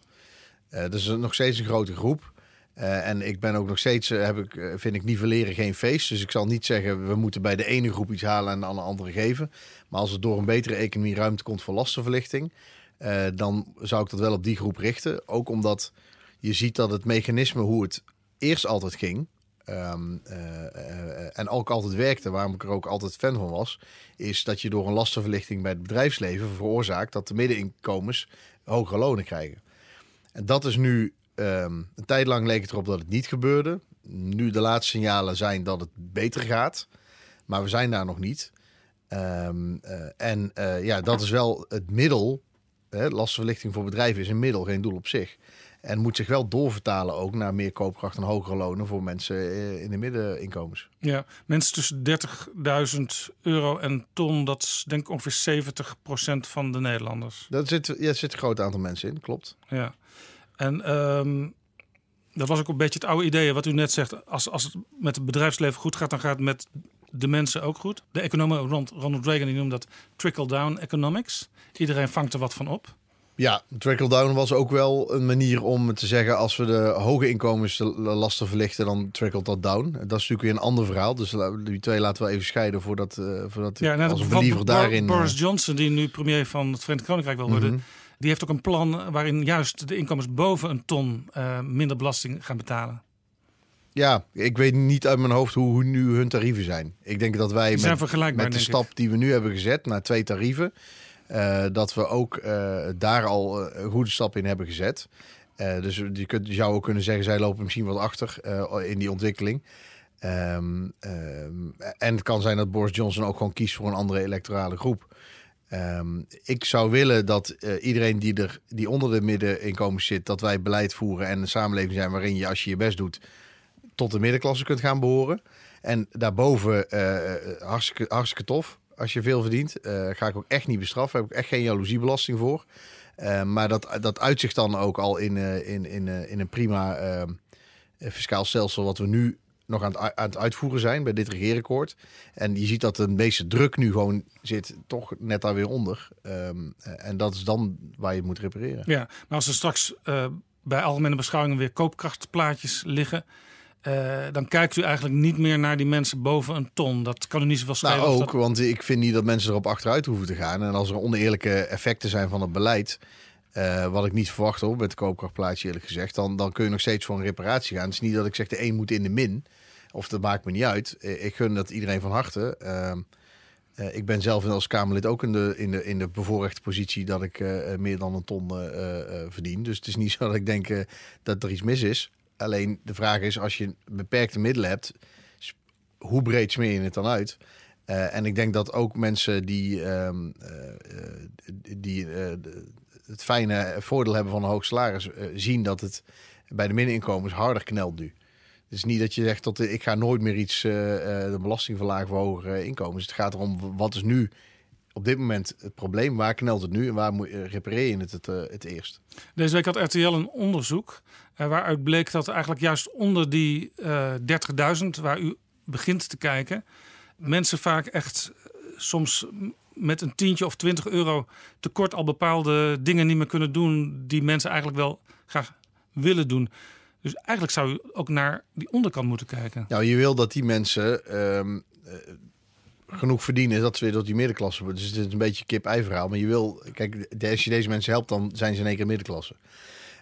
Eh dat is nog steeds een grote groep. Eh, en ik ben ook nog steeds, eh, heb ik, vind ik, nivelleren geen feest. Dus ik zal niet zeggen, we moeten bij de ene groep iets halen en aan de andere geven. Maar als er door een betere economie ruimte komt voor lastenverlichting, dan zou ik dat wel op die groep richten. Ook omdat je ziet dat het mechanisme hoe het eerst altijd ging, ehm, eh, eh, en ook altijd werkte, waarom ik er ook altijd fan van was, is dat je door een lastenverlichting bij het bedrijfsleven veroorzaakt dat de middeninkomens hogere lonen krijgen. En dat is nu, ehm, een tijd lang leek het erop dat het niet gebeurde. Nu de laatste signalen zijn dat het beter gaat. Maar we zijn daar nog niet. Ehm, eh, en ja, dat is wel het middel. Hè, lastenverlichting voor bedrijven is een middel, geen doel op zich. En moet zich wel doorvertalen ook naar meer koopkracht en hogere lonen voor mensen eh, in de middeninkomens. Ja, mensen tussen 30.000 euro en ton, dat is denk ik ongeveer 70% van de Nederlanders. Dat zit, ja, zit een groot aantal mensen in, klopt. Ja, en ehm, dat was ook een beetje het oude idee wat u net zegt. Als, als het met het bedrijfsleven goed gaat, dan gaat het met de mensen ook goed. De economen rond Ronald Reagan die noemde dat trickle-down economics. Iedereen vangt er wat van op. Ja, trickle-down was ook wel een manier om te zeggen... als we de hoge inkomens de lasten verlichten, dan trickelt dat down. Dat is natuurlijk weer een ander verhaal. Dus die twee laten we even scheiden voordat, uh, voordat ja, net als een believer daarin... Boris uh, Johnson, die nu premier van het Verenigd Koninkrijk wil worden... Mhm. die heeft ook een plan waarin juist de inkomens boven een ton uh, minder belasting gaan betalen. Ja, ik weet niet uit mijn hoofd hoe, hoe nu hun tarieven zijn. Ik denk dat wij met, de stap ik. die we nu hebben gezet naar twee tarieven... Uh, dat we ook uh, daar al uh, een goede stap in hebben gezet. dus je, kunt, zou ook kunnen zeggen, zij lopen misschien wat achter in die ontwikkeling. Um, um, en het kan zijn dat Boris Johnson ook gewoon kiest voor een andere electorale groep. Um, ik zou willen dat iedereen die, er, die onder de middeninkomens zit, dat wij beleid voeren en een samenleving zijn waarin je, als je je best doet, tot de middenklasse kunt gaan behoren. En daarboven hartstikke tof als je veel verdient. Uh, ga ik ook echt niet bestraffen. Heb ik echt geen jaloeziebelasting voor. Uh, maar dat, dat uitzicht dan ook al in, uh, in, in, in een prima fiscaal stelsel... wat we nu nog aan het, aan het uitvoeren zijn bij dit regeerakkoord. En je ziet dat de meeste druk nu gewoon zit toch net daar weer onder. Um, en dat is dan waar je moet repareren. Ja, maar als er straks bij algemene beschouwingen weer koopkrachtplaatjes liggen... Uh, dan kijkt u eigenlijk niet meer naar die mensen boven een ton. Dat kan u niet zoveel schelen. Nou, ook, dat... want ik vind niet dat mensen erop achteruit hoeven te gaan. En als er oneerlijke effecten zijn van het beleid... Uh, wat ik niet verwacht hoor, met de koopkrachtplaatje eerlijk gezegd... Dan, dan kun je nog steeds voor een reparatie gaan. Het is niet dat ik zeg de een moet in de min. Of dat maakt me niet uit. Ik gun dat iedereen van harte. Uh, ik ben zelf als Kamerlid ook in de, in de, in de bevoorrechte positie... dat ik meer dan een ton verdien. Dus het is niet zo dat ik denk dat er iets mis is. Alleen de vraag is, als je beperkte middelen hebt, hoe breed smeer je het dan uit? Uh, en ik denk dat ook mensen die, um, uh, die uh, het fijne voordeel hebben van een hoog salaris, zien dat het bij de middeninkomens harder knelt nu. Het is niet dat je zegt, de, ik ga nooit meer iets de belasting verlagen voor hogere inkomens. Het gaat erom, wat is nu op dit moment het probleem? Waar knelt het nu en waar moet, repareer je het het, eerst? Deze week had RTL een onderzoek waaruit bleek dat eigenlijk juist onder die uh, 30.000 waar u begint te kijken, mensen vaak echt uh, soms met een tientje of 20 euro tekort al bepaalde dingen niet meer kunnen doen die mensen eigenlijk wel graag willen doen. Dus eigenlijk zou u ook naar die onderkant moeten kijken. Nou, je wil dat die mensen um, genoeg verdienen dat ze weer tot die middenklasse worden. Dus het is een beetje kip-ei verhaal. Maar je wil, kijk, als je deze mensen helpt, dan zijn ze in één keer middenklasse.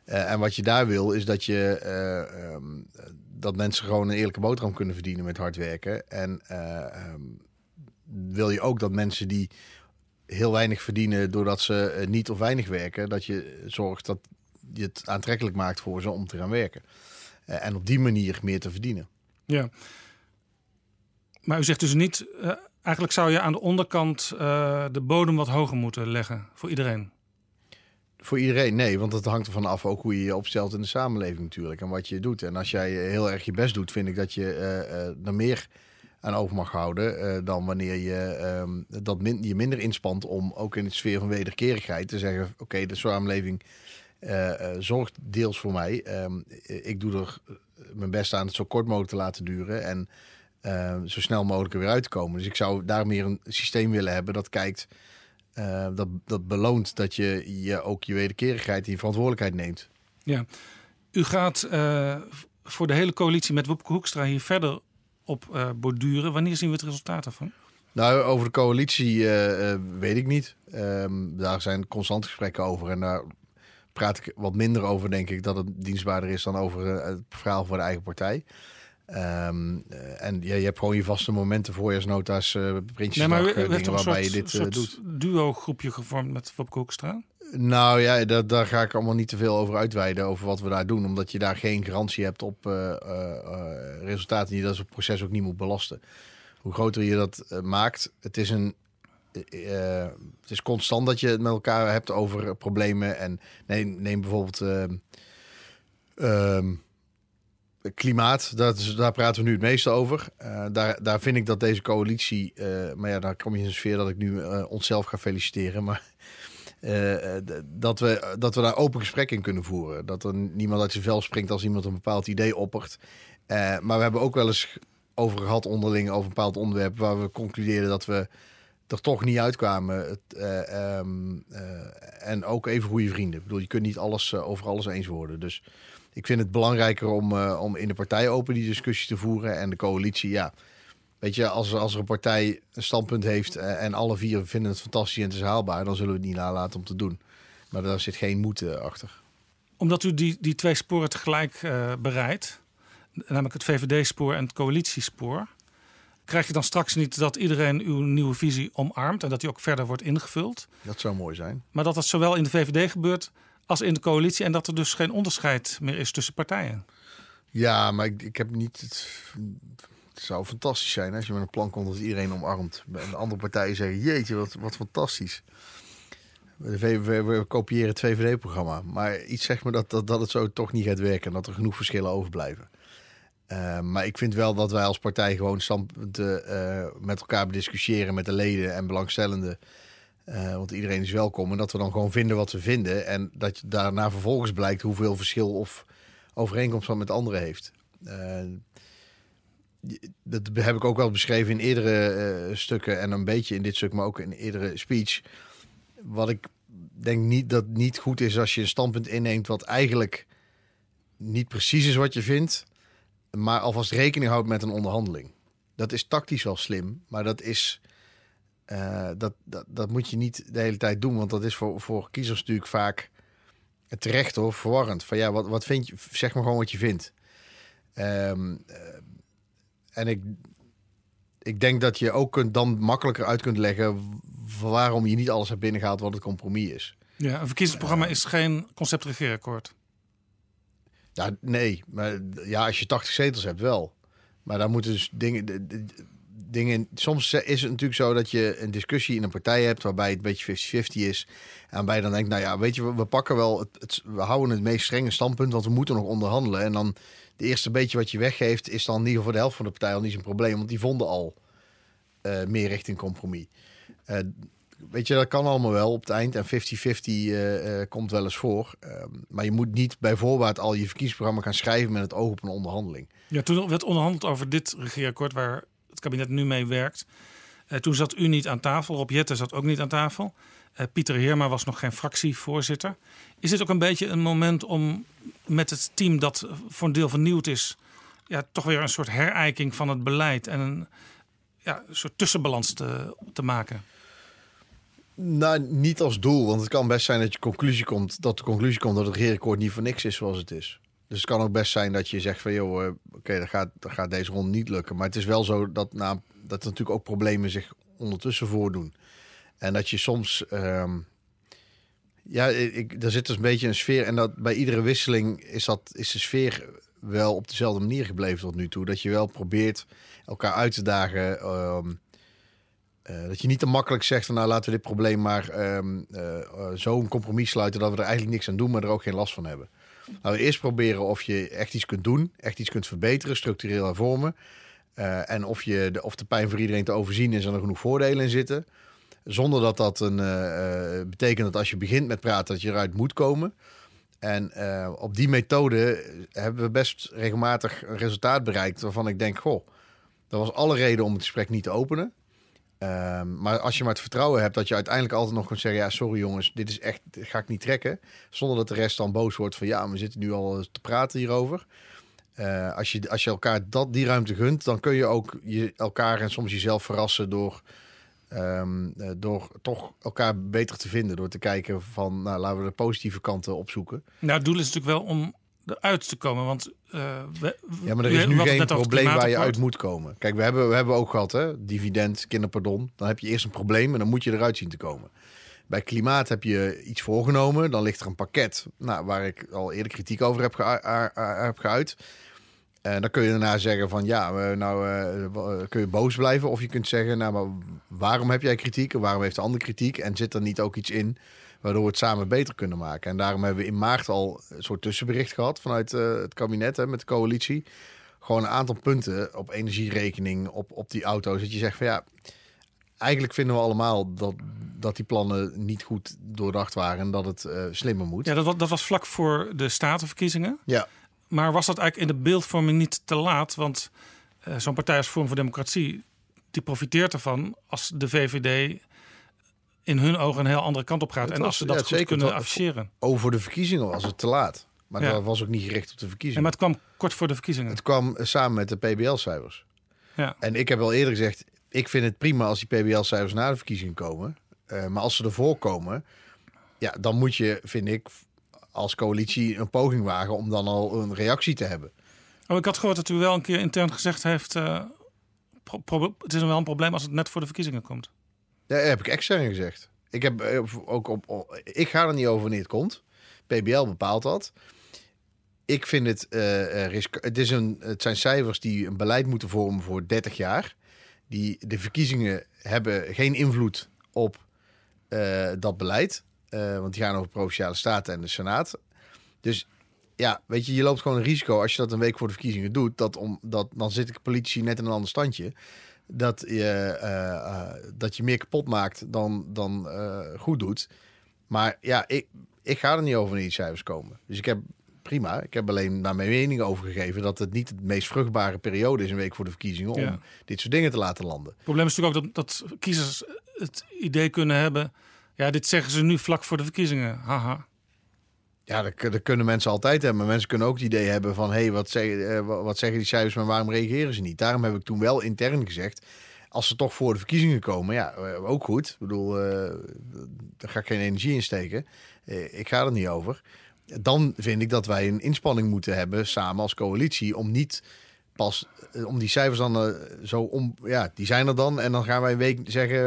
Uh, en wat je daar wil, is dat je uh, um, dat mensen gewoon een eerlijke boterham kunnen verdienen met hard werken. En uh, um, wil je ook dat mensen die heel weinig verdienen doordat ze niet of weinig werken, dat je zorgt dat je het aantrekkelijk maakt voor ze om te gaan werken. en op die manier meer te verdienen. Ja. Maar u zegt dus niet, eigenlijk zou je aan de onderkant de bodem wat hoger moeten leggen voor iedereen. Voor iedereen, nee, want het hangt ervan af ook hoe je je opstelt in de samenleving natuurlijk en wat je doet. En als jij heel erg je best doet, vind ik dat je uh, er meer aan over mag houden uh, dan wanneer je uh, dat je minder inspant om ook in de sfeer van wederkerigheid te zeggen: oké, de samenleving zorgt deels voor mij. Um, ik doe er mijn best aan het zo kort mogelijk te laten duren en zo snel mogelijk er weer uit te komen. Dus ik zou daar meer een systeem willen hebben dat kijkt. Uh, dat, dat beloont dat je, je ook je wederkerigheid en je verantwoordelijkheid neemt. Ja, u gaat uh, voor de hele coalitie met Wopke Hoekstra hier verder op uh, borduren. Wanneer zien we het resultaat daarvan? Nou, over de coalitie weet ik niet. Um, daar zijn constante gesprekken over en daar praat ik wat minder over, denk ik, dat het dienstbaarder is dan over het verhaal voor de eigen partij. Um, uh, en ja, je hebt gewoon je vaste momenten, voorjaarsnota's, uh, Prinsjesdag, nee, maar u dingen waarbij soort, je dit soort doet. duo-groepje gevormd met Wopke Hoekstra? Nou ja, daar, daar ga ik allemaal niet te veel over uitweiden, over wat we daar doen. Omdat je daar geen garantie hebt op uh, resultaten die dat het proces ook niet moet belasten. Hoe groter je dat eh, maakt, het is een. eh, eh, het is constant dat je het met elkaar hebt over eh, problemen. En neem, neem bijvoorbeeld ehm, ehm, klimaat, dat daar praten we nu het meeste over. Eh, daar, daar vind ik dat deze coalitie, eh, maar ja, daar kom je in een sfeer dat ik nu eh, onszelf ga feliciteren. Maar dat, we, dat we daar open gesprek in kunnen voeren. Dat er niemand uit zijn vel springt als iemand een bepaald idee oppert. Maar we hebben ook wel eens over gehad onderling over een bepaald onderwerp waar we concludeerden dat we er toch niet uitkwamen. Eh, ehm, eh, en ook even goede vrienden. Ik bedoel, je kunt niet alles over alles eens worden. Dus ik vind het belangrijker om, eh, om in de partij open die discussie te voeren. En de coalitie, ja. Weet je, als, als er een partij een standpunt heeft eh, en alle vier vinden het fantastisch en het is haalbaar, dan zullen we het niet nalaten om te doen. Maar daar zit geen moed eh, achter. Omdat u die, die twee sporen tegelijk bereidt, namelijk het VVD-spoor en het coalitiespoor, krijg je dan straks niet dat iedereen uw nieuwe visie omarmt en dat die ook verder wordt ingevuld. Dat zou mooi zijn. Maar dat dat zowel in de VVD gebeurt als in de coalitie en dat er dus geen onderscheid meer is tussen partijen. Ja, maar ik, ik heb niet. Het, zou fantastisch zijn als je met een plan komt dat iedereen omarmt. En de andere partijen zeggen: Jeetje, wat, wat fantastisch. De VVD, we, kopiëren het VVD-programma. Maar iets zegt me dat, dat, dat het zo toch niet gaat werken. En dat er genoeg verschillen overblijven. Eh, maar ik vind wel dat wij als partij gewoon standpunten eh, met elkaar bediscussiëren met de leden en belangstellenden. Eh, want iedereen is welkom. En dat we dan gewoon vinden wat we vinden. En dat je daarna vervolgens blijkt hoeveel verschil of overeenkomst van met anderen heeft. Eh, dat heb ik ook wel beschreven in eerdere eh, stukken en een beetje in dit stuk, maar ook in eerdere speech. Wat ik denk niet dat niet goed is als je een standpunt inneemt wat eigenlijk niet precies is wat je vindt, maar alvast rekening houdt met een onderhandeling. Dat is tactisch wel slim, maar dat is eh, dat, dat, dat moet je niet de hele tijd doen, want dat is voor, voor kiezers natuurlijk vaak terecht hoor, verwarrend. Van ja, wat, wat vind je? Zeg maar gewoon wat je vindt. Ehm, eh, en ik, ik denk dat je ook kunt, dan makkelijker uit kunt leggen waarom je niet alles hebt binnengehaald wat het compromis is. Ja, een verkiezingsprogramma is geen concept regeerakkoord. Ja, nee, maar ja, als je 80 zetels hebt wel. Maar daar moeten dus dingen, de- de- de- dingen. Soms is het natuurlijk zo dat je een discussie in een partij hebt waarbij het een beetje 50-50 is. En waarbij je dan denkt, nou ja, weet je, we, pakken wel, het, we houden het meest strenge standpunt, want we moeten nog onderhandelen. En dan de eerste beetje wat je weggeeft, is dan in ieder geval voor de helft van de partij al niet zo'n probleem, want die vonden al eh, meer richting compromis. Eh, weet je, dat kan allemaal wel op het eind. En 50-50 eh, eh, komt wel eens voor. Ehm, maar je moet niet bij voorbaat al je verkiezingsprogramma gaan schrijven met het oog op een onderhandeling. Ja, toen werd onderhandeld over dit regeerakkoord waar kabinet nu mee werkt. Eh, toen zat u niet aan tafel, Rob Jetten zat ook niet aan tafel. Eh, Pieter Heerma was nog geen fractievoorzitter. Is dit ook een beetje een moment om met het team dat voor een deel vernieuwd is... Ja, toch weer een soort herijking van het beleid en een, ja, soort tussenbalans te, te maken? Nou, niet als doel, want het kan best zijn dat je conclusie komt, dat de conclusie komt dat het regeerakkoord niet voor niks is zoals het is. Dus het kan ook best zijn dat je zegt van, joh, eh, oké, dat, gaat, gaat deze ronde niet lukken. Maar het is wel zo dat, nou, dat er natuurlijk ook problemen zich ondertussen voordoen. En dat je soms, ehm, ja, ik, er zit dus een beetje een sfeer. En dat bij iedere wisseling is, dat, is de sfeer wel op dezelfde manier gebleven tot nu toe. Dat je wel probeert elkaar uit te dagen. ehm, eh, dat je niet te makkelijk zegt van nou laten we dit probleem maar ehm eh, eh, zo een compromis sluiten dat we er eigenlijk niks aan doen, maar er ook geen last van hebben. Nou, we eerst proberen of je echt iets kunt doen, echt iets kunt verbeteren, structureel hervormen. Eh, en of, je de, of de pijn voor iedereen te overzien is en er genoeg voordelen in zitten. Zonder dat dat een, eh, eh, betekent dat als je begint met praten dat je eruit moet komen. En op die methode hebben we best regelmatig een resultaat bereikt waarvan ik denk, goh, dat was alle reden om het gesprek niet te openen. Ehm, maar als je maar het vertrouwen hebt dat je uiteindelijk altijd nog kunt zeggen: ja, sorry jongens, dit is echt, dit ga ik niet trekken. Zonder dat de rest dan boos wordt van ja, we zitten nu al te praten hierover. Eh, als, je, als je elkaar dat, die ruimte gunt, dan kun je ook je, elkaar en soms jezelf verrassen door, ehm, eh, door toch elkaar beter te vinden. Door te kijken van, nou, laten we de positieve kanten opzoeken. Nou, het doel is natuurlijk wel om eruit te komen. Want, eh, we, Ja, maar er is nu geen probleem waar je uit moet komen. Kijk, we hebben, we hebben ook gehad, hè, dividend, kinderpardon. Dan heb je eerst een probleem en dan moet je eruit zien te komen. Bij klimaat heb je iets voorgenomen. Dan ligt er een pakket nou, waar ik al eerder kritiek over heb, heb geuit. En dan kun je daarna zeggen van ja, eh, nou eh, wa- kun je boos blijven. Of je kunt zeggen, nou maar waarom heb jij kritiek en waarom heeft de ander kritiek? En zit er niet ook iets in waardoor we het samen beter kunnen maken? En daarom hebben we in maart al een soort tussenbericht gehad vanuit eh, het kabinet hè, met de coalitie. Gewoon een aantal punten op energierekening, op, op die auto's. Dat je zegt van ja, eigenlijk vinden we allemaal dat, dat die plannen niet goed doordacht waren en dat het eh, slimmer moet. Ja, dat, dat was vlak voor de statenverkiezingen. Ja. Maar was dat eigenlijk in de beeldvorming niet te laat? Want eh, zo'n partij als Vorm voor Democratie... die profiteert ervan als de VVD in hun ogen een heel andere kant op gaat. Het en was- als ze dat ja, goed zeker. kunnen afficheren. Over de verkiezingen was het te laat. Maar Ja. dat was ook niet gericht op de Ja, verkiezingen. maar het kwam kort voor de verkiezingen. Het kwam eh, samen met de PBL-cijfers. Ja. En ik heb al eerder gezegd, ik vind het prima als die PBL-cijfers na de verkiezingen komen. Eh, maar als ze ervoor komen, ja, dan moet je, vind ik, als coalitie een poging wagen om dan al een reactie te hebben. Oh, ik had gehoord dat u wel een keer intern gezegd heeft... eh, het is wel een probleem als het net voor de verkiezingen komt. Dat heb ik extern gezegd. Ik, heb eh, ook op, ik ga er niet over wanneer het komt. PBL bepaalt dat. Ik vind het, risk- het, is een, het zijn cijfers die een beleid moeten vormen voor 30 jaar. Die, de verkiezingen hebben geen invloed op dat beleid. Want die gaan over provinciale staten en de Senaat. Dus ja, weet je, je loopt gewoon een risico als je dat een week voor de verkiezingen doet. Dat om, dat, dan zit de politici net in een ander standje. Dat je, eh, eh, dat je meer kapot maakt dan, dan eh, goed doet. Maar ja, ik, ik ga er niet over wanneer die cijfers komen. Dus ik heb prima. Ik heb alleen naar mijn mening over gegeven dat het niet de meest vruchtbare periode is een week voor de verkiezingen om Ja. dit soort dingen te laten landen. Het probleem is natuurlijk ook dat, dat kiezers het idee kunnen hebben... ja, dit zeggen ze nu vlak voor de verkiezingen. Haha. Ja, dat, dat kunnen mensen altijd hebben. Mensen kunnen ook het idee hebben van... hé, hey, wat, zeggen, eh, wat zeggen die cijfers, maar waarom reageren ze niet? Daarom heb ik toen wel intern gezegd... als ze toch voor de verkiezingen komen, ja, eh, ook goed. Ik bedoel, eh, daar ga ik geen energie in steken. Ik ga er niet over. Dan vind ik dat wij een inspanning moeten hebben... samen als coalitie, om niet pas... om die cijfers dan zo om... Ja, die zijn er dan. En dan gaan wij een week zeggen...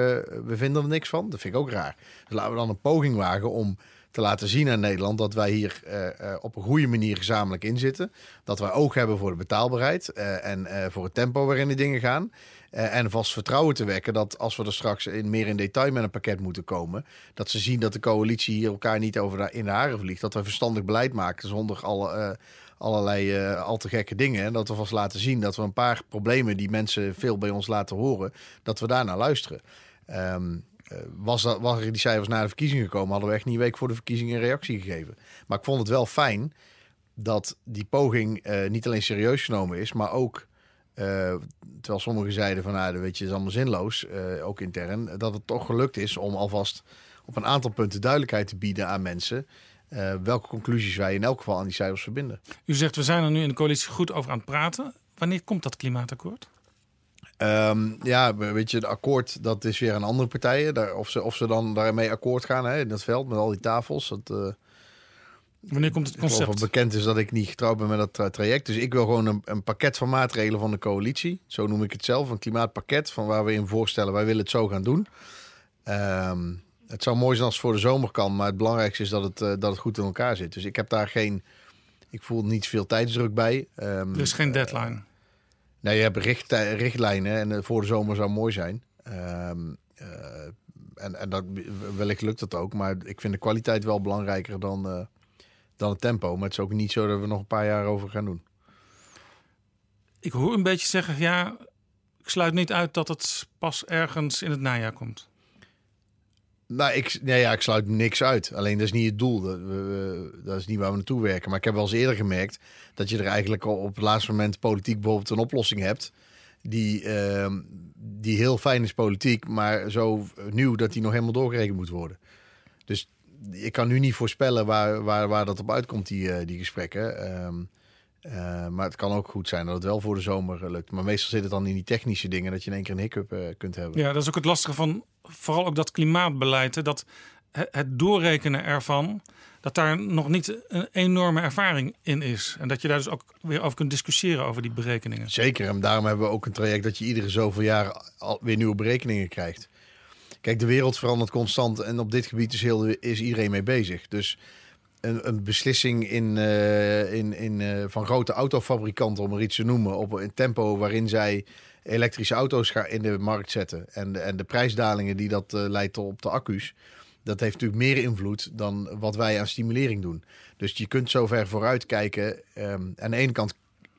we vinden er niks van. Dat vind ik ook raar. Dus laten we dan een poging wagen om te laten zien aan Nederland dat wij hier eh, eh, op een goede manier gezamenlijk in zitten. Dat wij oog hebben voor de betaalbaarheid eh, en voor het tempo waarin die dingen gaan. En vast vertrouwen te wekken dat als we er straks in, meer in detail met een pakket moeten komen, dat ze zien dat de coalitie hier elkaar niet over de, in de haren vliegt. Dat we verstandig beleid maken zonder alle, allerlei al te gekke dingen. En dat we vast laten zien dat we een paar problemen die mensen veel bij ons laten horen, dat we daarnaar luisteren. Ehm, eh, was, dat, waren die cijfers na de verkiezingen gekomen, hadden we echt niet een week voor de verkiezingen een reactie gegeven. Maar ik vond het wel fijn dat die poging eh, niet alleen serieus genomen is, maar ook, eh, terwijl sommigen zeiden van, nou, weet je, is allemaal zinloos, eh, ook intern, dat het toch gelukt is om alvast op een aantal punten duidelijkheid te bieden aan mensen. eh, welke conclusies wij in elk geval aan die cijfers verbinden. U zegt, we zijn er nu in de coalitie goed over aan het praten. Wanneer komt dat klimaatakkoord? Ehm, ja, weet je, het akkoord, dat is weer aan andere partijen. Daar, of, ze, of ze dan daarmee akkoord gaan hè, in dat veld met al die tafels. Dat, eh, Wanneer komt het concept? bekend is dat ik niet getrouwd ben met dat tra- traject. Dus ik wil gewoon een, een pakket van maatregelen van de coalitie. Zo noem ik het zelf. Een klimaatpakket van waar we in voorstellen, wij willen het zo gaan doen. Ehm, het zou mooi zijn als het voor de zomer kan. Maar het belangrijkste is dat het, eh, dat het goed in elkaar zit. Dus ik heb daar geen... Ik voel niet veel tijdsdruk bij. Ehm, Er is geen deadline. Nee, je hebt richt, richtlijnen en eh, voor de zomer zou mooi zijn. Ehm, eh, en, en dat, wellicht lukt dat ook. Maar ik vind de kwaliteit wel belangrijker dan, eh, dan het tempo. Maar het is ook niet zo dat we nog een paar jaar over gaan doen. Ik hoor een beetje zeggen, ja, ik sluit niet uit dat het pas ergens in het najaar komt. Nou, ik, nee, ja, ik sluit niks uit. Alleen dat is niet het doel. Dat, is niet waar we naartoe werken. Maar ik heb wel eens eerder gemerkt dat je er eigenlijk op het laatste moment politiek bijvoorbeeld een oplossing hebt. Die, ehm, die heel fijn is politiek, maar zo nieuw dat die nog helemaal doorgerekend moet worden. Dus ik kan nu niet voorspellen waar, waar, waar dat op uitkomt, die, eh, die gesprekken. Ehm, eh, maar het kan ook goed zijn dat het wel voor de zomer eh, lukt. Maar meestal zit het dan in die technische dingen dat je in één keer een hiccup eh, kunt hebben. Ja, dat is ook het lastige van vooral ook dat klimaatbeleid. hè, Dat he- het doorrekenen ervan, dat daar nog niet een enorme ervaring in is. En dat je daar dus ook weer over kunt discussiëren over die berekeningen. Zeker, en daarom hebben we ook een traject dat je iedere zoveel jaar weer nieuwe berekeningen krijgt. Kijk, de wereld verandert constant en op dit gebied is, heel, is iedereen mee bezig. Dus een, een beslissing in, eh, in, in, eh, van grote autofabrikanten, om er iets te noemen, op een tempo waarin zij elektrische auto's in de markt zetten. En, de- en de prijsdalingen die dat eh, leidt op de accu's. Dat heeft natuurlijk meer invloed dan wat wij aan stimulering doen. Dus je kunt zo ver vooruit kijken. Ehm, aan de ene kant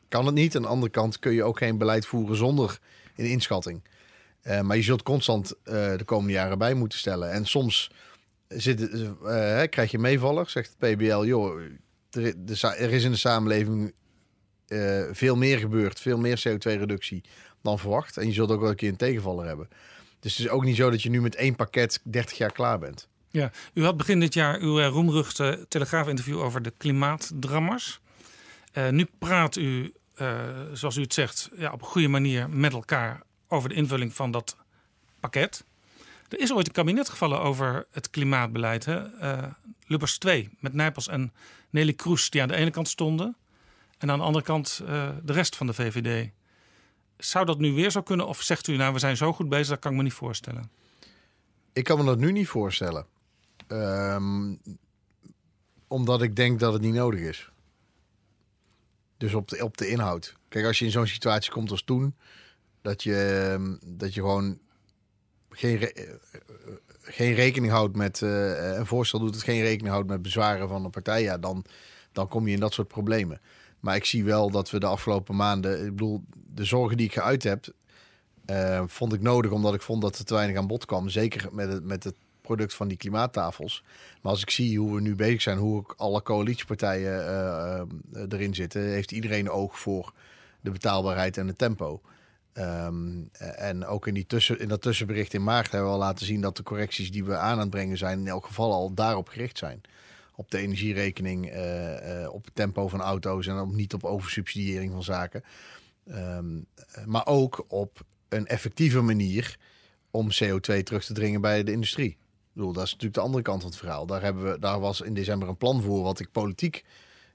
kan het niet. Aan de andere kant kun je ook geen beleid voeren zonder een inschatting. Maar je zult constant de komende jaren bij moeten stellen. En soms zit, eh, krijg je meevaller, zegt het PBL. Joh, er, is in de samenleving eh, veel meer gebeurd. Veel meer CO2-reductie dan verwacht. En je zult ook wel een keer een tegenvaller hebben. Dus het is ook niet zo dat je nu met één pakket 30 jaar klaar bent. Ja, u had begin dit jaar uw eh, roemruchte Telegraaf-interview over de klimaatdrammers. Nu praat u, zoals u het zegt, ja, op een goede manier met elkaar over de invulling van dat pakket. Er is ooit een kabinet gevallen over het klimaatbeleid. Hè? Eh, Lubbers 2 met Nijpels en Nelly Kroes die aan de ene kant stonden. En aan de andere kant eh, de rest van de VVD. Zou dat nu weer zo kunnen? Of zegt u, nou, we zijn zo goed bezig, dat kan ik me niet voorstellen. Ik kan me dat nu niet voorstellen. Ehm, omdat ik denk dat het niet nodig is. Dus op de, op de inhoud. Kijk, als je in zo'n situatie komt als toen, dat je, ehm, dat je gewoon geen, eh, eh, geen rekening houdt met eh, een voorstel doet het geen rekening houdt met bezwaren van een partij, ja, dan, dan kom je in dat soort problemen. Maar ik zie wel dat we de afgelopen maanden, ik bedoel, de zorgen die ik geuit heb, vond ik nodig omdat ik vond dat er te weinig aan bod kwam. Zeker met het, met het product van die klimaattafels. Maar als ik zie hoe we nu bezig zijn, hoe alle coalitiepartijen eh, eh, erin zitten, heeft iedereen oog voor de betaalbaarheid en het tempo. Ehm, en ook in, die tussen, in dat tussenbericht in maart hebben we al laten zien dat de correcties die we aan aan het brengen zijn, in elk geval al daarop gericht zijn. Op de energierekening, eh, eh, op het tempo van auto's en op, niet op oversubsidiëring van zaken. Ehm, maar ook op een effectieve manier om CO2 terug te dringen bij de industrie. Ik bedoel, dat is natuurlijk de andere kant van het verhaal. Daar, hebben we, daar was in december een plan voor wat ik politiek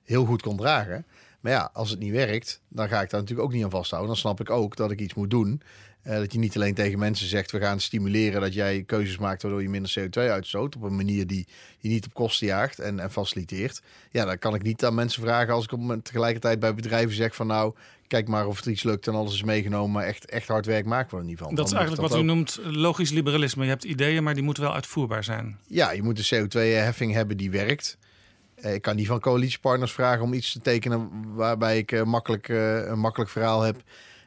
heel goed kon dragen. Maar ja, als het niet werkt, dan ga ik daar natuurlijk ook niet aan vasthouden. Dan snap ik ook dat ik iets moet doen. Eh, dat je niet alleen tegen mensen zegt, we gaan stimuleren dat jij keuzes maakt waardoor je minder CO2 uitstoot. Op een manier die je niet op kosten jaagt en, en faciliteert. Ja, dan kan ik niet aan mensen vragen als ik op moment tegelijkertijd bij bedrijven zeg van nou, kijk maar of het iets lukt en alles is meegenomen. Maar echt, echt hard werk maken we er niet van. Dat is eigenlijk wat u noemt logisch liberalisme. Je hebt ideeën, maar die moeten wel uitvoerbaar zijn. Ja, je moet een CO2-heffing hebben die werkt. Eh, Ik kan niet van coalitiepartners vragen om iets te tekenen waarbij ik eh, makkelijk, eh, een makkelijk verhaal heb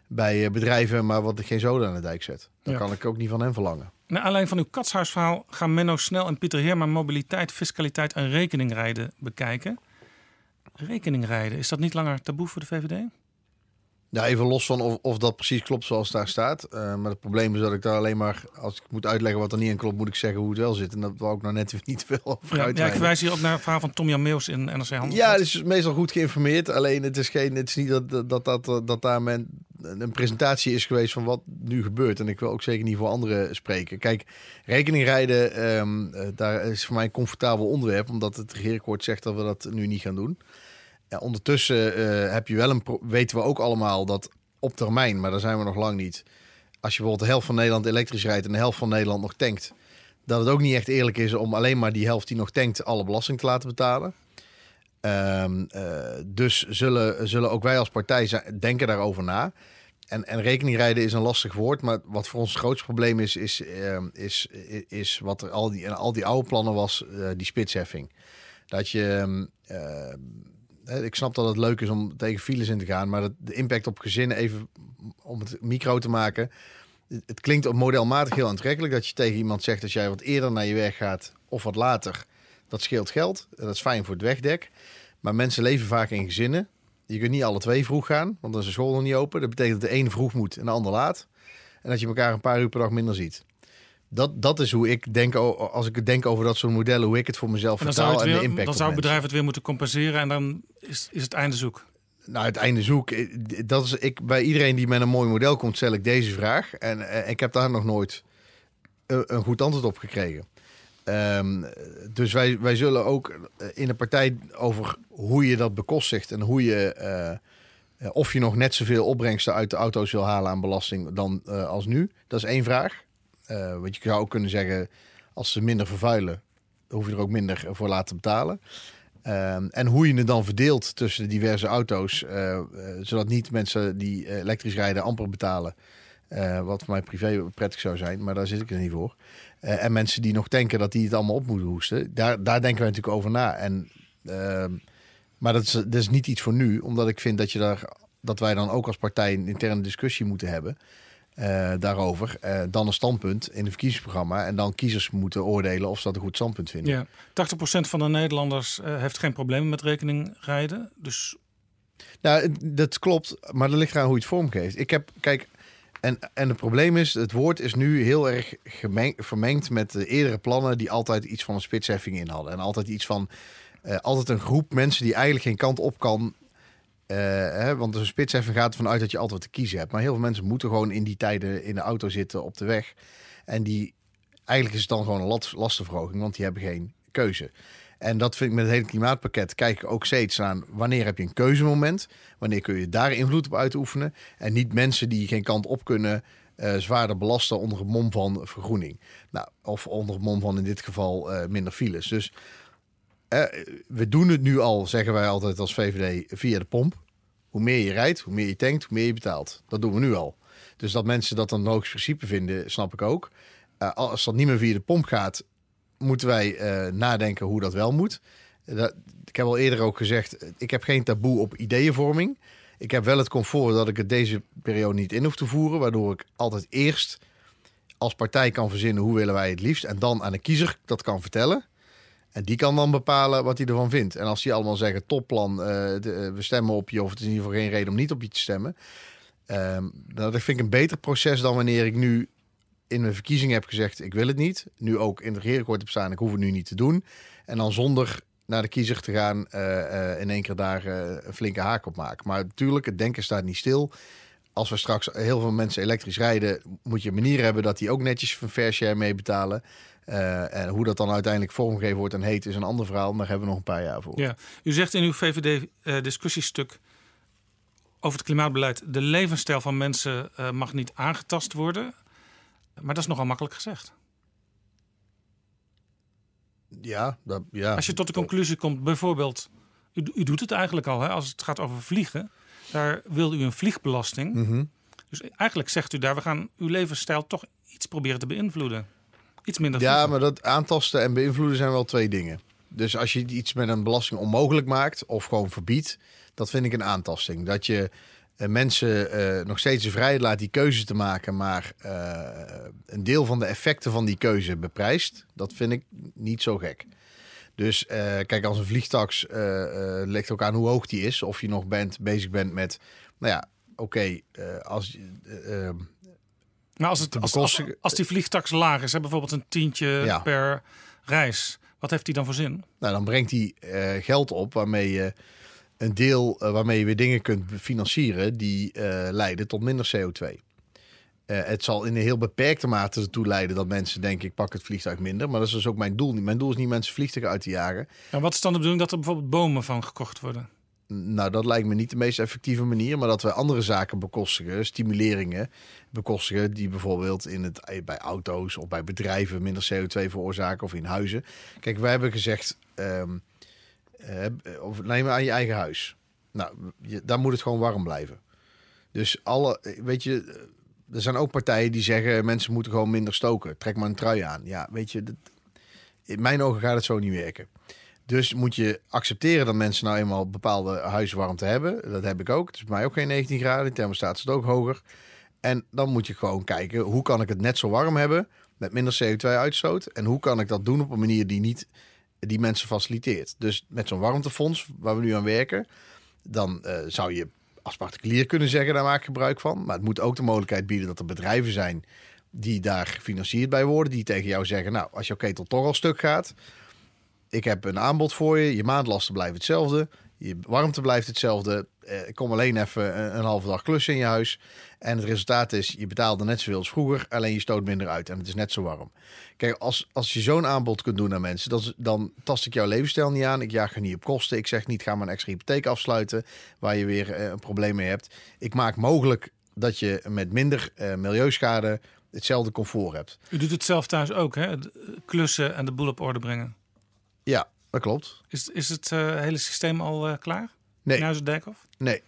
bij bedrijven, maar wat ik geen zoden aan de dijk zet. Dat Ja. kan ik ook niet van hen verlangen. Naar aanleiding van uw katshuisverhaal gaan Menno Snel en Pieter Heerma mobiliteit, fiscaliteit en rekeningrijden bekijken. Rekeningrijden, is dat niet langer taboe voor de VVD? Ja, even los van of, of dat precies klopt zoals daar staat. Eh, maar het probleem is dat ik daar alleen maar, als ik moet uitleggen wat er niet in klopt, moet ik zeggen hoe het wel zit. En dat wou ik nou net niet veel over Ja, ja, ik verwijs hier ook naar het verhaal van Tom Jan in NRC Handelsblad. Ja, het is meestal goed geïnformeerd. Alleen het is, geen, het is niet dat, dat, dat, dat, dat daar men, een presentatie is geweest van wat nu gebeurt. En ik wil ook zeker niet voor anderen spreken. Kijk, rekeningrijden, ehm, eh, daar is voor mij een comfortabel onderwerp. Omdat het regeerakkoord zegt dat we dat nu niet gaan doen. Ja, ondertussen eh, heb je wel een weten we ook allemaal dat op termijn, maar daar zijn we nog lang niet. Als je bijvoorbeeld de helft van Nederland elektrisch rijdt en de helft van Nederland nog tankt, dat het ook niet echt eerlijk is om alleen maar die helft die nog tankt alle belasting te laten betalen. Ehm, eh, dus zullen, zullen ook wij als partij denken daarover na. En, en rekeningrijden is een lastig woord, maar wat voor ons het grootste probleem is, is, ehm, is, is wat er al die, al die oude plannen was, eh, die spitsheffing. Dat je, ehm, ik snap dat het leuk is om tegen files in te gaan, maar de impact op gezinnen, even om het micro te maken, het, klinkt modelmatig heel aantrekkelijk dat je tegen iemand zegt dat jij wat eerder naar je werk gaat of wat later. Dat scheelt geld. Dat is fijn voor het wegdek. Maar mensen leven vaak in gezinnen. Je kunt niet alle twee vroeg gaan, want dan is de school nog niet open. Dat betekent dat de een vroeg moet en de ander laat. En dat je elkaar een paar uur per dag minder ziet. Dat, dat is hoe ik denk, als ik denk over dat soort modellen, hoe ik het voor mezelf En vertaal en de impact dan zou het bedrijf het weer moeten compenseren en dan is, is het einde zoek. Nou, het einde zoek. eh, Dat is ik bij iedereen die met een mooi model komt, stel ik deze vraag. En eh, ik heb daar nog nooit een, een goed antwoord op gekregen. Ehm, dus wij, wij zullen ook eh, in de partij over hoe je dat bekostigt en hoe je. eh, eh, of je nog net zoveel opbrengsten uit de auto's wil halen aan belasting dan eh, als nu. Dat is één vraag. Eh, want je zou ook kunnen zeggen, als ze minder vervuilen, hoef je er ook minder voor laten betalen. Ehm, en hoe je het dan verdeelt tussen de diverse auto's, eh, eh, zodat niet mensen die elektrisch rijden amper betalen. Wat voor mij privé prettig zou zijn, maar daar zit ik er niet voor. En mensen die nog denken dat die het allemaal op moeten hoesten. Daar, daar denken wij natuurlijk over na. En, ehm, maar dat is, dat is niet iets voor nu, omdat ik vind dat, je daar, dat wij dan ook als partij een interne discussie moeten hebben. Eh, daarover. Eh, dan een standpunt in het verkiezingsprogramma. En dan kiezers moeten oordelen of ze dat een goed standpunt vinden. Ja, 80% van de Nederlanders eh, heeft geen problemen met rekening rijden. Dus Nou, dat klopt, maar dat ligt eraan hoe je het vormgeeft. Ik heb, kijk, en, en het probleem is, het woord is nu heel erg gemeng, vermengd met de eerdere plannen die altijd iets van een spitsheffing in hadden. En altijd iets van, altijd een groep mensen die eigenlijk geen kant op kan. Eh, hè, want een spitsheffing gaat ervan uit dat je altijd wat te kiezen hebt. Maar heel veel mensen moeten gewoon in die tijden in de auto zitten op de weg. En die, eigenlijk is het dan gewoon een lastenverhoging, want die hebben geen keuze. En dat vind ik met het hele klimaatpakket. Kijk ik ook steeds aan wanneer heb je een keuzemoment. Wanneer kun je daar invloed op uitoefenen. En niet mensen die geen kant op kunnen eh, zwaarder belasten onder het mom van vergroening. Nou, of onder het mom van in dit geval eh, minder files. Dus eh, we doen het nu al, zeggen wij altijd als VVD, via de pomp. Hoe meer je rijdt, hoe meer je tankt, hoe meer je betaalt. Dat doen we nu al. Dus dat mensen dat een hoogst principe vinden, snap ik ook. Eh, als dat niet meer via de pomp gaat, moeten wij eh, nadenken hoe dat wel moet. Dat, ik heb al eerder ook gezegd, ik heb geen taboe op ideeënvorming. Ik heb wel het comfort dat ik het deze periode niet in hoef te voeren, waardoor ik altijd eerst als partij kan verzinnen hoe willen wij het liefst en dan aan de kiezer dat kan vertellen. En die kan dan bepalen wat hij ervan vindt. En als die allemaal zeggen topplan, eh, eh, we stemmen op je of het is in ieder geval geen reden om niet op je te stemmen. Ehm, dat vind ik een beter proces dan wanneer ik nu in mijn verkiezing heb gezegd ik wil het niet. Nu ook in het regeerakkoord heb staan ik hoef het nu niet te doen. En dan zonder naar de kiezer te gaan eh, in één keer daar een flinke haak op maken. Maar natuurlijk, het denken staat niet stil. Als we straks heel veel mensen elektrisch rijden, moet je een manier hebben dat die ook netjes van fair share meebetalen. Eh, en hoe dat dan uiteindelijk vormgegeven wordt en heet is een ander verhaal. Maar daar hebben we nog een paar jaar voor. ja, u zegt in uw VVD-discussiestuk over het klimaatbeleid... de levensstijl van mensen eh, mag niet aangetast worden. Maar dat is nogal makkelijk gezegd. Ja, dat, ja. Als je tot de conclusie komt, bijvoorbeeld... U, u doet het eigenlijk al, hè, als het gaat over vliegen. Daar wil u een vliegbelasting. Mhm. Dus eigenlijk zegt u daar, we gaan uw levensstijl toch iets proberen te beïnvloeden. Iets minder Ja, maar dat aantasten en beïnvloeden zijn wel twee dingen. Dus als je iets met een belasting onmogelijk maakt of gewoon verbiedt, dat vind ik een aantasting. Dat je eh, mensen eh, nog steeds de vrijheid laat die keuze te maken, maar eh, een deel van de effecten van die keuze beprijst, dat vind ik niet zo gek. Dus kijk, als een vliegtax ligt ook aan hoe hoog die is. Of je nog bent, bezig bent met, nou ja, oké, eh, als Maar als, het, als, als, die vliegtax laag is, hè, bijvoorbeeld een tientje Ja. per reis, wat heeft die dan voor zin? Nou, dan brengt hij eh, geld op waarmee je een deel, eh, waarmee je weer dingen kunt financieren die eh, leiden tot minder CO2. Eh, het zal in een heel beperkte mate ertoe leiden dat mensen denken: ik pak het vliegtuig minder. Maar dat is dus ook mijn doel. niet. Mijn doel is niet mensen vliegtuigen uit te jagen. En wat is dan de bedoeling dat er bijvoorbeeld bomen van gekocht worden? Nou, dat lijkt me niet de meest effectieve manier. Maar dat we andere zaken bekostigen, stimuleringen bekostigen, die bijvoorbeeld in het, eh, bij auto's of bij bedrijven minder CO2 veroorzaken of in huizen. Kijk, wij hebben gezegd, ehm, eh, of neem maar aan je eigen huis. Nou, je, daar moet het gewoon warm blijven. Dus alle, weet je, er zijn ook partijen die zeggen mensen moeten gewoon minder stoken. Trek maar een trui aan. Ja, weet je, dat, in mijn ogen gaat het zo niet werken. Dus moet je accepteren dat mensen nou eenmaal bepaalde huiswarmte hebben. Dat heb ik ook. Het is bij mij ook geen 19 graden. In thermostaat is ook hoger. En dan moet je gewoon kijken, hoe kan ik het net zo warm hebben met minder CO2-uitstoot? En hoe kan ik dat doen op een manier die niet die mensen faciliteert? Dus met zo'n warmtefonds waar we nu aan werken, dan eh, zou je als particulier kunnen zeggen, daar maak ik gebruik van. Maar het moet ook de mogelijkheid bieden dat er bedrijven zijn die daar gefinancierd bij worden, die tegen jou zeggen, nou, als jouw ketel toch al stuk gaat, ik heb een aanbod voor je. Je maandlasten blijven hetzelfde. Je warmte blijft hetzelfde. Eh, Ik kom alleen even een, halve dag klussen in je huis. En het resultaat is, je betaalde net zoveel als vroeger. Alleen je stoot minder uit en het is net zo warm. Kijk, als, als je zo'n aanbod kunt doen aan mensen... Dan, dan tast ik jouw levensstijl niet aan. Ik jaag er niet op kosten. Ik zeg niet, ga maar een extra hypotheek afsluiten... waar je weer eh, een probleem mee hebt. Ik maak mogelijk dat je met minder eh, milieuschade... hetzelfde comfort hebt. U doet het zelf thuis ook, hè? Klussen en de boel op orde brengen. Ja, Dat klopt. Is, is het eh, hele systeem al eh, klaar? Nee. In Huizen Dijkhoff? Nee.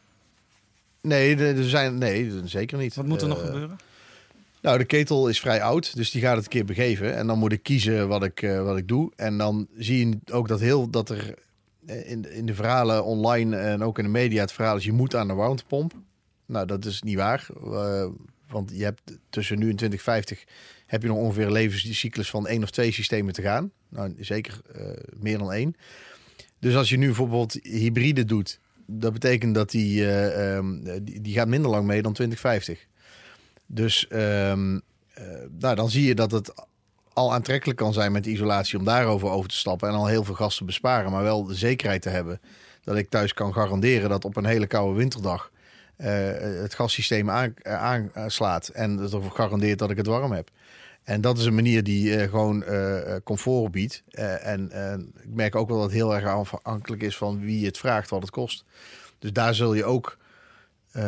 Nee, er zijn, nee, zeker niet. Wat moet er nog Eh, gebeuren? Nou, de ketel is vrij oud, dus die gaat het een keer begeven. En dan moet ik kiezen wat ik, wat ik doe. En dan zie je ook dat, heel, dat er in, in de verhalen online en ook in de media het verhaal is... je moet aan de warmtepomp. Nou, dat is niet waar. Want je hebt tussen nu en 2050 heb je nog ongeveer een levenscyclus van één of twee systemen te gaan. Nou, zeker eh, meer dan één. Dus als je nu bijvoorbeeld hybride doet, dat betekent dat die, eh, ehm, die, gaat minder lang mee dan 2050. Dus ehm, eh, nou, dan zie je dat het al aantrekkelijk kan zijn met isolatie om daarover over te stappen en al heel veel gas te besparen, maar wel de zekerheid te hebben dat ik thuis kan garanderen dat op een hele koude winterdag het gassysteem aan- aanslaat en dat garandeert dat ik het warm heb. En dat is een manier die eh, gewoon eh, eh, comfort biedt. En ik merk ook wel dat het heel erg afhankelijk is van wie het vraagt, wat het kost. Dus daar zul je ook,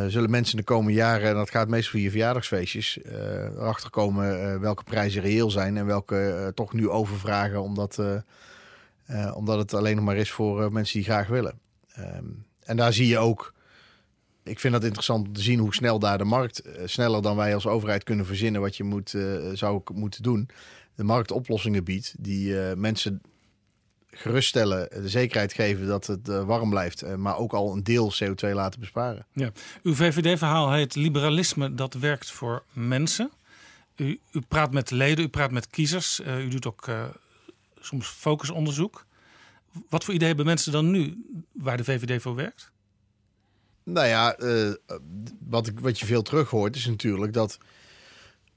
zullen mensen de komende jaren, en dat gaat meestal via verjaardagsfeestjes, eh, erachter komen welke prijzen reëel zijn en welke toch nu overvragen, omdat, omdat het alleen nog maar is voor mensen die graag willen. Ehm, en daar zie je ook, ik vind dat interessant om te zien hoe snel daar de markt, eh, sneller dan wij als overheid kunnen verzinnen wat je moet, eh, zou moeten doen, de markt oplossingen biedt die eh, mensen geruststellen, de zekerheid geven dat het warm blijft, maar ook al een deel CO2 laten besparen. Ja. Uw VVD-verhaal heet liberalisme dat werkt voor mensen. U, u praat met leden, u praat met kiezers, u doet ook soms focusonderzoek. Wat voor idee hebben mensen dan nu waar de VVD voor werkt? Nou ja, eh, wat, ik, wat je veel terug hoort is natuurlijk dat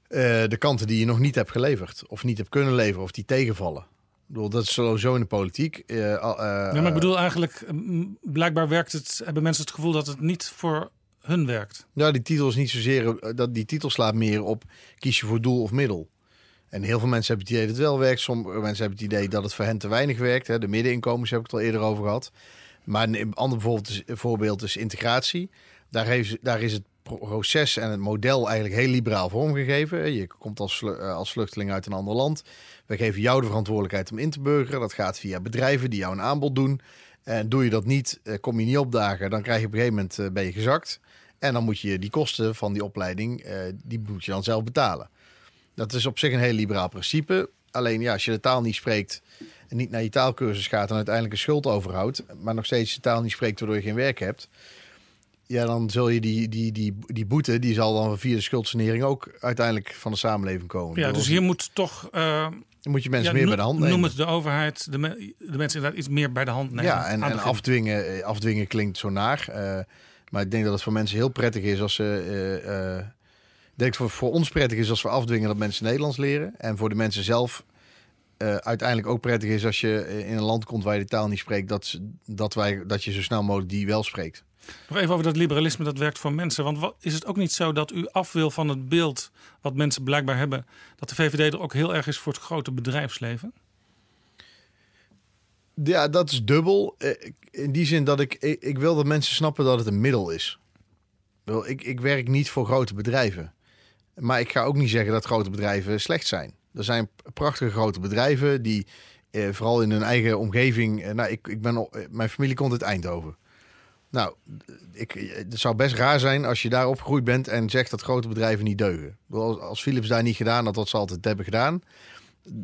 eh, de kanten die je nog niet hebt geleverd, of niet hebt kunnen leveren, of die tegenvallen. Ik bedoel, dat is sowieso in de politiek. eh, ja, maar ik bedoel eigenlijk, mm, blijkbaar werkt het, hebben mensen het gevoel dat het niet voor hun werkt. Nou, die titel is niet zozeer. Dat, die titel slaat meer op kies je voor doel of middel. En heel veel mensen hebben het idee dat het wel werkt. Sommige mensen hebben het idee dat het voor hen te weinig werkt. Hè. De middeninkomens heb ik het al eerder over gehad. Maar een ander voorbeeld is, integratie. Daar, daar is het proces en het model eigenlijk heel liberaal vormgegeven. Je komt als, eh, als vluchteling uit een ander land. We geven jou de verantwoordelijkheid om in te burgeren. Dat gaat via bedrijven die jou een aanbod doen. En doe je dat niet, eh, kom je niet opdagen, dan krijg je op een gegeven moment eh, ben je gezakt. En dan moet je die kosten van die opleiding, die moet je dan zelf betalen. Dat is op zich een heel liberaal principe. Alleen ja, als je de taal niet spreekt en niet naar je taalkursus gaat en uiteindelijk een schuld overhoudt, maar nog steeds de taal niet spreekt waardoor je geen werk hebt, ja, dan zul je die, die, die, die boete, die zal dan via de schuldsanering ook uiteindelijk van de samenleving komen. Ja, dus hier moet toch... Dan moet je mensen ja, meer bij de hand nemen. Noem het de overheid, de, me- de mensen inderdaad iets meer bij de hand nemen. Ja, en, afdwingen, eh, afdwingen klinkt zo naar. eh, maar ik denk dat het voor mensen heel prettig is als ze. ik denk voor, voor ons prettig is als we afdwingen dat mensen Nederlands leren. En voor de mensen zelf eh, uiteindelijk ook prettig is als je eh, in een land komt waar je de taal niet spreekt, dat, dat, wij, dat je zo snel mogelijk die wel spreekt. Nog even over dat liberalisme dat werkt voor mensen. Want wat, is het ook niet zo dat u af wil van het beeld wat mensen blijkbaar hebben, dat de VVD er ook heel erg is voor het grote bedrijfsleven? Ja, dat is dubbel. Eh, In die zin dat ik, ik, wil dat mensen snappen dat het een middel is. Ik, ik werk niet voor grote bedrijven. Maar ik ga ook niet zeggen dat grote bedrijven slecht zijn. Er zijn prachtige grote bedrijven die eh, vooral in hun eigen omgeving. eh, nou, ik, ik ben, al- eh, mijn familie komt uit Eindhoven. Nou, ik, het zou best raar zijn als je daar opgegroeid bent en zegt dat grote bedrijven niet deugen. Als, als Philips daar niet gedaan had wat ze altijd hebben gedaan,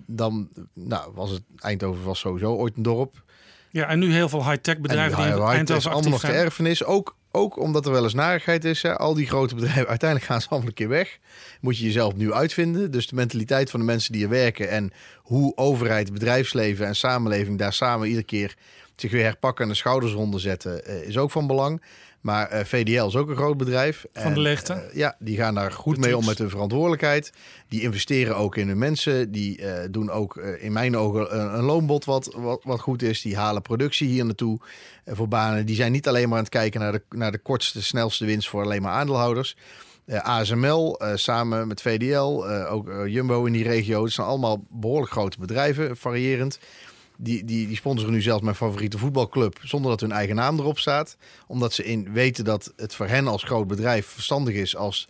dan nou, was het Eindhoven was sowieso ooit een dorp. Ja, en nu heel veel high-tech bedrijven En die Eindhoven allemaal nog de erfenis. Ook, ook omdat er wel eens narigheid is. Hè. Al die grote bedrijven, uiteindelijk gaan ze allemaal een keer weg. Moet je jezelf nu uitvinden. Dus de mentaliteit van de mensen die er werken... en hoe overheid, bedrijfsleven en samenleving... daar samen iedere keer zich weer herpakken en de schouders eronder zetten... eh, is ook van belang. Maar eh, VDL is ook een groot bedrijf. Van En, de leegte. eh, ja, die gaan daar goed De mee om met hun verantwoordelijkheid. Die investeren ook in hun mensen. Die eh, doen ook in mijn ogen een, een loonbod wat, wat, wat goed is. Die halen productie hier naartoe voor banen. Die zijn niet alleen maar aan het kijken naar de, naar de kortste, snelste winst voor alleen maar aandeelhouders. ASML samen met VDL, ook Jumbo in die regio. Het zijn allemaal behoorlijk grote bedrijven, variërend. Die, die, die sponsoren nu zelfs mijn favoriete voetbalclub zonder dat hun eigen naam erop staat. Omdat ze in weten dat het voor hen als groot bedrijf verstandig is als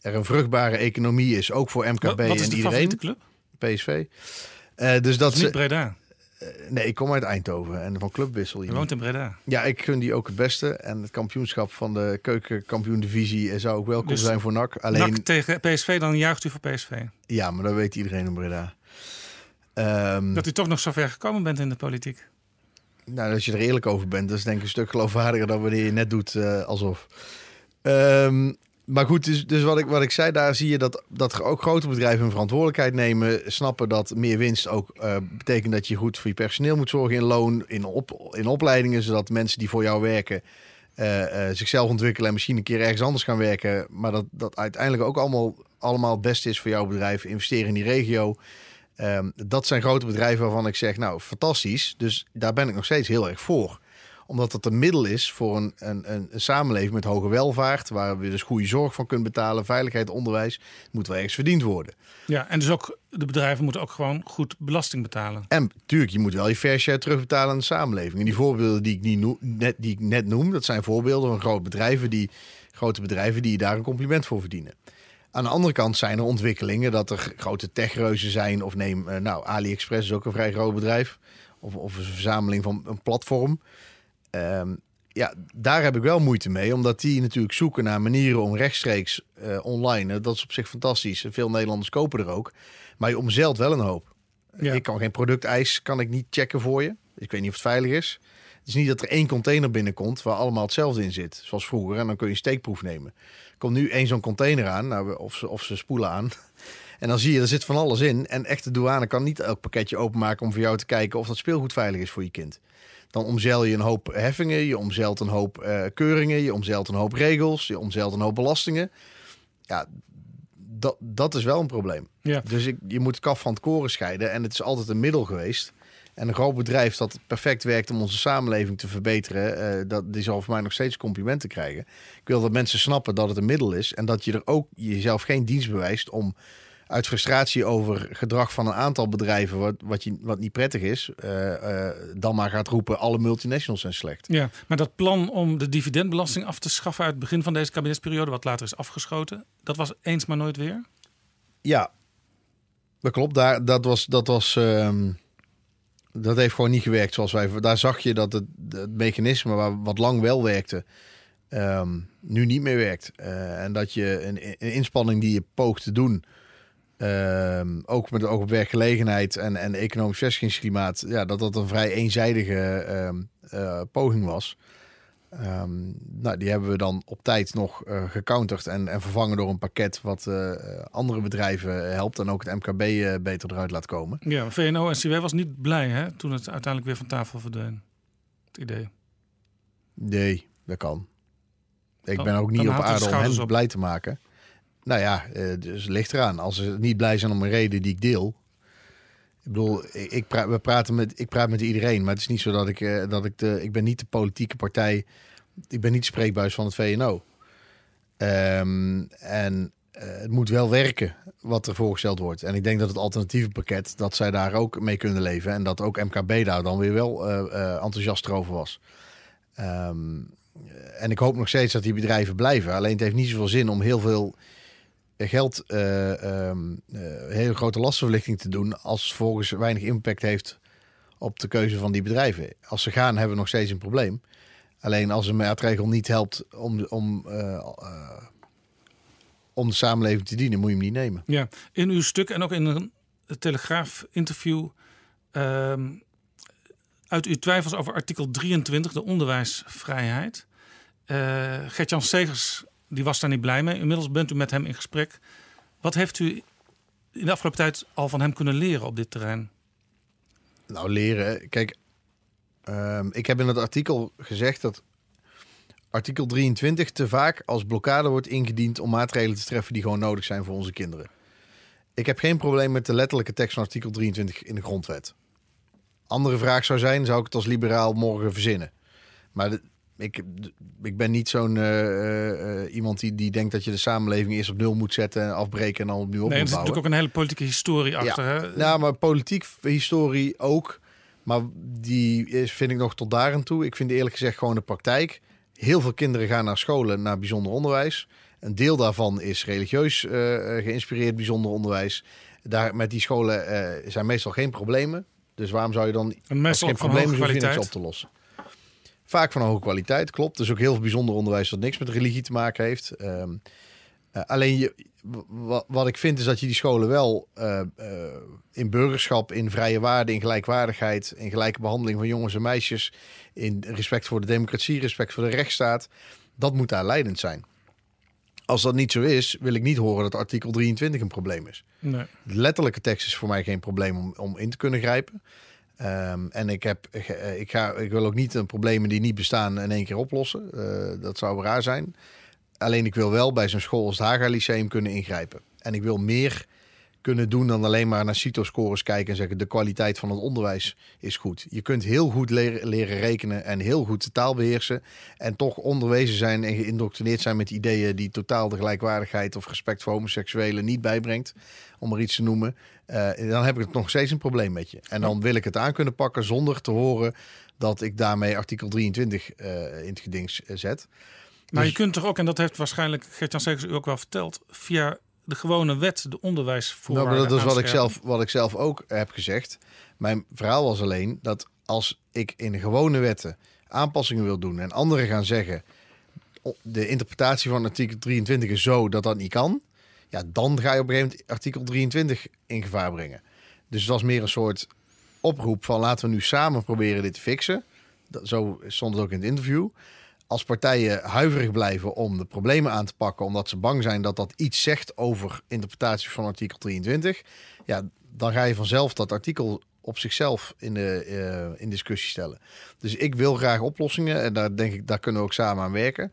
er een vruchtbare economie is, ook voor MKB Wat- wat is en de iedereen. club? PSV. Eh, dus dat is niet Breda. eh, nee, ik kom uit Eindhoven en van Clubwissel. Je woont in Breda. Ja, ik gun die ook het beste. En het kampioenschap van de keukenkampioen-divisie zou ook welkom Dus zijn voor NAC. Alleen, NAC tegen PSV, dan juicht u voor PSV. ja, maar dat weet iedereen in Breda. Ehm, Dat u toch nog zo ver gekomen bent in de politiek. Nou, als je er eerlijk over bent, dat is denk ik een stuk geloofwaardiger dan wanneer je net doet eh, alsof. Ehm, maar goed, dus, dus wat, ik, wat ik zei, daar zie je dat, dat ook grote bedrijven hun verantwoordelijkheid nemen. Snappen dat meer winst ook eh, betekent dat je goed voor je personeel moet zorgen in loon, in, op, in opleidingen. Zodat mensen die voor jou werken eh, zichzelf ontwikkelen en misschien een keer ergens anders gaan werken. Maar dat dat uiteindelijk ook allemaal, allemaal het beste is voor jouw bedrijf. Investeren in die regio. Ehm, dat zijn grote bedrijven waarvan ik zeg, nou, fantastisch. Dus daar ben ik nog steeds heel erg voor. Omdat het een middel is voor een, een, een, samenleving met hoge welvaart. Waar we dus goede zorg van kunnen betalen. Veiligheid, onderwijs. Moet wel ergens verdiend worden. Ja, en dus ook de bedrijven moeten ook gewoon goed belasting betalen. En natuurlijk, je moet wel je fair share terugbetalen aan de samenleving. En die voorbeelden die ik, niet net, die ik net noem, dat zijn voorbeelden van grote bedrijven die, grote bedrijven die daar een compliment voor verdienen. Aan de andere kant zijn er ontwikkelingen dat er grote techreuzen zijn. Of neem, eh, nou, AliExpress is ook een vrij groot bedrijf. Of, of een verzameling van een platform. Ehm, ja, daar heb ik wel moeite mee. Omdat die natuurlijk zoeken naar manieren om rechtstreeks eh, online. eh, Dat is op zich fantastisch. Veel Nederlanders kopen er ook. Maar je omzeilt wel een hoop. Ja. Ik kan geen producteis kan ik niet checken voor je. Ik weet niet of het veilig is. Het is niet dat er één container binnenkomt waar allemaal hetzelfde in zit. Zoals vroeger. En dan kun je een steekproef nemen. Komt nu één zo'n container aan. Nou, of, ze, of ze spoelen aan. En dan zie je, er zit van alles in. En echte douane kan niet elk pakketje openmaken om voor jou te kijken of dat speelgoed veilig is voor je kind. Dan omzeil je een hoop heffingen, je omzeilt een hoop eh, keuringen, je omzeilt een hoop regels, je omzeilt een hoop belastingen. Ja, dat, dat is wel een probleem. Ja. Dus ik, je moet het kaf van het koren scheiden. En het is altijd een middel geweest. En een groot bedrijf dat perfect werkt om onze samenleving te verbeteren, eh, dat, die zal voor mij nog steeds complimenten krijgen. Ik wil dat mensen snappen dat het een middel is en dat je er ook jezelf geen dienst bewijst om uit frustratie over gedrag van een aantal bedrijven, wat, wat, je, wat niet prettig is, eh, eh, dan maar gaat roepen: alle multinationals zijn slecht. Ja, maar dat plan om de dividendbelasting af te schaffen uit het begin van deze kabinetsperiode, wat later is afgeschoten, dat was eens maar nooit weer. Ja, dat klopt. Daar, dat was. Dat was ehm, dat heeft gewoon niet gewerkt zoals wij. Daar zag je dat het, het mechanisme waar, wat lang wel werkte, ehm, nu niet meer werkt. Eh, en dat je een, een inspanning die je poogt te doen, ehm, ook met oog op werkgelegenheid en, en economisch vestigingsklimaat, ja, dat dat een vrij eenzijdige ehm, eh, poging was. Ehm, nou, die hebben we dan op tijd nog eh, gecounterd en, en vervangen door een pakket wat eh, andere bedrijven helpt en ook het MKB eh, beter eruit laat komen. Ja, VNO-NCW was niet blij hè, toen het uiteindelijk weer van tafel verdween. Het idee. Nee, dat kan. Ik Dan- ben ook niet op aarde om hen op. blij te maken. Nou ja, dus ligt eraan. Als ze niet blij zijn om een reden die ik deel. Ik bedoel, ik, praat, we praten met, ik praat met iedereen. Maar het is niet zo dat ik, eh, dat ik de... Ik ben niet de politieke partij... Ik ben niet spreekbuis van het VNO. Ehm, en eh, het moet wel werken wat er voorgesteld wordt. En ik denk dat het alternatieve pakket... dat zij daar ook mee kunnen leven. En dat ook MKB daar dan weer wel eh, enthousiast over was. Ehm, en ik hoop nog steeds dat die bedrijven blijven. Alleen het heeft niet zoveel zin om heel veel geld, eh, hele grote lastenverlichting te doen. als volgens weinig impact heeft op de keuze van die bedrijven. Als ze gaan, hebben we nog steeds een probleem. Alleen als een maatregel niet helpt om, om, eh, om de samenleving te dienen, moet je hem niet nemen. Ja, in uw stuk en ook in een Telegraaf-interview ehm, uit uw twijfels over artikel 23, de onderwijsvrijheid. Eh Gert-Jan Segers die was daar niet blij mee. Inmiddels bent u met hem in gesprek. Wat heeft u in de afgelopen tijd al van hem kunnen leren op dit terrein? Nou, leren. Kijk, ehm, ik heb in het artikel gezegd dat artikel 23 te vaak als blokkade wordt ingediend om maatregelen te treffen die gewoon nodig zijn voor onze kinderen. Ik heb geen probleem met de letterlijke tekst van artikel 23 in de grondwet. Andere vraag zou zijn, zou ik het als liberaal morgen verzinnen? Maar ik, ik ben niet zo'n eh, eh, eh, iemand die, die denkt dat je de samenleving eerst op nul moet zetten en afbreken en dan opnieuw op nee, er zit natuurlijk ook een hele politieke historie achter. Hè? Ja, nou, maar politiek historie ook. Maar die is, vind ik nog tot daar aan toe. Ik vind eerlijk gezegd gewoon de praktijk. Heel veel kinderen gaan naar scholen, naar bijzonder onderwijs. Een deel daarvan is religieus geïnspireerd bijzonder onderwijs. Daar, met die scholen zijn meestal geen problemen. Dus waarom zou je dan En als geen hoge hoef niks op te lossen? Vaak van hoge kwaliteit, klopt. Is ook heel veel bijzonder onderwijs dat niks met religie te maken heeft. Ehm, eh, alleen je, wa- wat ik vind is dat je die scholen wel eh, eh, in burgerschap, in vrije waarde, in gelijkwaardigheid, in gelijke behandeling van jongens en meisjes, in respect voor de democratie, respect voor de rechtsstaat, dat moet daar leidend zijn. Als dat niet zo is, wil ik niet horen dat artikel 23 een probleem is. Nee. De letterlijke tekst is voor mij geen probleem om, om in te kunnen grijpen. Ehm, en ik, heb, eh, ik, ga, ik wil ook niet een problemen die niet bestaan in één keer oplossen. Eh, dat zou raar zijn. Alleen ik wil wel bij zo'n school als het Haga Lyceum kunnen ingrijpen. En ik wil meer kunnen doen dan alleen maar naar CITO-scores kijken en zeggen de kwaliteit van het onderwijs is goed. Je kunt heel goed leren, leren rekenen en heel goed de taal beheersen en toch onderwezen zijn en geïndoctrineerd zijn met ideeën die totaal de gelijkwaardigheid of respect voor homoseksuelen niet bijbrengt, om maar iets te noemen. Eh, dan heb ik het nog steeds een probleem met je. En dan wil ik het aan kunnen pakken zonder te horen dat ik daarmee artikel 23 eh, in het geding zet. Maar Dus- je kunt toch ook, en dat heeft waarschijnlijk Gert-Jan Segers u ook wel verteld, via de gewone wet, de Nou, onderwijsvoorwaarden maar dat is wat ik, zelf, wat ik zelf ook heb gezegd. Mijn verhaal was alleen dat als ik in de gewone wetten aanpassingen wil doen en anderen gaan zeggen de interpretatie van artikel 23 is zo dat dat niet kan, ja, dan ga je op een gegeven moment artikel 23 in gevaar brengen. Dus het was meer een soort oproep van laten we nu samen proberen dit te fixen. Dat, zo stond het ook in het interview. Als partijen huiverig blijven om de problemen aan te pakken, omdat ze bang zijn dat dat iets zegt over interpretatie van artikel 23, ja, dan ga je vanzelf dat artikel op zichzelf in, de, eh, in discussie stellen. Dus ik wil graag oplossingen, en daar denk ik, daar kunnen we ook samen aan werken,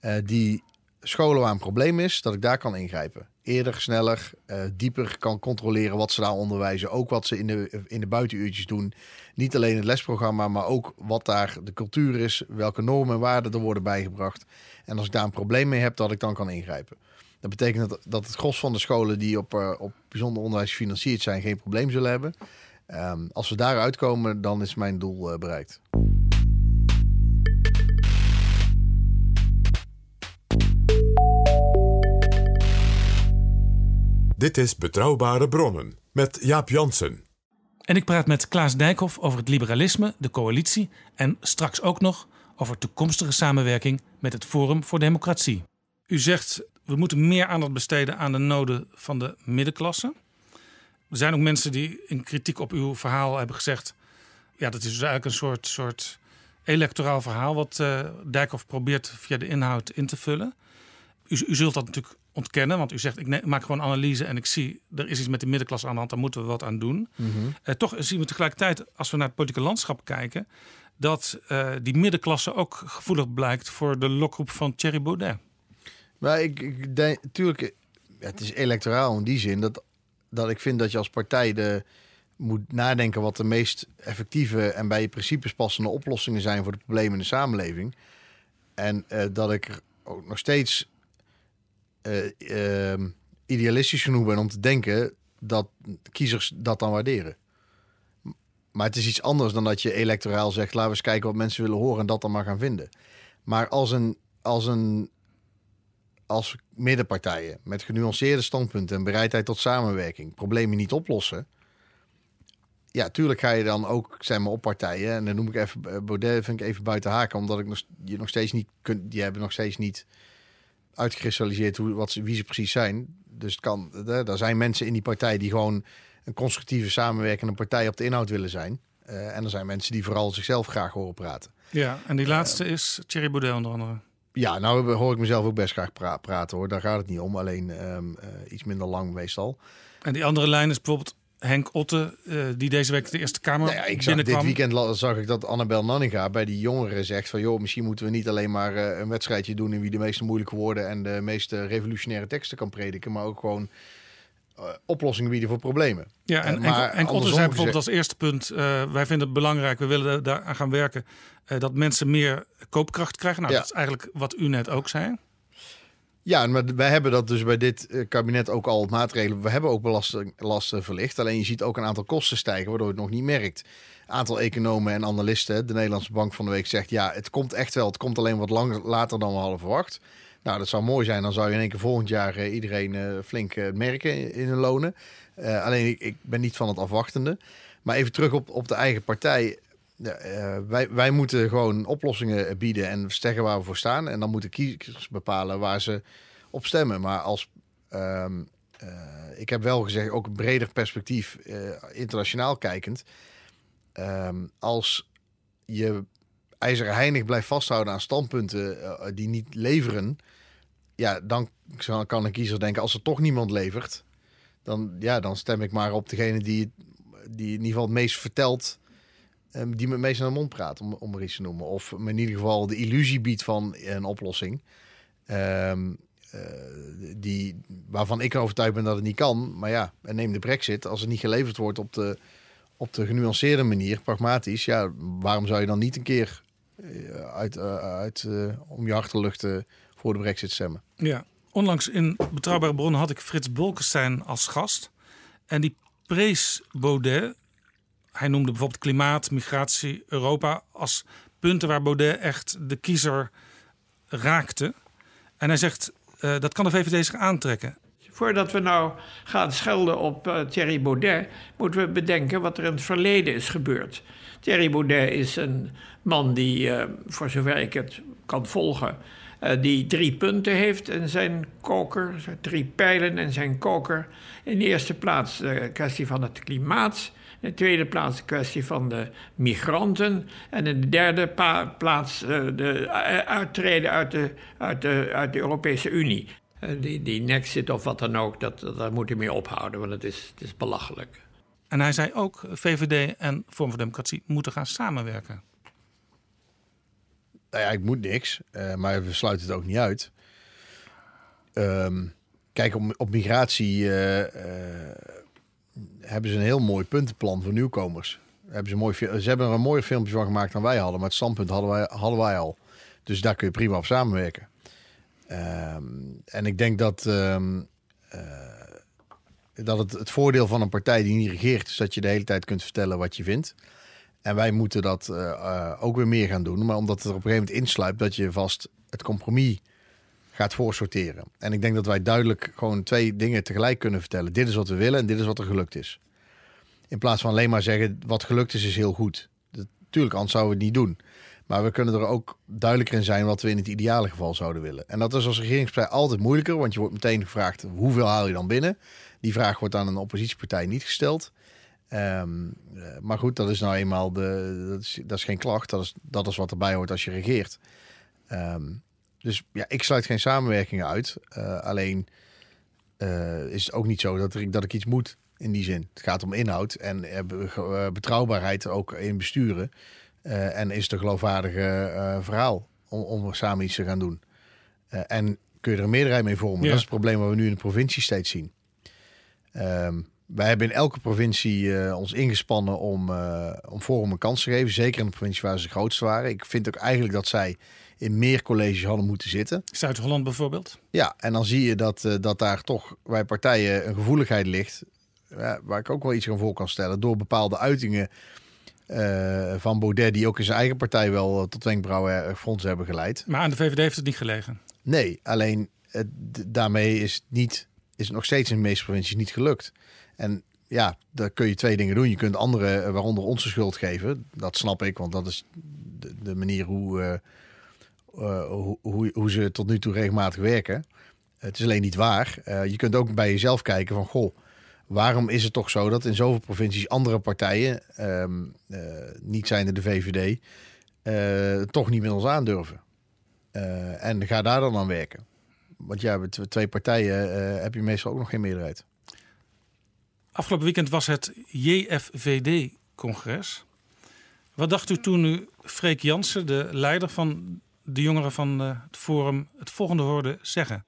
eh, die scholen waar een probleem is, dat ik daar kan ingrijpen. Eerder, sneller, eh, dieper kan controleren wat ze daar onderwijzen. Ook wat ze in de, in de buitenuurtjes doen. Niet alleen het lesprogramma, maar ook wat daar de cultuur is. Welke normen en waarden er worden bijgebracht. En als ik daar een probleem mee heb, dat ik dan kan ingrijpen. Dat betekent dat, dat het gros van de scholen die op, eh, op bijzonder onderwijs gefinancierd zijn, geen probleem zullen hebben. Ehm, als we daaruit komen, dan is mijn doel eh, bereikt. Dit is Betrouwbare Bronnen met Jaap Jansen. En ik praat met Klaas Dijkhoff over het liberalisme, de coalitie en straks ook nog over toekomstige samenwerking met het Forum voor Democratie. U zegt we moeten meer aandacht besteden aan de noden van de middenklasse. Er zijn ook mensen die in kritiek op uw verhaal hebben gezegd: ja, dat is dus eigenlijk een soort, soort electoraal verhaal wat eh Dijkhoff probeert via de inhoud in te vullen. U, u zult dat natuurlijk ontkennen, want u zegt ik maak gewoon analyse en ik zie er is iets met de middenklasse aan de hand, daar moeten we wat aan doen. Eh, toch zien we tegelijkertijd, als we naar het politieke landschap kijken, dat eh, die middenklasse ook gevoelig blijkt voor de lokroep van Thierry Baudet. Maar ik, ik denk, natuurlijk, het is electoraal in die zin dat, dat ik vind dat je als partij de, moet nadenken wat de meest effectieve en bij je principes passende oplossingen zijn voor de problemen in de samenleving. En eh, dat ik ook nog steeds ehm, idealistisch genoeg ben om te denken dat kiezers dat dan waarderen. Maar het is iets anders dan dat je electoraal zegt: laten we eens kijken wat mensen willen horen en dat dan maar gaan vinden. Maar als een, als een als middenpartijen met genuanceerde standpunten en bereidheid tot samenwerking problemen niet oplossen. Ja, tuurlijk ga je dan ook zijn maar op partijen. En dan noem ik even eh, Baudet, vind ik even buiten haken, omdat ik nog, je nog steeds niet kunt. Die hebben nog steeds niet uitgekristalliseerd hoe, wat ze, wie ze precies zijn. Dus het kan, er zijn mensen in die partij die gewoon een constructieve samenwerkende partij op de inhoud willen zijn. Eh, en er zijn mensen die vooral zichzelf graag horen praten. Ja, en die laatste is Thierry Baudet onder andere. Ja, nou hoor ik mezelf ook best graag pra- praten hoor. Daar gaat het niet om. Alleen ehm, eh, iets minder lang meestal. En die andere lijn is bijvoorbeeld Henk Otte, eh, die deze week de Eerste Kamer Nou ja, ik zag, dit binnenkwam. weekend zag ik dat Annabel Nanninga bij die jongeren zegt van... joh, misschien moeten we niet alleen maar eh, een wedstrijdje doen... in wie de meeste moeilijke woorden en de meeste revolutionaire teksten kan prediken... maar ook gewoon eh, oplossingen bieden voor problemen. Ja, en, Eh, en, en Otte andersom zei bijvoorbeeld gezegd- als eerste punt: wij vinden het belangrijk, we willen daaraan gaan werken, dat mensen meer koopkracht krijgen. Nou, Ja. dat is eigenlijk wat u net ook zei. Ja, maar wij hebben dat dus bij dit eh, kabinet ook al maatregelen. We hebben ook belasting, lasten verlicht. Alleen je ziet ook een aantal kosten stijgen, waardoor je het nog niet merkt. Een aantal economen en analisten, de Nederlandse Bank van de Week zegt... ja, het komt echt wel, het komt alleen wat langer, later dan we hadden verwacht. Nou, dat zou mooi zijn. Dan zou je in één keer volgend jaar eh, iedereen eh, flink merken in, hun lonen. Alleen ik, ik ben niet van het afwachtende. Maar even terug op, op de eigen partij. Eh, wij, wij moeten gewoon oplossingen bieden en zeggen waar we voor staan. En dan moeten kiezers bepalen waar ze op stemmen. Maar als ehm, eh, ik heb wel gezegd, ook een breder perspectief, eh, internationaal kijkend. Ehm, als je ijzeren heinig blijft vasthouden aan standpunten die niet leveren, ja, dan kan een kiezer denken: als er toch niemand levert, dan, ja, dan stem ik maar op degene die, die in ieder geval het meest vertelt, ehm, die me het meest naar de mond praat, om, om er iets te noemen. Of me in ieder geval de illusie biedt van een oplossing. Ehm, eh, die, waarvan ik overtuigd ben dat het niet kan. Maar ja, en neem de brexit. Als het niet geleverd wordt op de, op de genuanceerde manier, pragmatisch. Ja, waarom zou je dan niet een keer eh, uit, eh, uit, om je achterlucht eh, voor de brexit stemmen? Ja, onlangs in Betrouwbare Bronnen had ik Frits Bolkestein als gast. En die prees Baudet. Hij noemde bijvoorbeeld klimaat, migratie, Europa als punten waar Baudet echt de kiezer raakte. En hij zegt, eh, dat kan de VVD zich aantrekken. Voordat we nou gaan schelden op eh, Thierry Baudet, moeten we bedenken wat er in het verleden is gebeurd. Thierry Baudet is een man die, eh, voor zover ik het kan volgen, die drie punten heeft in zijn koker, drie pijlen in zijn koker. In de eerste plaats de kwestie van het klimaat. In de tweede plaats de kwestie van de migranten. En in de derde plaats eh, de eh, uittreden uit de, uit de, uit de Europese Unie. Eh, Die, die Nexit of wat dan ook, dat, dat, daar moet hij mee ophouden, want het is, het is belachelijk. En hij zei ook, VVD en Vorm voor Democratie moeten gaan samenwerken. Nou ja, ik moet niks, eh, maar we sluiten het ook niet uit. Ehm, kijk, op, op migratie eh, eh, hebben ze een heel mooi puntenplan voor nieuwkomers. Hebben ze, mooi, ze hebben er een mooier filmpje van gemaakt dan wij hadden, maar het standpunt hadden wij, hadden wij al. Dus daar kun je prima op samenwerken. Ehm, en ik denk dat, ehm, eh, dat het, het voordeel van een partij die niet regeert, is dat je de hele tijd kunt vertellen wat je vindt. En wij moeten dat eh, eh, ook weer meer gaan doen. Maar omdat het er op een gegeven moment insluipt dat je vast het compromis gaat voorsorteren. En ik denk dat wij duidelijk gewoon twee dingen tegelijk kunnen vertellen. Dit is wat we willen en dit is wat er gelukt is. In plaats van alleen maar zeggen wat gelukt is, is heel goed. Tuurlijk, anders zouden we het niet doen. Maar we kunnen er ook duidelijker in zijn wat we in het ideale geval zouden willen. En dat is als regeringspartij altijd moeilijker, want je wordt meteen gevraagd hoeveel haal je dan binnen. Die vraag wordt aan een oppositiepartij niet gesteld. Ehm, eh, maar goed, dat is nou eenmaal de, dat, is, dat is geen klacht. Dat is, dat is wat erbij hoort als je regeert. Ehm, dus ja, ik sluit geen samenwerkingen uit. Eh, alleen eh, is het ook niet zo dat, er, dat ik iets moet in die zin. Het gaat om inhoud en eh, eh, betrouwbaarheid ook in besturen. Eh, en is het een geloofwaardige verhaal om, om samen iets te gaan doen. En kun je er een meerderheid mee vormen. Ja. Dat is het probleem wat we nu in de provincie steeds zien. Ehm, wij hebben in elke provincie ons ingespannen om, om Forum een kans te geven. Zeker in de provincie waar ze het grootste waren. Ik vind ook eigenlijk dat zij in meer colleges hadden moeten zitten. Zuid-Holland bijvoorbeeld. Ja, en dan zie je dat, dat daar toch bij partijen een gevoeligheid ligt. Waar ik ook wel iets aan voor kan stellen. Door bepaalde uitingen eh, van Baudet, die ook in zijn eigen partij wel eh, tot wenkbrauwen fondsen hebben geleid. Maar aan de VVD heeft het niet gelegen. Nee, alleen eh, daarmee is het, niet, is het nog steeds in de meeste provincies niet gelukt. En ja, daar kun je twee dingen doen. Je kunt anderen, eh, waaronder ons de schuld geven. Dat snap ik, want dat is de, de manier hoe, eh, eh, hoe, hoe, hoe ze tot nu toe regelmatig werken. Het is alleen niet waar. Eh, je kunt ook bij jezelf kijken van, goh, waarom is het toch zo dat in zoveel provincies andere partijen, ehm, eh, niet zijnde de VVD, eh, toch niet met ons aandurven? Eh, en ga daar dan aan werken. Want ja, met twee partijen eh, heb je meestal ook nog geen meerderheid. Afgelopen weekend was het JFVD-congres. Wat dacht u toen u Freek Jansen, de leider van de jongeren van het Forum, het volgende hoorde zeggen?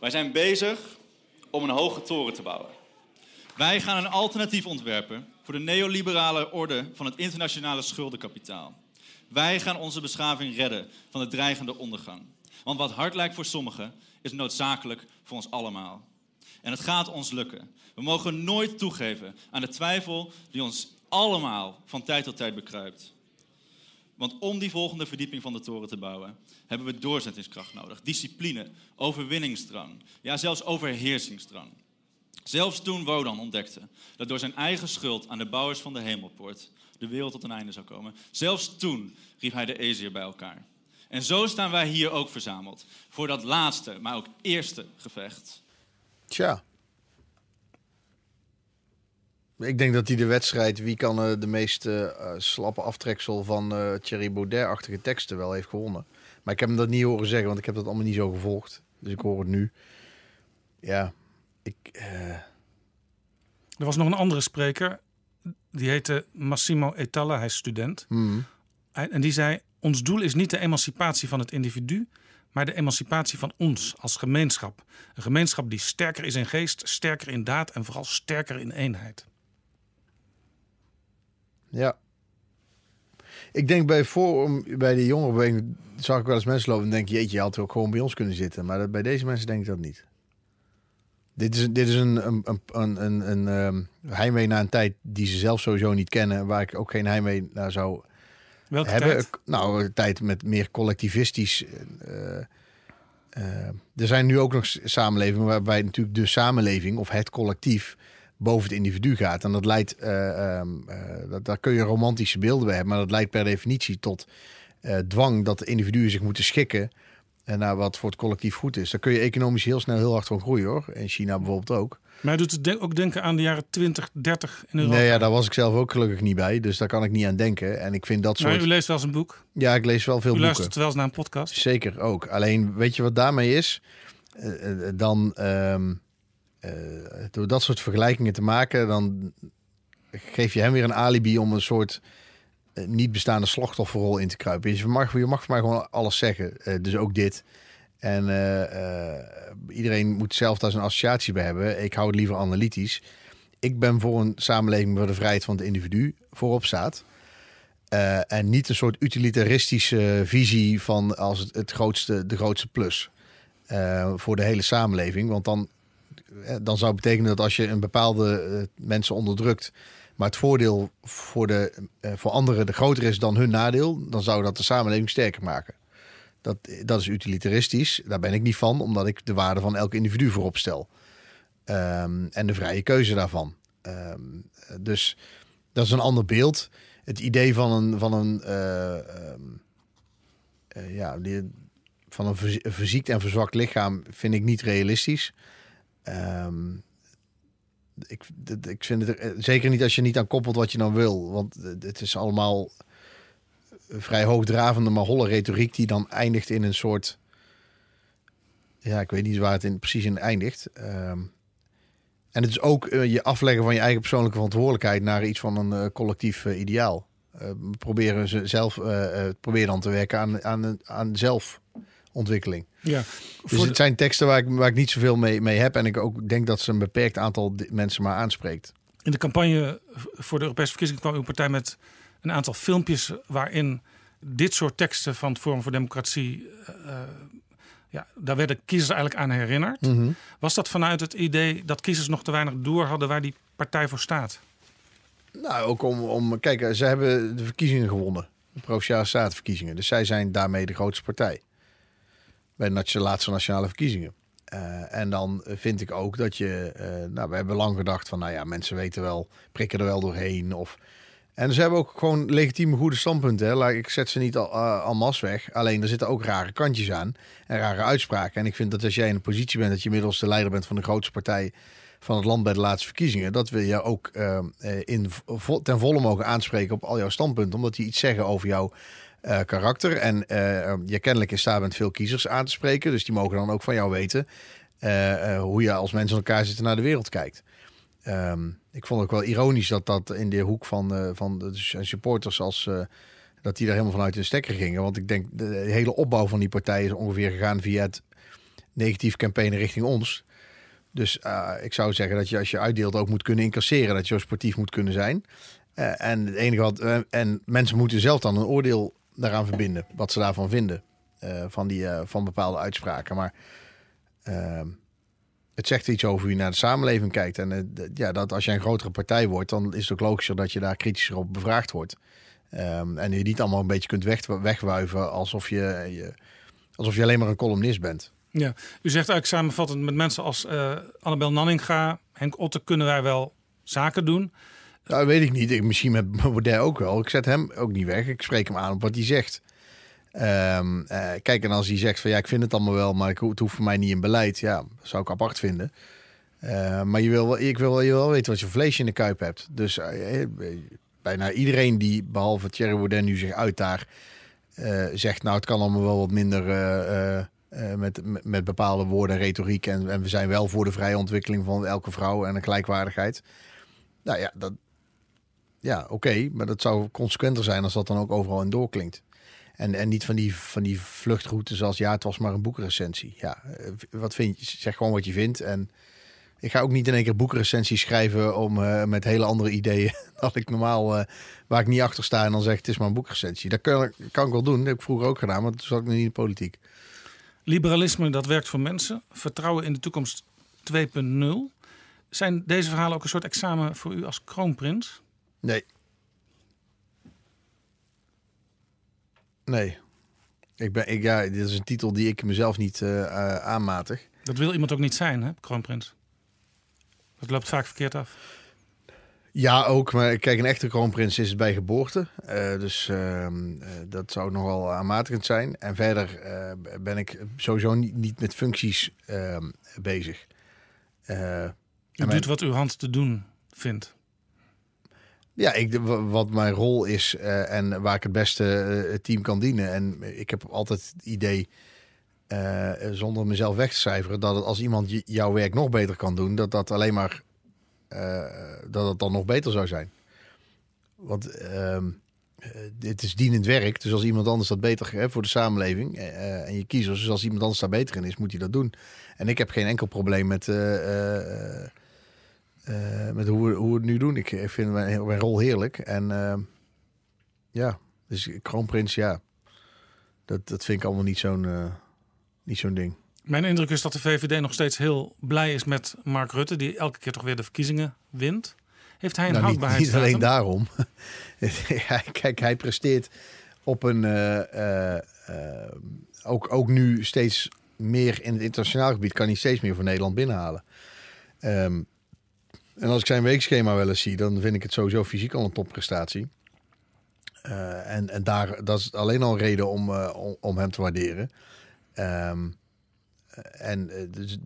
Wij zijn bezig om een hoge toren te bouwen. Wij gaan een alternatief ontwerpen voor de neoliberale orde van het internationale schuldenkapitaal. Wij gaan onze beschaving redden van de dreigende ondergang. Want wat hard lijkt voor sommigen, is noodzakelijk voor ons allemaal. En het gaat ons lukken. We mogen nooit toegeven aan de twijfel die ons allemaal van tijd tot tijd bekruipt. Want om die volgende verdieping van de toren te bouwen, hebben we doorzettingskracht nodig. Discipline, overwinningsdrang, ja zelfs overheersingsdrang. Zelfs toen Wodan ontdekte dat door zijn eigen schuld aan de bouwers van de hemelpoort de wereld tot een einde zou komen, zelfs toen riep hij de Ezier bij elkaar. En zo staan wij hier ook verzameld voor dat laatste, maar ook eerste gevecht. Tja. Ik denk dat hij de wedstrijd wie kan eh, de meest eh, slappe aftreksel van eh Thierry Baudet-achtige teksten wel heeft gewonnen. Maar ik heb hem dat niet horen zeggen, want ik heb dat allemaal niet zo gevolgd. Dus ik hoor het nu. Ja, ik... eh, Er was nog een andere spreker, die heette Massimo Etalla, hij is student. hmm. En die zei: Ons doel is niet de emancipatie van het individu, maar de emancipatie van ons als gemeenschap. Een gemeenschap die sterker is in geest, sterker in daad en vooral sterker in eenheid. Ja. Ik denk bij Forum, bij de jongerenbeweging, zag ik wel eens mensen lopen en denk jeetje, je had ook gewoon bij ons kunnen zitten. Maar bij deze mensen denk ik dat niet. Dit is, dit is een, een, een, een, een, een ehm, heimwee naar een tijd die ze zelf sowieso niet kennen. Waar ik ook geen heimwee naar zou Welke hebben. tijd? Nou, een tijd met meer collectivistisch. eh, eh, er zijn nu ook nog samenlevingen waarbij natuurlijk de samenleving of het collectief boven het individu gaat. En dat leidt, eh, ehm, eh, dat, daar kun je romantische beelden bij hebben, maar dat leidt per definitie tot dwang dat de individuen zich moeten schikken en naar wat voor het collectief goed is. Daar kun je economisch heel snel heel hard van groeien hoor. In China bijvoorbeeld ook. Maar hij doet het de- ook denken aan de jaren 20, 30 in Europa. Nee, ja, daar was ik zelf ook gelukkig niet bij, dus daar kan ik niet aan denken. En ik vind dat Maar soort. u leest wel eens een boek. Ja, ik lees wel veel u boeken. luistert wel eens naar een podcast. Zeker ook. Alleen weet je wat daarmee is? Eh, eh, dan ehm, eh, door dat soort vergelijkingen te maken, dan geef je hem weer een alibi om een soort eh, niet bestaande slachtofferrol in te kruipen. Je mag, je mag voor mij gewoon alles zeggen. Eh, dus ook dit. En eh, eh, iedereen moet zelf daar zijn associatie bij hebben. Ik hou het liever analytisch. Ik ben voor een samenleving waar de vrijheid van het individu voorop staat. Eh, en niet een soort utilitaristische visie van als het, het grootste, de grootste plus eh, voor de hele samenleving. Want dan, eh, dan zou betekenen dat als je een bepaalde eh, mensen onderdrukt, maar het voordeel voor, de, eh, voor anderen de groter is dan hun nadeel, dan zou dat de samenleving sterker maken. Dat, dat is utilitaristisch. Daar ben ik niet van, omdat ik de waarde van elk individu voorop stel. Ehm, en de vrije keuze daarvan. Ehm, dus dat is een ander beeld. Het idee van een, van een, eh, ehm, eh, ja, die, van een verzie- een verziekt en verzwakt lichaam vind ik niet realistisch. Ik, ik vind het eh, zeker niet als je niet aan koppelt wat je dan wil. Want het- het is allemaal vrij hoogdravende, maar holle retoriek die dan eindigt in een soort. Ja, ik weet niet waar het in, precies in eindigt. Ehm, en het is ook eh, je afleggen van je eigen persoonlijke verantwoordelijkheid naar iets van een eh, collectief eh, ideaal. Eh, proberen ze zelf, eh, eh, probeer dan te werken aan, aan, aan zelfontwikkeling. Ja, Dus het zijn teksten waar ik, waar ik niet zoveel mee, mee heb. En ik ook denk dat ze een beperkt aantal mensen maar aanspreekt. In de campagne voor de Europese verkiezingen kwam uw partij met een aantal filmpjes waarin dit soort teksten van het Forum voor Democratie, eh, eh, ja, daar werden kiezers eigenlijk aan herinnerd. Mhm. Was dat vanuit het idee dat kiezers nog te weinig door hadden waar die partij voor staat? Nou, ook om, om kijk, eh, ze hebben de verkiezingen gewonnen. De Provinciale Statenverkiezingen. Dus zij zijn daarmee de grootste partij. Bij de laatste nationale verkiezingen. Eh, en dan vind ik ook dat je... eh, nou, we hebben lang gedacht van... Nou ja, mensen weten wel, prikken er wel doorheen. Of, en ze hebben ook gewoon legitieme goede standpunten. Hè. Ik zet ze niet al, uh, al mas weg. Alleen er zitten ook rare kantjes aan. En rare uitspraken. En ik vind dat als jij in een positie bent... dat je inmiddels de leider bent van de grootste partij van het land bij de laatste verkiezingen. Dat wil je ook eh, eh, in, ten volle mogen aanspreken op al jouw standpunten. Omdat die iets zeggen over jouw eh, karakter. En eh, je kennelijk in staat bent veel kiezers aan te spreken. Dus die mogen dan ook van jou weten eh, hoe je als mensen elkaar zitten naar de wereld kijkt. Ehm, ik vond het ook wel ironisch dat dat in de hoek van, van de supporters als... dat die daar helemaal vanuit hun stekker gingen. Want ik denk, de hele opbouw van die partij is ongeveer gegaan via het negatief campaignen richting ons. Dus uh, ik zou zeggen dat je als je uitdeelt ook moet kunnen incasseren. Dat je zo sportief moet kunnen zijn. Uh, en het enige wat. Uh, en mensen moeten zelf dan een oordeel daaraan verbinden. Wat ze daarvan vinden. Uh, van, die, van bepaalde uitspraken. Maar ehm, het zegt iets over hoe je naar de samenleving kijkt. En ja, dat als je een grotere partij wordt, dan is het ook logischer dat je daar kritischer op bevraagd wordt. Ehm, en je niet allemaal een beetje kunt weg, wegwuiven alsof je, je, alsof je alleen maar een columnist bent. Ja, u zegt eigenlijk samenvattend met mensen als eh Annabel Nanninga, Henk Otte kunnen wij wel zaken doen. Nou, weet ik niet. Ik, misschien met Baudet ook wel. Ik zet hem ook niet weg. Ik spreek hem aan op wat hij zegt. Eh, kijk, en als hij zegt van ja, ik vind het allemaal wel, maar ik, het hoeft voor mij niet in beleid. Ja, dat zou ik apart vinden. Eh, maar je wil, ik wil, je wel weten wat je vlees in de kuip hebt. Dus eh, bijna iedereen die, behalve Thierry Baudet, nu zich uit daar, eh, zegt nou, het kan allemaal wel wat minder met, met, met bepaalde woorden en retoriek. En, en we zijn wel voor de vrije ontwikkeling van elke vrouw en een gelijkwaardigheid. Nou ja, dat, ja, oké, maar dat zou consequenter zijn als dat dan ook overal in doorklinkt. En, en niet van die, van die vluchtroutes zoals ja, het was maar een boekenrecensie. Ja, eh, wat vind je? Zeg gewoon wat je vindt. En ik ga ook niet in één keer boekenrecensies schrijven om eh, met hele andere ideeën dat ik normaal eh, waar ik niet achter sta en dan zeg het is maar een boekrecensie. Dat kan, kan ik wel doen. Dat heb ik vroeger ook gedaan, maar toen zat ik nog niet in de politiek. Liberalisme, dat werkt voor mensen. Vertrouwen in de toekomst 2.0. Zijn deze verhalen ook een soort examen voor u als kroonprins? Nee. Nee. Ik ben, ik, ja, dit is een titel die ik mezelf niet eh, eh, aanmatig. Dat wil iemand ook niet zijn, hè, kroonprins? Dat loopt vaak verkeerd af. Ja, ook. Maar kijk, een echte kroonprins is het bij geboorte. Eh, dus ehm, eh, dat zou nogal aanmatigend zijn. En verder ben ik sowieso niet, niet met functies ehm, bezig. U doet wat uw hand te doen vindt. Ja, ik, wa- wat mijn rol is eh, en waar ik het beste eh, het team kan dienen. En ik heb altijd het idee, eh, zonder mezelf weg te cijferen, dat het als iemand jouw werk nog beter kan doen, dat dat alleen maar eh, dat het dan nog beter zou zijn. Want ehm, dit is dienend werk, dus als iemand anders dat beter hè, voor de samenleving en je kiezers, dus als iemand anders daar beter in is, moet hij dat doen. En ik heb geen enkel probleem met. Eh, met hoe, we- hoe we het nu doen. Ik eh, vind mijn, mijn rol heerlijk. En eh, ja, dus kroonprins, ja. Dat, dat vind ik allemaal niet zo'n eh, niet zo'n ding. Mijn indruk is dat de VVD nog steeds heel blij is met Mark Rutte, die elke keer toch weer de verkiezingen wint. Heeft hij een Nou, niet, niet houdbaarheidsdatum? alleen daarom. Kijk, hij presteert op een... eh, ook, ook nu steeds meer in het internationaal gebied... kan hij steeds meer voor Nederland binnenhalen. Ehm, en als ik zijn weekschema wel eens zie... dan vind ik het sowieso fysiek al een topprestatie. Eh, en en daar, dat is alleen al reden om, eh, om, hem te waarderen. Ehm, en eh, dus,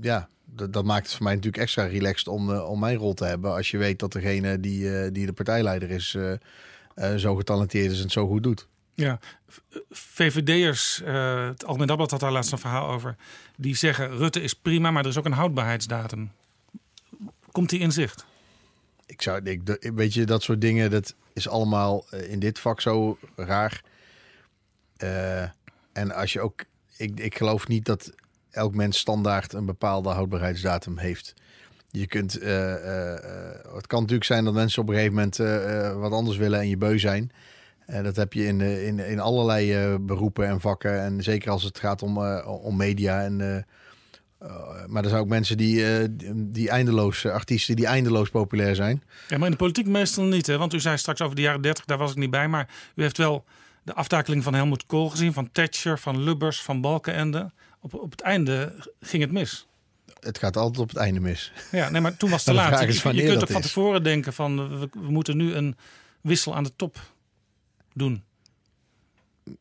ja, dat, dat maakt het voor mij natuurlijk extra relaxed om, om mijn rol te hebben. Als je weet dat degene die, die de partijleider is, zo getalenteerd is en zo goed doet. Ja, VVD'ers, het Algemeen Dagblad had daar laatst een verhaal over. Die zeggen Rutte is prima, maar er is ook een houdbaarheidsdatum. Komt die in zicht? Ik zou, ik, weet je, dat soort dingen, dat is allemaal eh, in dit vak zo raar. Eh, en als je ook, ik, ik geloof niet dat elk mens standaard een bepaalde houdbaarheidsdatum heeft. Je kunt, eh, het kan natuurlijk zijn dat mensen op een gegeven moment wat anders willen en je beu zijn. En dat heb je in, in, in allerlei beroepen en vakken. En zeker als het gaat om, om media. En, eh, maar er zijn ook mensen die, eh, die- eindeloos, eh, artiesten die eindeloos populair zijn. Ja, maar in de politiek meestal niet. Hè? Want u zei straks over de jaren 30, daar was ik niet bij. Maar u heeft wel de aftakeling van Helmut Kool gezien, van Thatcher, van Lubbers, van Balkenende. Op, op het einde ging het mis. Het gaat altijd op het einde mis. Ja, nee, maar toen was het te de laat. Je, je kunt ook van tevoren denken van we, we moeten nu een wissel aan de top doen.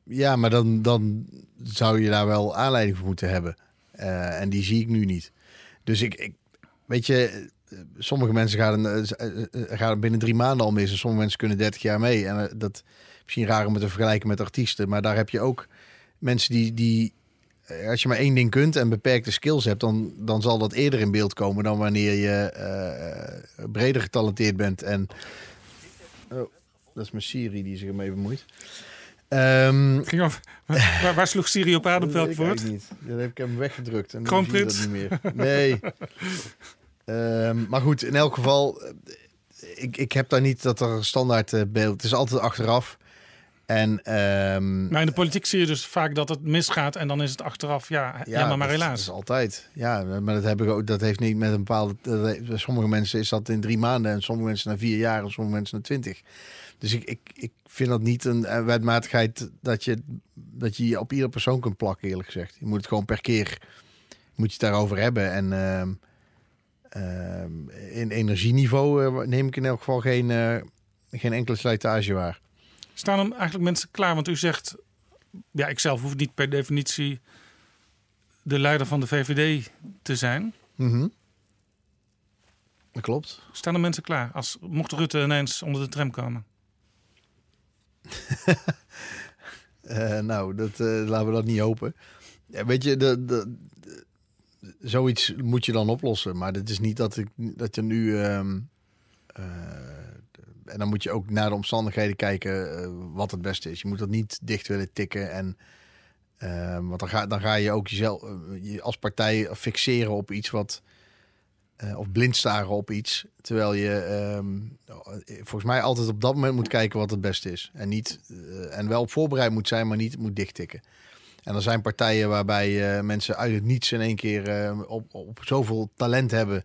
Ja, maar dan, dan zou je daar wel aanleiding voor moeten hebben. Eh, en die zie ik nu niet. Dus ik, ik weet je, sommige mensen gaan, eh, eh, gaan binnen drie maanden al mis. En sommige mensen kunnen 30 jaar mee. En dat is misschien raar om het te vergelijken met artiesten. Maar daar heb je ook mensen die, die als je maar één ding kunt en beperkte skills hebt, dan, dan zal dat eerder in beeld komen dan wanneer je breder getalenteerd bent. En oh, dat is mijn Siri die zich ermee bemoeit. Ehm, Ging over, waar, waar sloeg Siri op dat welk woord? niet. Dat heb ik hem weggedrukt. En Kroonprins? dat niet meer. Nee. Ehm, maar goed, in elk geval, eh, ik, ik heb daar niet dat er standaard eh, beeld. Het is altijd achteraf. En, ehm, Maar in de politiek zie je dus vaak dat het misgaat en dan is het achteraf, ja, ja, maar, helaas. Dat is altijd. Ja, maar dat, heb ik ook, dat heeft niet met een bepaalde... sommige mensen is dat in drie maanden en sommige mensen na vier jaar en sommige mensen na twintig. Dus ik, ik, ik vind dat niet een eh, wetmatigheid dat je, dat je je op ieder persoon kunt plakken, eerlijk gezegd. Je moet het gewoon per keer moet je het daarover hebben. En ehm, ehm, in energieniveau eh, neem ik in elk geval geen, eh, geen enkele slijtage waar. Staan er eigenlijk mensen klaar? Want u zegt, ja, ik zelf hoef niet per definitie de leider van de VVD te zijn. Mhm. Dat klopt. Staan er mensen klaar als mocht Rutte ineens onder de tram komen? Eh, nou, dat, eh, laten we dat niet hopen. Ja, weet je, de, de, de- zoiets moet je dan oplossen. Maar het is niet dat, ik, dat je nu... ehm, eh, en dan moet je ook naar de omstandigheden kijken eh, wat het beste is. Je moet dat niet dicht willen tikken. En, ehm, want dan ga, dan ga je ook jezelf eh, je als partij fixeren op iets wat... eh, of blind staren op iets. Terwijl je ehm, volgens mij altijd op dat moment moet kijken wat het beste is. En, niet, en wel op voorbereid moet zijn, maar niet moet dichttikken. En er zijn partijen waarbij mensen uit het niets in één keer op, op zoveel talent hebben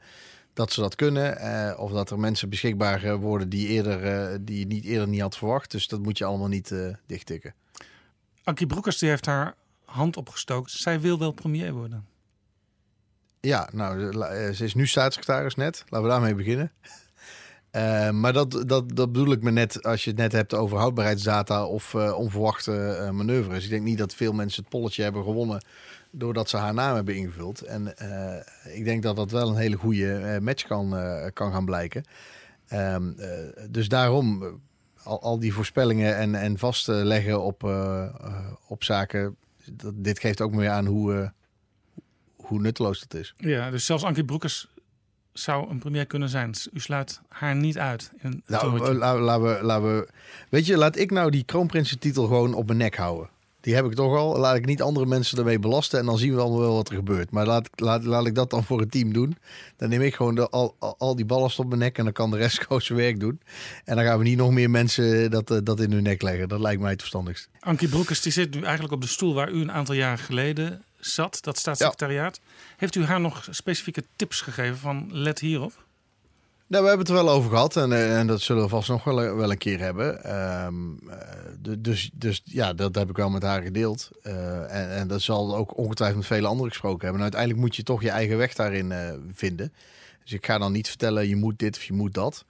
dat ze dat kunnen. eh, of dat er mensen beschikbaar eh, worden die, eerder, eh, die je niet eerder niet had verwacht. Dus dat moet je allemaal niet eh dichttikken. Ankie Broekers die heeft haar hand opgestoken. Zij wil wel premier worden. Ja, nou, ze is nu staatssecretaris net. Laten we daarmee beginnen. Maar dat, dat, dat bedoel ik me net als je het net hebt over houdbaarheidsdata of onverwachte manoeuvres. Ik denk niet dat veel mensen het polletje hebben gewonnen doordat ze haar naam hebben ingevuld. En eh, ik denk dat dat wel een hele goede eh, match kan, eh, kan gaan blijken. Ehm, eh, dus daarom, al, al die voorspellingen en, en vastleggen op, op zaken, dat, dit geeft ook meer aan hoe, hoe nutteloos dat is. Ja, dus zelfs Ankie Broekers zou een premier kunnen zijn. U sluit haar niet uit. In het Nou, laten we, laten we. Weet je, laat ik nou die kroonprinsentitel gewoon op mijn nek houden. Die heb ik toch al. Laat ik niet andere mensen ermee belasten. En dan zien we allemaal wel wat er gebeurt. Maar laat, laat, laat ik dat dan voor het team doen. Dan neem ik gewoon de, al, al, die ballast op mijn nek. En dan kan de rest gewoon zijn werk doen. En dan gaan we niet nog meer mensen dat, eh, dat in hun nek leggen. Dat lijkt mij het verstandigst. Ankie Broekers die zit nu eigenlijk op de stoel waar u een aantal jaar geleden zat. Dat staatssecretariaat. Heeft u haar nog specifieke tips gegeven van let hierop? Nou, we hebben het er wel over gehad en, eh, en dat zullen we vast nog wel, wel een keer hebben. Ehm, eh, dus, dus ja, dat heb ik wel met haar gedeeld. Eh, en, en dat zal ook ongetwijfeld met vele anderen gesproken hebben. En uiteindelijk moet je toch je eigen weg daarin eh, vinden. Dus ik ga dan niet vertellen, je moet dit of je moet dat.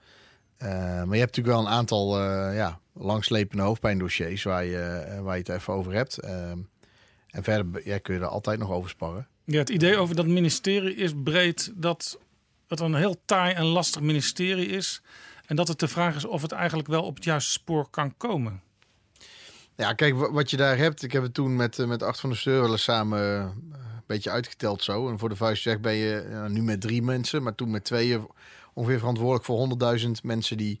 Eh, maar je hebt natuurlijk wel een aantal eh, ja, langslepende hoofdpijndossiers waar je, eh, waar je het even over hebt. Ehm, en verder kun je er altijd nog over sparren. Ja, het idee over dat ministerie is breed dat het een heel taai en lastig ministerie is. En dat het de vraag is of het eigenlijk wel op het juiste spoor kan komen. Ja, kijk, wa- wat je daar hebt. Ik heb het toen met, eh, met Art van der Steur samen eh, een beetje uitgeteld zo. En voor de vuist zeg ben je ja, nu met drie mensen, maar toen met tweeën ongeveer verantwoordelijk voor 100.000 mensen die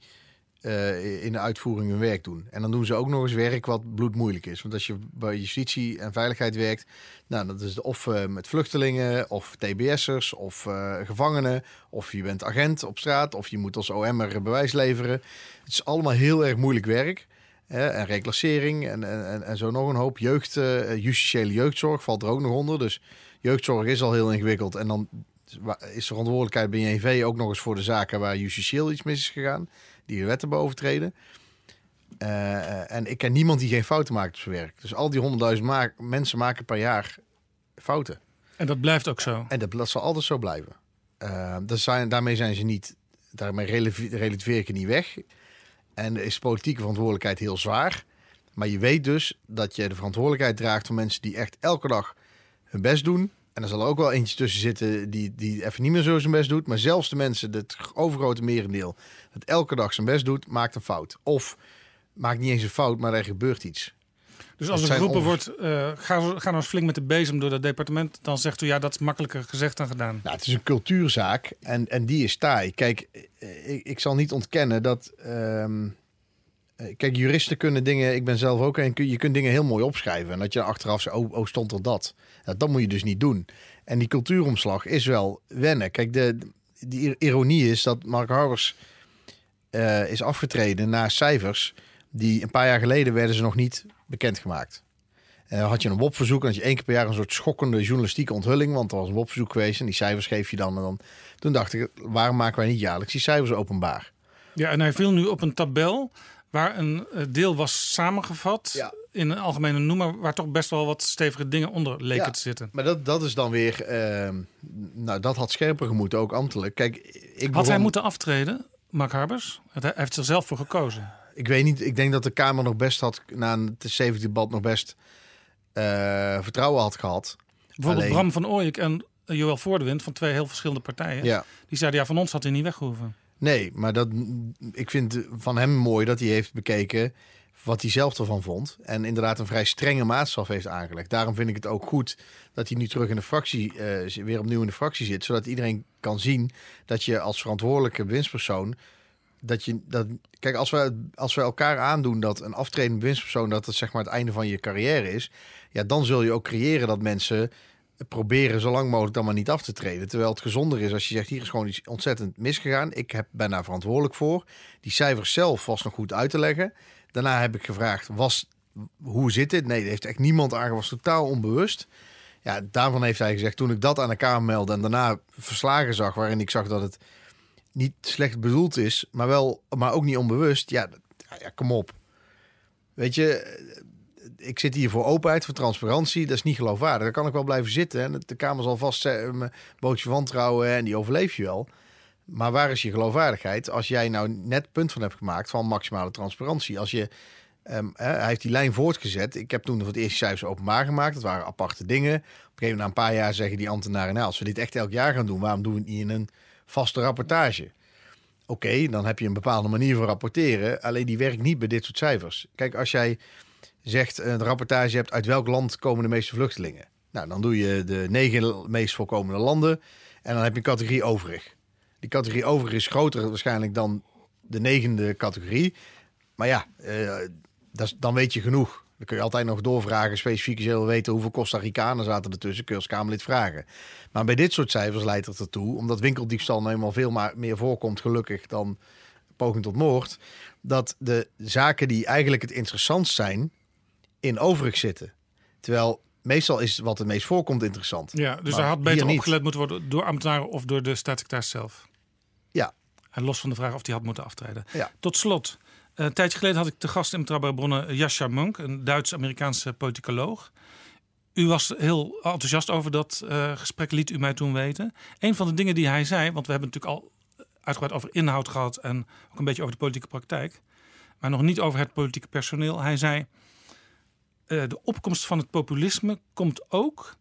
eh, in de uitvoering hun werk doen. En dan doen ze ook nog eens werk wat bloedmoeilijk is. Want als je bij justitie en veiligheid werkt, nou, dat is of eh, met vluchtelingen, of TBS'ers, of eh, gevangenen, of je bent agent op straat, of je moet als OM'er bewijs leveren. Het is allemaal heel erg moeilijk werk. Hè, en reclassering en, en, en, zo nog een hoop. Jeugd, justitiële jeugdzorg valt er ook nog onder. Dus jeugdzorg is al heel ingewikkeld. En dan is de verantwoordelijkheid bij JNV ook nog eens voor de zaken waar justitieel iets mis is gegaan. Die de wet hebben overtreden. Eh, en ik ken niemand die geen fouten maakt op zijn werk. Dus al die honderdduizend ma- mensen maken per jaar fouten. En dat blijft ook zo. En dat, dat zal altijd zo blijven. Eh, dat zijn, daarmee zijn ze niet, daarmee relativeer relativeer ik het niet weg. En is politieke verantwoordelijkheid heel zwaar. Maar je weet dus dat je de verantwoordelijkheid draagt van mensen die echt elke dag hun best doen. En er zal er ook wel eentje tussen zitten die, die even niet meer zo zijn best doet. Maar zelfs de mensen, het overgrote merendeel, dat elke dag zijn best doet, maakt een fout. Of maakt niet eens een fout, maar er gebeurt iets. Dus als er geroepen onver- wordt, eh, ga, ga nou eens flink met de bezem door dat departement. Dan zegt u, ja, dat is makkelijker gezegd dan gedaan. Nou, het is een cultuurzaak en, en die is taai. Kijk, eh, ik, ik zal niet ontkennen dat. ehm, eh, kijk, juristen kunnen dingen. Ik ben zelf ook en kun- je kunt dingen heel mooi opschrijven. En dat je achteraf zegt, oh, oh stond er dat. Dat moet je dus niet doen. En die cultuuromslag is wel wennen. Kijk, de, ironie is dat Mark Harbers eh, is afgetreden na cijfers. Die een paar jaar geleden werden ze nog niet bekendgemaakt. En had je een WOP-verzoek en had je één keer per jaar een soort schokkende journalistieke onthulling. Want er was een WOP-verzoek geweest en die cijfers geef je dan. En dan. Toen dacht ik, waarom maken wij niet jaarlijks die cijfers openbaar? Ja, en hij viel nu op een tabel waar een eh, deel was samengevat in een algemene noemer, waar toch best wel wat stevige dingen onder leken Ja, te zitten. Maar dat, dat is dan weer, ehm, nou dat had scherper gemoeten, ook ambtelijk. Kijk, ik Had begon- hij moeten aftreden, Mark Harbers? Hij heeft er zelf voor gekozen. Ik weet niet, ik denk dat de Kamer nog best had, na een T70 debat nog best eh, vertrouwen had gehad. Bijvoorbeeld Alleen- Bram van Ooyek en Joël Voordewind van twee heel verschillende partijen. Ja. Die zeiden, ja, van ons had hij niet weggehoeven. Nee, maar dat, ik vind van hem mooi dat hij heeft bekeken wat hij zelf ervan vond. En inderdaad een vrij strenge maatstaf heeft aangelegd. Daarom vind ik het ook goed dat hij nu terug in de fractie, eh, weer opnieuw in de fractie zit. Zodat iedereen kan zien dat je als verantwoordelijke bewindspersoon. Dat je dat. Kijk, als we, als we elkaar aandoen dat een aftredende bewindspersoon dat het zeg maar het einde van je carrière is. Ja, dan zul je ook creëren dat mensen proberen zo lang mogelijk dan maar niet af te treden. Terwijl het gezonder is als je zegt, hier is gewoon iets ontzettend misgegaan. Ik heb, ben daar verantwoordelijk voor. Die cijfers zelf was nog goed uit te leggen. Daarna heb ik gevraagd, was, hoe zit dit? Nee, er heeft echt niemand aangegeven, was totaal onbewust. Ja, daarvan heeft hij gezegd, toen ik dat aan de Kamer meldde en daarna verslagen zag, waarin ik zag dat het niet slecht bedoeld is, maar, wel, maar ook niet onbewust. Ja, dat- ja, kom op. Weet je, ik zit hier voor openheid, voor transparantie. Dat is niet geloofwaardig. Daar kan ik wel blijven zitten. En de Kamer zal vast zeggen, mijn bootje wantrouwen en die overleef je wel. Maar waar is je geloofwaardigheid als jij nou net punt van hebt gemaakt van maximale transparantie? Als je, ehm, hij heeft die lijn voortgezet. Ik heb toen voor het eerst cijfers openbaar gemaakt. Dat waren aparte dingen. Op een na een paar jaar zeggen die ambtenaren, nou, als we dit echt elk jaar gaan doen, waarom doen we het niet in een vaste rapportage? Oké, dan heb je een bepaalde manier van rapporteren. Alleen die werkt niet bij dit soort cijfers. Kijk, als jij zegt een rapportage hebt uit welk land komen de meeste vluchtelingen. Nou, dan doe je de negen meest voorkomende landen. En dan heb je een categorie overig. Die categorie overig is groter waarschijnlijk dan de negende categorie. Maar ja, eh, dan weet je genoeg. Dan kun je altijd nog doorvragen, specifiek als je weten hoeveel Costa Ricanen zaten ertussen, kun je als Kamerlid vragen. Maar bij dit soort cijfers leidt het ertoe, omdat winkeldiefstal nou eenmaal veel maar meer voorkomt, gelukkig, dan poging tot moord, dat de zaken die eigenlijk het interessantst zijn, in overig zitten. Terwijl meestal is wat het meest voorkomt interessant. Ja, dus hij had beter opgelet moeten worden door ambtenaren of door de staatssecretaris zelf. Ja. En los van de vraag of hij had moeten aftreden. Ja. Tot slot, eh, een tijdje geleden had ik te gast in Betrouwbare Bronnen Jascha Munk, een Duits-Amerikaanse politicoloog. U was heel enthousiast over dat eh, gesprek, liet u mij toen weten. Een van de dingen die hij zei, want we hebben natuurlijk al uitgebreid over inhoud gehad en ook een beetje over de politieke praktijk, maar nog niet over het politieke personeel. Hij zei: eh, de opkomst van het populisme komt ook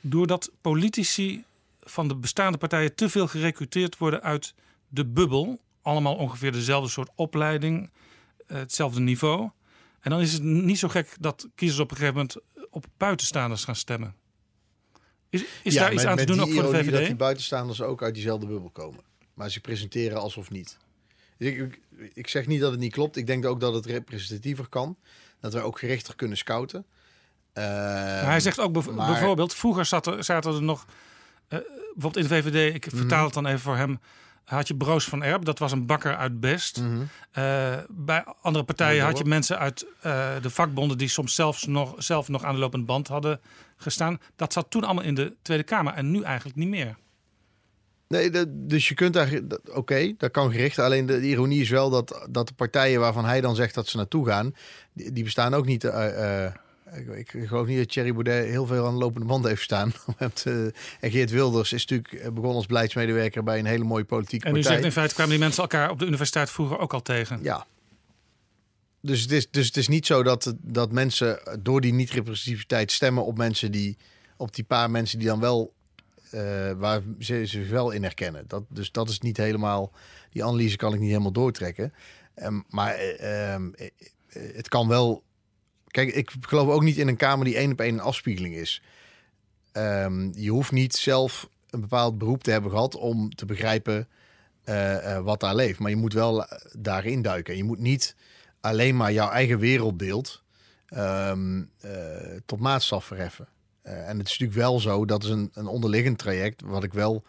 doordat politici van de bestaande partijen te veel gerecruiteerd worden uit de bubbel. Allemaal ongeveer dezelfde soort opleiding, eh, hetzelfde niveau. En dan is het niet zo gek dat kiezers op een gegeven moment op buitenstaanders gaan stemmen. Is, is Ja, daar iets aan te doen ook voor de VVD? Dat die buitenstaanders ook uit diezelfde bubbel komen. Maar ze presenteren alsof niet. Ik, ik, ik zeg niet dat het niet klopt. Ik denk ook dat het representatiever kan. Dat we ook gerichter kunnen scouten. Eh, Maar hij zegt ook bev- maar- bijvoorbeeld, vroeger zat er, zaten er nog, eh, bijvoorbeeld in de VVD, ik vertaal Mhm. het dan even voor hem, had je Broos van Erp, dat was een bakker uit Best. Mhm. Eh, bij andere partijen had je mensen uit eh, de vakbonden die soms zelfs nog, zelf nog aan de lopende band hadden gestaan. Dat zat toen allemaal in de Tweede Kamer en nu eigenlijk niet meer. Nee, dus je kunt daar... Oké, dat kan gericht. Alleen de, de ironie is wel dat, dat de partijen waarvan hij dan zegt dat ze naartoe gaan... die, die bestaan ook niet... eh, eh, ik, ik geloof niet dat Thierry Baudet heel veel aan de lopende band heeft staan. en Geert Wilders is natuurlijk eh, begonnen als beleidsmedewerker... bij een hele mooie politieke En u partij. zegt in feite kwamen die mensen elkaar op de universiteit vroeger ook al tegen. Ja. Dus het is, dus het is niet zo dat, dat mensen door die niet-representativiteit stemmen op mensen die... op die paar mensen die dan wel... eh, waar ze zich wel in herkennen. Dat, dus dat is niet helemaal... Die analyse kan ik niet helemaal doortrekken. Ehm, maar eh, ehm, eh, eh, het kan wel... Kijk, ik geloof ook niet in een kamer die één op één een afspiegeling is. Ehm, je hoeft niet zelf een bepaald beroep te hebben gehad om te begrijpen wat daar leeft. Maar je moet wel daarin duiken. Je moet niet alleen maar jouw eigen wereldbeeld tot maatstaf verheffen. Eh, en het is natuurlijk wel zo, dat is een, een onderliggend traject, wat ik wel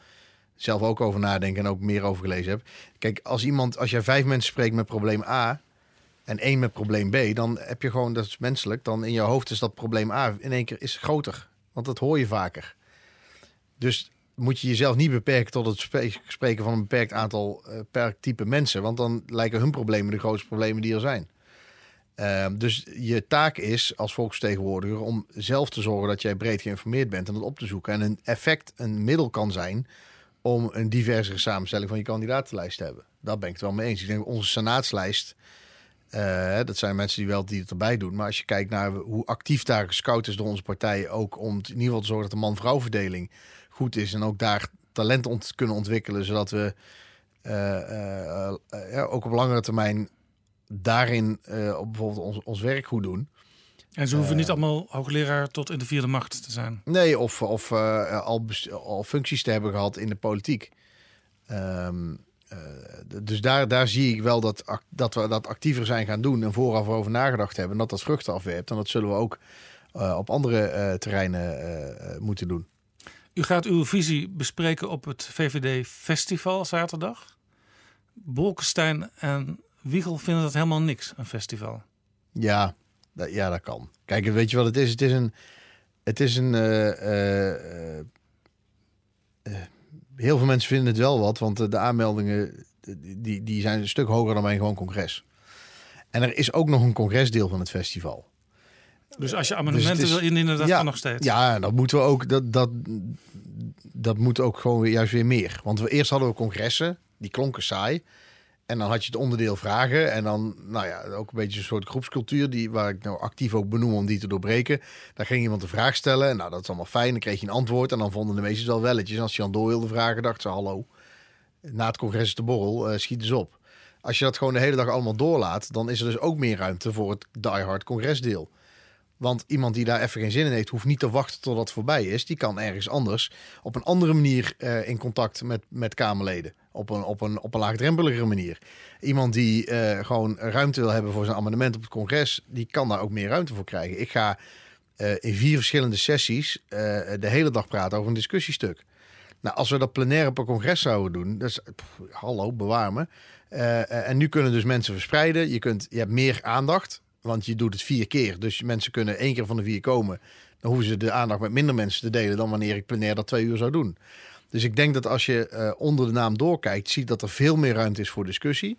zelf ook over nadenk en ook meer over gelezen heb. Kijk, als iemand, als jij vijf mensen spreekt met probleem A, en één met probleem B, dan heb je gewoon, dat is menselijk, dan in je hoofd is dat probleem A in één keer is groter. Want dat hoor je vaker. Dus moet je jezelf niet beperken tot het spreken van een beperkt aantal, eh, beperkt type mensen. Want dan lijken hun problemen de grootste problemen die er zijn. Ehm, dus je taak is als volksvertegenwoordiger om zelf te zorgen dat jij breed geïnformeerd bent en dat op te zoeken. En een effect, een middel kan zijn om een diversere samenstelling van je kandidatenlijst te hebben. Daar ben ik het wel mee eens. Ik denk onze senaatslijst, eh, dat zijn mensen die wel die het erbij doen. Maar als je kijkt naar hoe actief daar gescout is door onze partij, ook om in ieder geval te zorgen dat de man-vrouw verdeling goed is en ook daar talent kunnen ontwikkelen, zodat we eh, eh, ook op langere termijn daarin eh, op bijvoorbeeld ons, ons werk goed doen. En ze hoeven Eh, niet allemaal hoogleraar tot in de vierde macht te zijn. Nee, of, of eh, al, al functies te hebben gehad in de politiek. Ehm, eh, dus daar, daar zie ik wel dat, dat we dat actiever zijn gaan doen en vooraf over nagedacht hebben. En dat dat vruchten afwerpt. En dat zullen we ook eh, op andere eh, terreinen eh, eh, moeten doen. U gaat uw visie bespreken op het VVD Festival zaterdag. Bolkestein en Wiegel vinden dat helemaal niks, een festival. Ja, dat, ja, dat kan. Kijk, weet je wat het is? Het is een. Het is een. eh, eh, eh, heel veel mensen vinden het wel wat, want de aanmeldingen die, die zijn een stuk hoger dan bij een gewoon congres. En er is ook nog een congresdeel van het festival. Dus als je Dus amendementen is- wil indienen, dat ja, kan nog steeds. Ja, dat moeten we ook. Dat, dat, dat moet ook gewoon weer, juist weer meer. Want we eerst hadden we congressen, die klonken saai. En dan had je het onderdeel vragen. En dan, nou ja, ook een beetje een soort groepscultuur. Die, waar ik nou actief ook benoem om die te doorbreken. Daar ging iemand een vraag stellen. En nou, dat is allemaal fijn. Dan kreeg je een antwoord. En dan vonden de meesten wel welletjes. En als je dan door wilde vragen, dacht ze: hallo. Na het congres is de borrel, eh, schiet eens op. Als je dat gewoon de hele dag allemaal doorlaat, dan is er dus ook meer ruimte voor het diehard congresdeel. Want iemand die daar even geen zin in heeft, hoeft niet te wachten tot het voorbij is. Die kan ergens anders op een andere manier eh, in contact met, met Kamerleden. Op een, op, een, op een laagdrempeligere manier. Iemand die eh, gewoon ruimte wil hebben voor zijn amendement op het congres, die kan daar ook meer ruimte voor krijgen. Ik ga eh, in vier verschillende sessies eh, de hele dag praten over een discussiestuk. Nou, als we dat plenair op een congres zouden doen, dat is, hallo, bewaar me. En nu kunnen dus mensen verspreiden. Je, kunt, je hebt meer aandacht, want je doet het vier keer. Dus mensen kunnen één keer van de vier komen. Dan hoeven ze de aandacht met minder mensen te delen dan wanneer ik plenair dat twee uur zou doen. Dus ik denk dat als je eh, onder de naam doorkijkt, ziet dat er veel meer ruimte is voor discussie.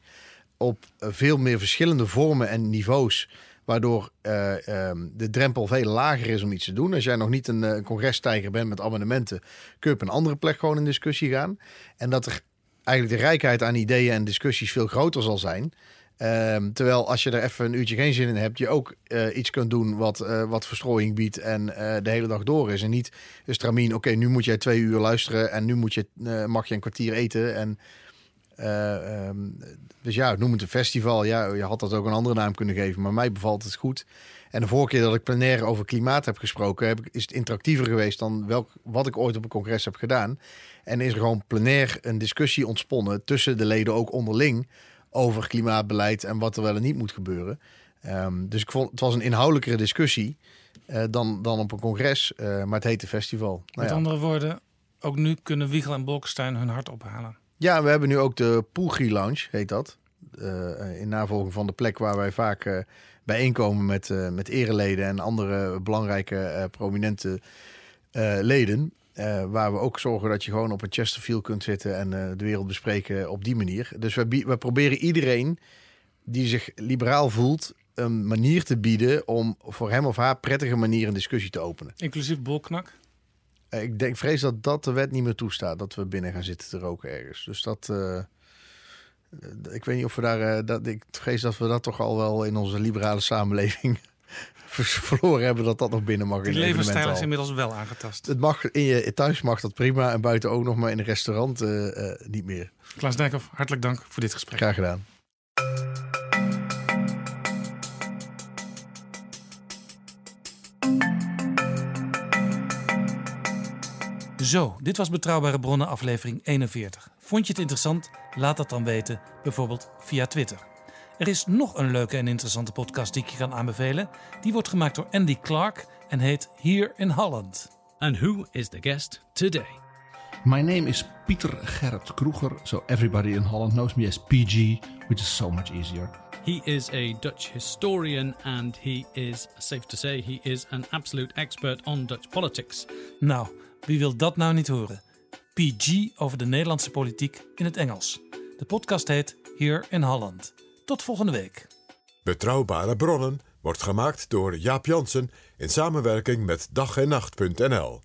Op eh, veel meer verschillende vormen en niveaus. Waardoor eh, ehm, de drempel veel lager is om iets te doen. Als jij nog niet een, eh, congresstijger bent met amendementen, kun je op een andere plek gewoon in discussie gaan. En dat er eigenlijk de rijkheid aan ideeën en discussies veel groter zal zijn. Ehm, terwijl als je er even een uurtje geen zin in hebt, je ook eh, iets kunt doen wat, eh, wat verstrooiing biedt en eh, de hele dag door is. En niet een stramien, oké, nu moet jij twee uur luisteren en nu moet je, mag je een kwartier eten. En, eh, ehm, dus ja, noem het een festival. Ja, je had dat ook een andere naam kunnen geven, maar mij bevalt het goed. En de vorige keer dat ik plenair over klimaat heb gesproken, heb ik, is het interactiever geweest dan welk, wat ik ooit op een congres heb gedaan. En is er gewoon plenair een discussie ontsponnen tussen de leden ook onderling over klimaatbeleid en wat er wel en niet moet gebeuren. Ehm, dus ik vond het was een inhoudelijkere discussie eh, dan, dan op een congres, eh, maar het heette festival. Nou Met ja. andere woorden, ook nu kunnen Wiegel en Bolkestein hun hart ophalen. Ja, we hebben nu ook de Poelgie Lounge, heet dat. Eh, in navolging van de plek waar wij vaak bijeenkomen met, met ereleden en andere belangrijke prominente leden. Eh, waar we ook zorgen dat je gewoon op een Chesterfield kunt zitten en eh, de wereld bespreken op die manier. Dus we, we proberen iedereen die zich liberaal voelt een manier te bieden om voor hem of haar prettige manier een discussie te openen. Inclusief Bolknak. Eh, Ik denk, vrees dat dat de wet niet meer toestaat, dat we binnen gaan zitten te roken ergens. Dus dat, ik weet niet of we daar, dat, ik vrees dat we dat toch al wel in onze liberale samenleving verloren hebben, dat dat nog binnen mag. Die in de levensstijl is inmiddels wel aangetast. Het mag in je thuis mag dat prima en buiten ook nog, maar in een restaurant eh, eh, niet meer. Klaas Dijkhoff, hartelijk dank voor dit gesprek. Graag gedaan. Zo, dit was Betrouwbare Bronnen aflevering 41. Vond je het interessant? Laat dat dan weten, bijvoorbeeld via Twitter. Er is nog een leuke en interessante podcast die ik je kan aanbevelen. Die wordt gemaakt door Andy Clark en heet Hier in Holland. And who is the guest today? My name is Pieter Gerrit Kroeger, so everybody in Holland knows me as PG, which is so much easier. He is a Dutch historian and he is, safe to say, he is an absolute expert on Dutch politics. Nou, wie wil dat nou niet horen? PG over de Nederlandse politiek in het Engels. De podcast heet Here in Holland. Tot volgende week. Betrouwbare bronnen wordt gemaakt door Jaap Jansen in samenwerking met dag en nacht.nl.